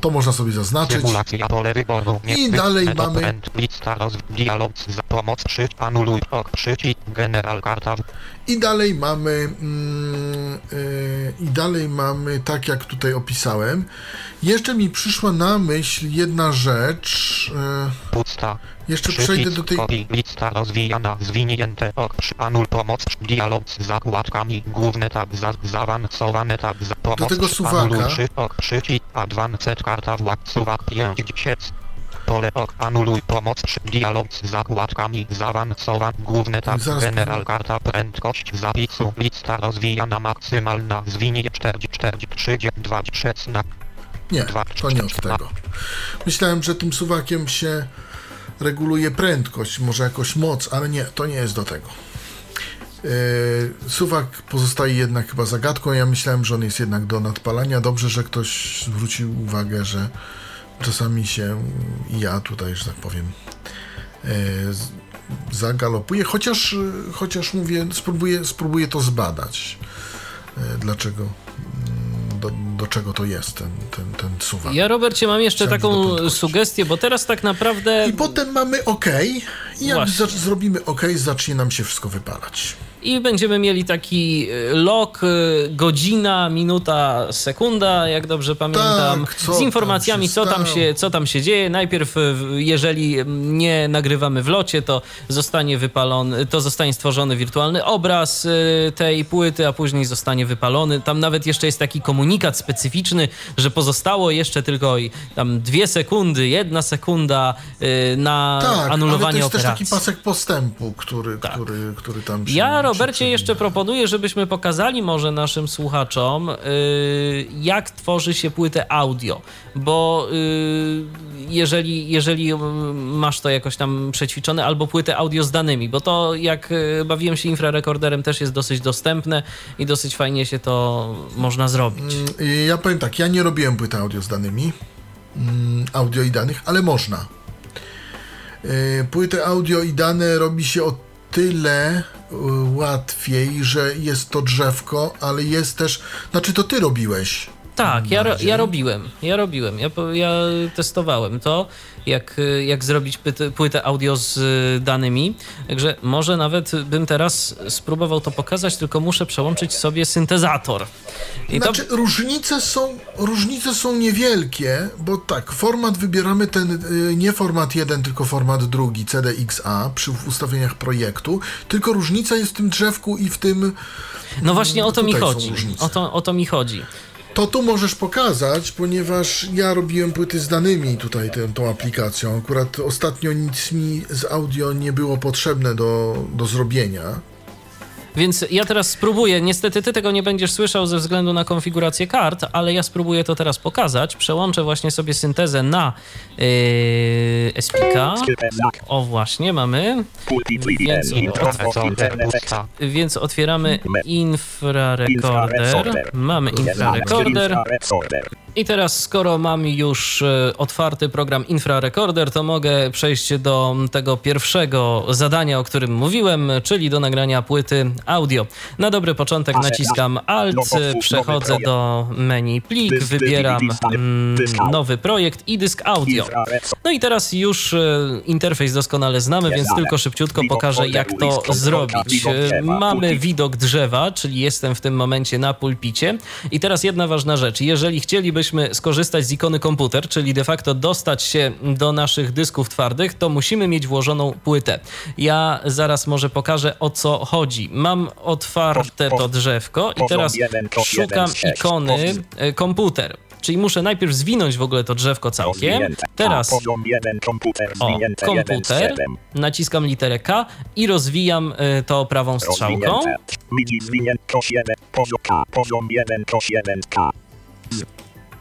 To można sobie zaznaczyć. Symulacja pole wyboru I dalej mamy- Lista roz... dialog za pomoc przy anuluj ok przycisk general karta I dalej mamy mm, y, i dalej mamy tak jak tutaj opisałem. Jeszcze mi przyszła na myśl jedna rzecz. y, pusta jeszcze przejdę do tej Copy, lista rozwijana, zwinięte, ok, anul pomoc, dialog z zakładkami, główny tab, za, zaawansowany tab, za pomoc, tego przy- suwaka. anuluj, przy- ok, przycisk, advanced karta, wład, suwak, 5, 10, pole, ok, anuluj pomoc, przy- dialog z zakładkami, zaawansowany, główny tab, Zaraz- general karta, prędkość zapisu, lista rozwijana, maksymalna, zwinie, 4, 4, 3, 2, 16, Nie, to nie od tego. Myślałem, że tym suwakiem się reguluje prędkość, może jakoś moc, ale nie, to nie jest do tego. Yy, Suwak pozostaje jednak chyba zagadką. Ja myślałem, że on jest jednak do nadpalania. Dobrze, że ktoś zwrócił uwagę, że czasami się ja tutaj, że tak powiem, z- zagalopuję, chociaż, chociaż mówię, spróbuję, spróbuję to zbadać. Yy, Dlaczego, mm, do, do czego to jest ten, ten, ten suwak. Ja, Robercie, mam jeszcze Chciałem, taką sugestię, bo teraz tak naprawdę I potem mamy OK. I jak Właśnie. zrobimy OK, zacznie nam się wszystko wypalać. I będziemy mieli taki y, log, y, godzina, minuta, sekunda, jak dobrze pamiętam, Tak, z tam informacjami, się co, tam się, co tam się dzieje. Najpierw, w- jeżeli nie nagrywamy w locie, to zostanie wypalony, to zostanie stworzony wirtualny obraz tej płyty, a później zostanie wypalony. Tam nawet jeszcze jest taki komunikat specyficzny, że pozostało jeszcze tylko tam dwie sekundy, jedna sekunda na Tak, ale to anulowanie jest też operacji. taki pasek postępu, który, Tak. który, który tam się... Ja, Robercie, jeszcze proponuję, żebyśmy pokazali może naszym słuchaczom, yy, jak tworzy się płytę audio, bo yy, jeżeli, jeżeli yy, masz to jakoś tam przećwiczone, albo płytę audio z danymi, bo to jak bawiłem się infrarekorderem też jest dosyć dostępne i dosyć fajnie się to można zrobić. Mm, Ja powiem tak, ja nie robiłem płyty audio z danymi, mm, audio i danych, ale można. Płytę audio i dane robi się o tyle yy, łatwiej, że jest to drzewko, ale jest też... Znaczy to ty robiłeś. Tak, ja, ro, ja robiłem, ja robiłem, ja, ja testowałem to, jak, jak zrobić pyt, płytę audio z y, danymi, także może nawet bym teraz spróbował to pokazać, tylko muszę przełączyć sobie syntezator. I to, Znaczy, różnice są, różnice są niewielkie, bo tak, format wybieramy ten, y, nie format jeden, tylko format drugi, CDXA, przy ustawieniach projektu, tylko różnica jest w tym drzewku i w tym... no właśnie o to mi chodzi, o to, o to mi chodzi. To tu możesz pokazać, ponieważ ja robiłem płyty z danymi tutaj tę, tą aplikacją. Akurat ostatnio nic mi z audio nie było potrzebne do, do zrobienia. Więc ja teraz spróbuję, niestety ty tego nie będziesz słyszał ze względu na konfigurację kart, ale ja spróbuję to teraz pokazać. Przełączę właśnie sobie syntezę na yy, SPK. O właśnie, mamy. Więc, więc otwieramy infrarekorder. Mamy infrarekorder. I teraz, skoro mam już e, otwarty program infrarekorder, to mogę przejść do tego pierwszego zadania, o którym mówiłem, czyli do nagrania płyty audio. Na dobry początek naciskam Alt, przechodzę do menu plik, wybieram mm, nowy projekt i dysk audio. No i teraz już e, interfejs doskonale znamy, więc tylko szybciutko pokażę, jak to zrobić. E, Mamy widok drzewa, czyli jestem w tym momencie na pulpicie. I teraz jedna ważna rzecz. Jeżeli chcielibyśmy skorzystać z ikony komputer, czyli de facto dostać się do naszych dysków twardych, to musimy mieć włożoną płytę. Ja zaraz może pokażę, o co chodzi. Mam otwarte to drzewko i teraz szukam ikony e, komputer. Czyli muszę najpierw zwinąć w ogóle to drzewko całkiem. Teraz Poziom 1, komputer o, zwinięte 1 z komputer, 7. naciskam literę K i rozwijam y, to prawą strzałką. Rozwinięte.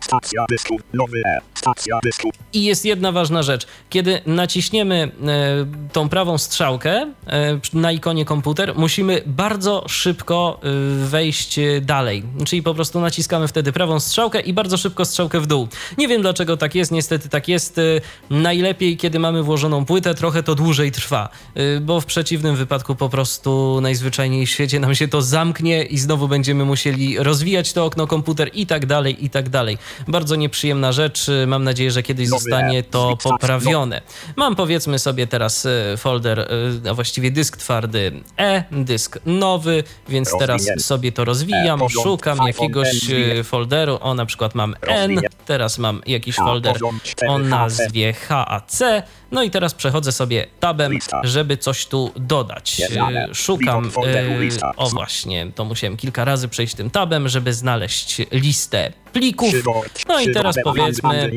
Stacja dysku. Nowy E. Stacja dysku. I jest jedna ważna rzecz. Kiedy naciśniemy e, tą prawą strzałkę e, na ikonie komputer, musimy bardzo szybko e, wejść dalej. Czyli po prostu naciskamy wtedy prawą strzałkę i bardzo szybko strzałkę w dół. Nie wiem dlaczego tak jest, niestety tak jest. Najlepiej, kiedy mamy włożoną płytę, trochę to dłużej trwa, bo w przeciwnym wypadku po prostu najzwyczajniej w świecie nam się to zamknie i znowu będziemy musieli rozwijać to okno komputer i tak dalej, i tak dalej. Bardzo nieprzyjemna rzecz. Mam nadzieję, że kiedyś zostanie to poprawione. Mam powiedzmy sobie teraz e, folder, e, a właściwie dysk twardy E, dysk nowy, więc teraz sobie to rozwijam, E, szukam jakiegoś folderu, o na przykład mam N, teraz mam jakiś folder o nazwie HAC, no i teraz przechodzę sobie tabem, żeby coś tu dodać. E, Szukam, lista. o właśnie, to musiałem kilka razy przejść tym tabem, żeby znaleźć listę plików, no i teraz powiedzmy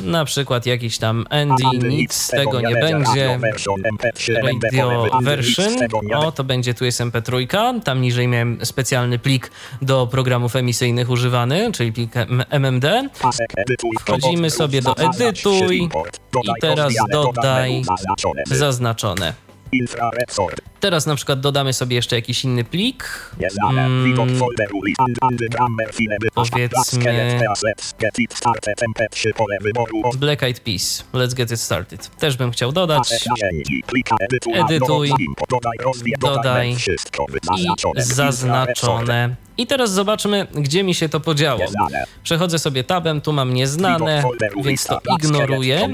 na przykład jakiś tam Andy, nic z tego nie będzie. Radio version MP3, Radio Andy, nic version. z tego nie O, to będzie tu jest MP3. Tam niżej miałem specjalny plik do programów emisyjnych używany, czyli plik MMD. Wchodzimy sobie do edytuj i teraz dodaj zaznaczone. Teraz na przykład dodamy sobie jeszcze jakiś inny plik. Mm, Powiedzmy- Get it started MP3 pole wyboru. Black Eyed Peas. Let's get it started. Też bym chciał dodać. Edytuj. Dodaj I zaznaczone. I teraz zobaczmy, gdzie mi się to podziało. Przechodzę sobie tabem, tu mam nieznane, więc to ignoruję.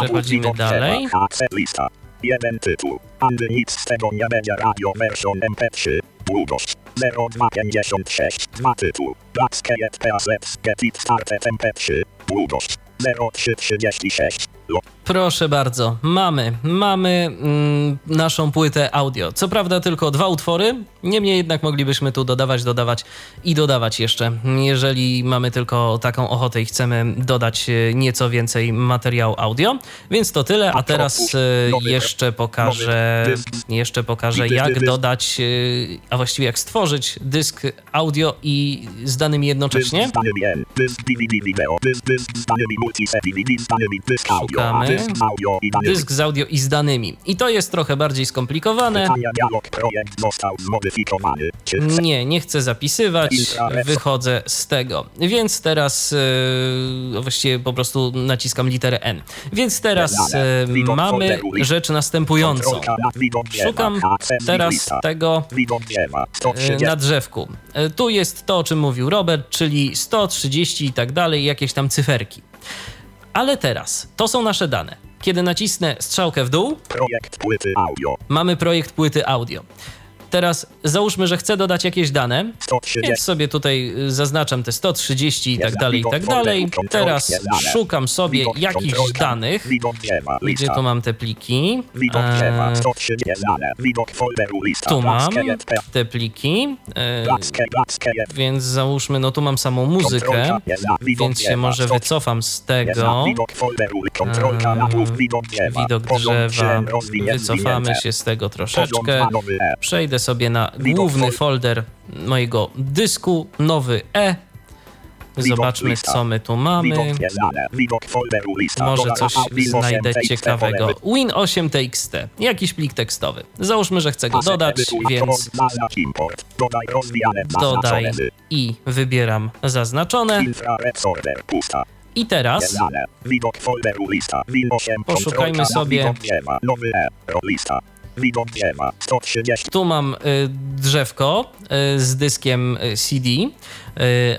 Przechodzimy dalej. Jeden tytuł. Andy nic z tego nie będzie radio version MP3. Długość 0256. Dwa tytuł. Blackscape PAZ. Get it started MP3. Długość 0336. Lo- Proszę bardzo, mamy, mamy mm, naszą płytę audio. Co prawda tylko dwa utwory, niemniej jednak moglibyśmy tu dodawać, dodawać i dodawać jeszcze, jeżeli mamy tylko taką ochotę i chcemy dodać e, nieco więcej materiału audio. Więc to tyle, a teraz e, jeszcze pokażę, jeszcze pokażę jak dodać, e, a właściwie jak stworzyć dysk audio i z danymi jednocześnie. N. Dysk z audio. I. Dysk z audio i z danymi. I to jest trochę bardziej skomplikowane. Pytania dialog projekt został zmodyfikowany. Nie, nie chcę zapisywać, wychodzę z tego. Więc teraz e, właściwie po prostu naciskam literę N. Więc teraz Widok mamy rzecz następującą. Szukam teraz tego 130. na drzewku. Tu jest to, o czym mówił Robert, czyli 130 i tak dalej, jakieś tam cyferki. Ale teraz, to są nasze dane. Kiedy nacisnę strzałkę w dół, Projekt płyty audio. mamy projekt płyty audio. Teraz załóżmy, że chcę dodać jakieś dane, więc 130. sobie tutaj y, zaznaczam te 130 i tak dalej, i tak dalej. Teraz szukam sobie jakichś danych. Gdzie tu mam te pliki? E, 130. Znane. Widok folderu. Lista. tu mam te pliki, e, więc załóżmy, no tu mam samą muzykę, więc się może 130. wycofam z tego. Dół. Widok drzewa. Wycofamy się z tego troszeczkę. dwa, Przejdę sobie na główny fol- folder mojego dysku, nowy E. Zobaczmy, co my tu mamy. Może coś znajdę 8 ciekawego. pole Win8TXT, jakiś plik tekstowy. Załóżmy, że chcę go dodać, więc. Dodaj i wybieram zaznaczone. I teraz Nieznane. Widok folderu lista. Win 8. Poszukajmy sobie- Widok drzewa. Nowy E. Ro- Lista. Widok drzewa. 130. tu mam y, drzewko y, z dyskiem y, CD, y,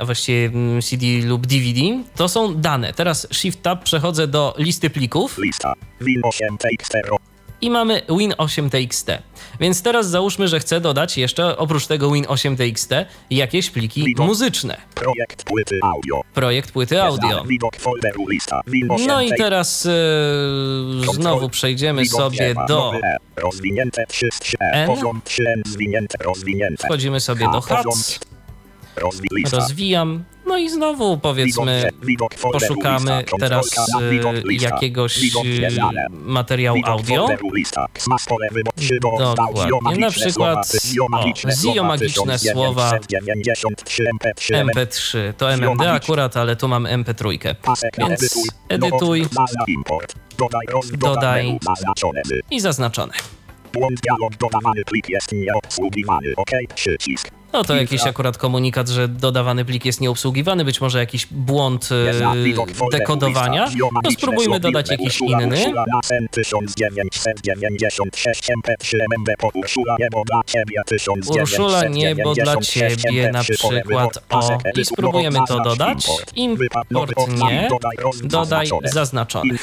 a właściwie mm, CD lub DVD. To są dane. Teraz Shift Tab przechodzę do listy plików. Lista. Win 8 TXT. Ro- i mamy Win8TXT. Więc teraz załóżmy, że chcę dodać jeszcze oprócz tego Win8TXT jakieś pliki Widok. muzyczne. Projekt płyty audio. Projekt płyty audio. Nieznane. Widok folderu lista. Win 8 No i teraz e, znowu przejdziemy sobie do. Nowy E. Rozwinięte 3 E. N. Poziom 3 N. Zwinięte. Rozwinięte. Wchodzimy sobie do lista. Rozwijam. No i znowu powiedzmy, poszukamy teraz e, jakiegoś e, materiału audio. Dokładnie. Na przykład, słowa, o, ziomagiczne słowa 1993 MP3 MP3 to MMD akurat, ale tu mam MP3. Pasek na Więc edytuj. Dodaj i zaznaczone. Błąd dialog dodawany plik jest nieobsługiwany. OK, przycisk. No to jakiś akurat komunikat, że dodawany plik jest nieobsługiwany, być może jakiś błąd e, dekodowania. No ziomagiczne spróbujmy dodać jakiś inny. Urszula na sen 1996 MP3 MMD po Urszula niebo dla ciebie 1996 Urszula, niebo dla ciebie na MP3 pole przykład. O, i spróbujemy to dodać. Import nie. Dodaj zaznaczony.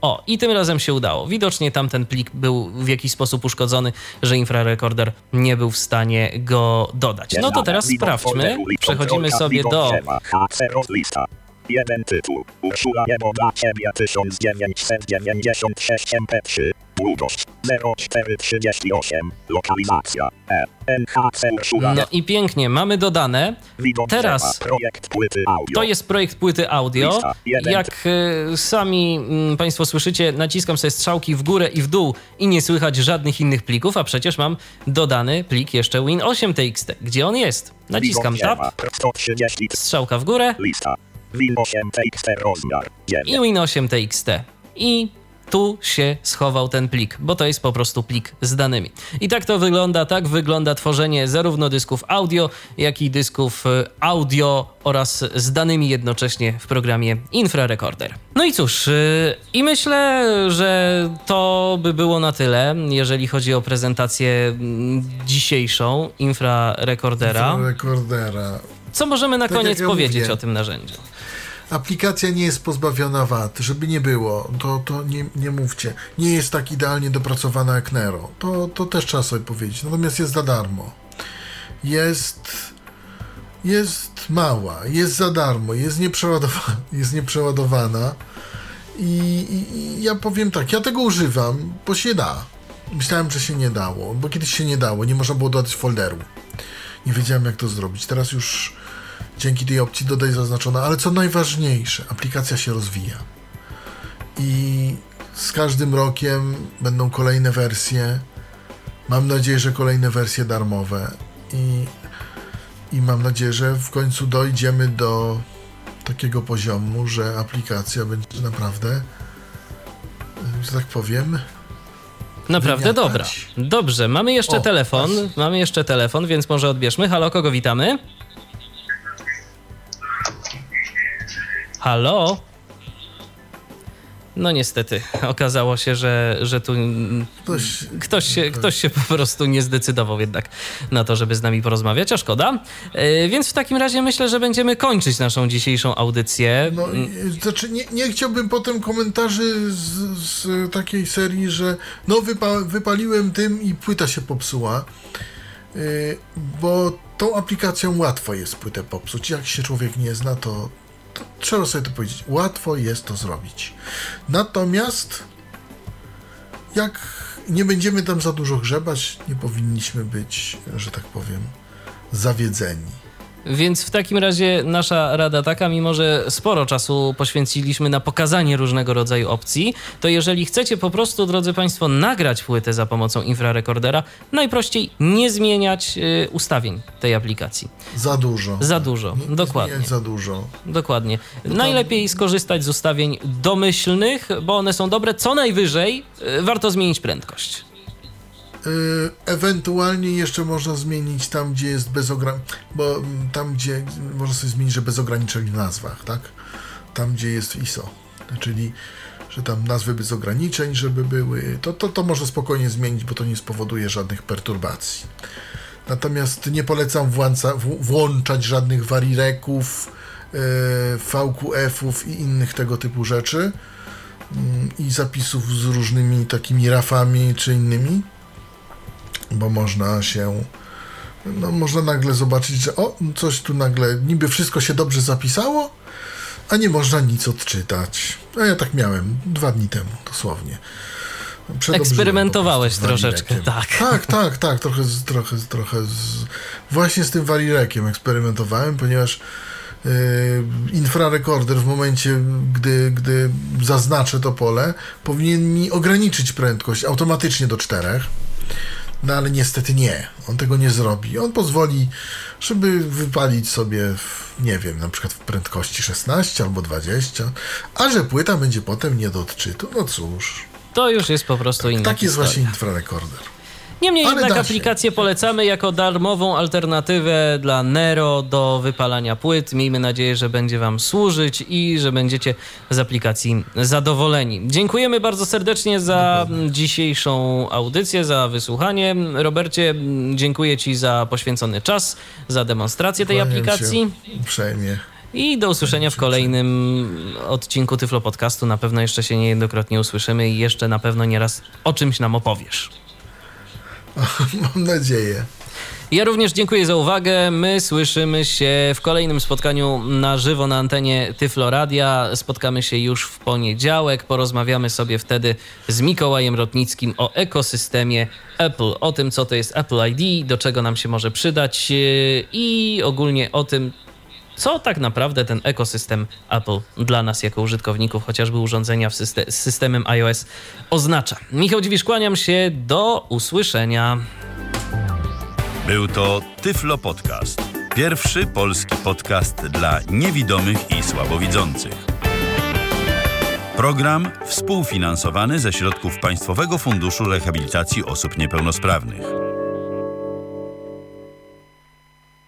O, i tym razem się udało. Widocznie tamten plik był w jakiś sposób uszkodzony, że infrarekorder nie był w stanie go dodać. No to teraz sprawdźmy. Przechodzimy sobie do Jeden tytuł. Urszula niebo dla ciebie 1996 MP3. Długość 0438. Lokalizacja E. NHC. No i pięknie, mamy dodane. Teraz drzewa. Projekt płyty audio. To jest projekt płyty audio. Jak e, sami mm, Państwo słyszycie, naciskam sobie strzałki w górę i w dół i nie słychać żadnych innych plików, a przecież mam dodany plik jeszcze Win8TXT. Gdzie on jest? Naciskam tab, 130. strzałka w górę Lista. Win 8 TXT rozmiar. 9. i Win8TXT. I tu się schował ten plik, bo to jest po prostu plik z danymi. I tak to wygląda, tak wygląda tworzenie zarówno dysków audio, jak i dysków e, audio oraz z danymi jednocześnie w programie Infrarecorder. No i cóż, e, i myślę, że to by było na tyle, jeżeli chodzi o prezentację dzisiejszą Infrarecordera. Rekordera. Co możemy na Tak koniec ja powiedzieć mówię. o tym narzędziu? Aplikacja nie jest pozbawiona wad, żeby nie było, to, to nie, nie mówcie. Nie jest tak idealnie dopracowana jak Nero. To, to też trzeba sobie powiedzieć. Natomiast jest za darmo. Jest. Jest mała, jest za darmo, jest nieprzeładowana. Jest nieprzeładowana. I, i, I ja powiem tak, ja tego używam, bo się da. Myślałem, że się nie dało, bo kiedyś się nie dało, nie można było dodać folderu. Nie wiedziałem, jak to zrobić. Teraz już dzięki tej opcji dodaj zaznaczone, ale co najważniejsze, aplikacja się rozwija. I z każdym rokiem będą kolejne wersje. Mam nadzieję, że kolejne wersje darmowe. I, i mam nadzieję, że w końcu dojdziemy do takiego poziomu, że aplikacja będzie naprawdę, że tak powiem, Naprawdę Wymiatać. dobra. Dobrze, mamy jeszcze O, telefon. właśnie. Mamy jeszcze telefon, więc może odbierzmy. Halo, kogo witamy? Halo? No niestety, okazało się, że, że tu mm, ktoś, ktoś się, ktoś się po prostu nie zdecydował jednak na to, żeby z nami porozmawiać, a szkoda. E, Więc w takim razie myślę, że będziemy kończyć naszą dzisiejszą audycję. No, i- znaczy nie, nie chciałbym potem komentarzy z, z takiej serii, że no wypa, wypaliłem tym i płyta się popsuła, bo tą aplikacją łatwo jest płytę popsuć. Jak się człowiek nie zna, to, to trzeba sobie to powiedzieć. Łatwo jest to zrobić. Natomiast jak nie będziemy tam za dużo grzebać, nie powinniśmy być, że tak powiem, zawiedzeni. Więc w takim razie nasza rada taka, mimo że sporo czasu poświęciliśmy na pokazanie różnego rodzaju opcji, to jeżeli chcecie po prostu, drodzy Państwo, nagrać płytę za pomocą infrarekordera, najprościej nie zmieniać y, ustawień tej aplikacji. Za dużo. Za dużo, Nie- nie dokładnie. zmieniać za dużo. Dokładnie. Najlepiej skorzystać z ustawień domyślnych, bo one są dobre. Co najwyżej y, warto zmienić prędkość. Y, Ewentualnie jeszcze można zmienić tam, gdzie jest bez ograniczeń, bo mm, tam, gdzie można sobie zmienić, że bez ograniczeń w nazwach, tak? Tam, gdzie jest ISO, czyli że tam nazwy bez ograniczeń, żeby były, to, to, to można spokojnie zmienić, bo to nie spowoduje żadnych perturbacji. Natomiast nie polecam włąca, w, włączać żadnych warireków, y, VQF-ów i innych tego typu rzeczy mm, i zapisów z różnymi takimi rafami czy innymi bo można się no można nagle zobaczyć, że o, coś tu nagle, niby wszystko się dobrze zapisało, a nie można nic odczytać. A ja tak miałem dwa dni temu, dosłownie. Eksperymentowałeś troszeczkę, tak. Tak, tak, tak, trochę, z, trochę, z- trochę z, właśnie z tym Walirekiem eksperymentowałem, ponieważ yy, infrarekorder w momencie, gdy, gdy zaznaczę to pole, powinien mi ograniczyć prędkość automatycznie do czterech. No ale niestety nie, on tego nie zrobi. On pozwoli, żeby wypalić sobie, w, nie wiem, na przykład w prędkości 16 albo 20, a że płyta będzie potem nie do odczytu, no cóż. To już jest po prostu inna Tak jest właśnie infrarekorder. Niemniej Ale jednak aplikację polecamy jako darmową alternatywę dla Nero do wypalania płyt. Miejmy nadzieję, że będzie Wam służyć i że będziecie z aplikacji zadowoleni. Dziękujemy bardzo serdecznie za dzisiejszą audycję, za wysłuchanie. Robercie, dziękuję Ci za poświęcony czas, za demonstrację tej Kłaniam aplikacji. Uprzejmie. I do usłyszenia w kolejnym odcinku Tyflo Podcastu. Na pewno jeszcze się niejednokrotnie usłyszymy i jeszcze na pewno nieraz o czymś nam opowiesz. Mam nadzieję. Ja również dziękuję za uwagę. My słyszymy się w kolejnym spotkaniu na żywo na antenie Tyflo Radia. Spotkamy się już w poniedziałek. Porozmawiamy sobie wtedy z Mikołajem Rotnickim o ekosystemie Apple, o tym, co to jest Apple ID, do czego nam się może przydać yy, i ogólnie o tym, co tak naprawdę ten ekosystem Apple dla nas jako użytkowników, chociażby urządzenia syste- z systemem iOS oznacza. Michał Dziwisz, kłaniam się. Do usłyszenia. Był to Tyflo Podcast. Pierwszy polski podcast dla niewidomych i słabowidzących. Program współfinansowany ze środków Państwowego Funduszu Rehabilitacji Osób Niepełnosprawnych.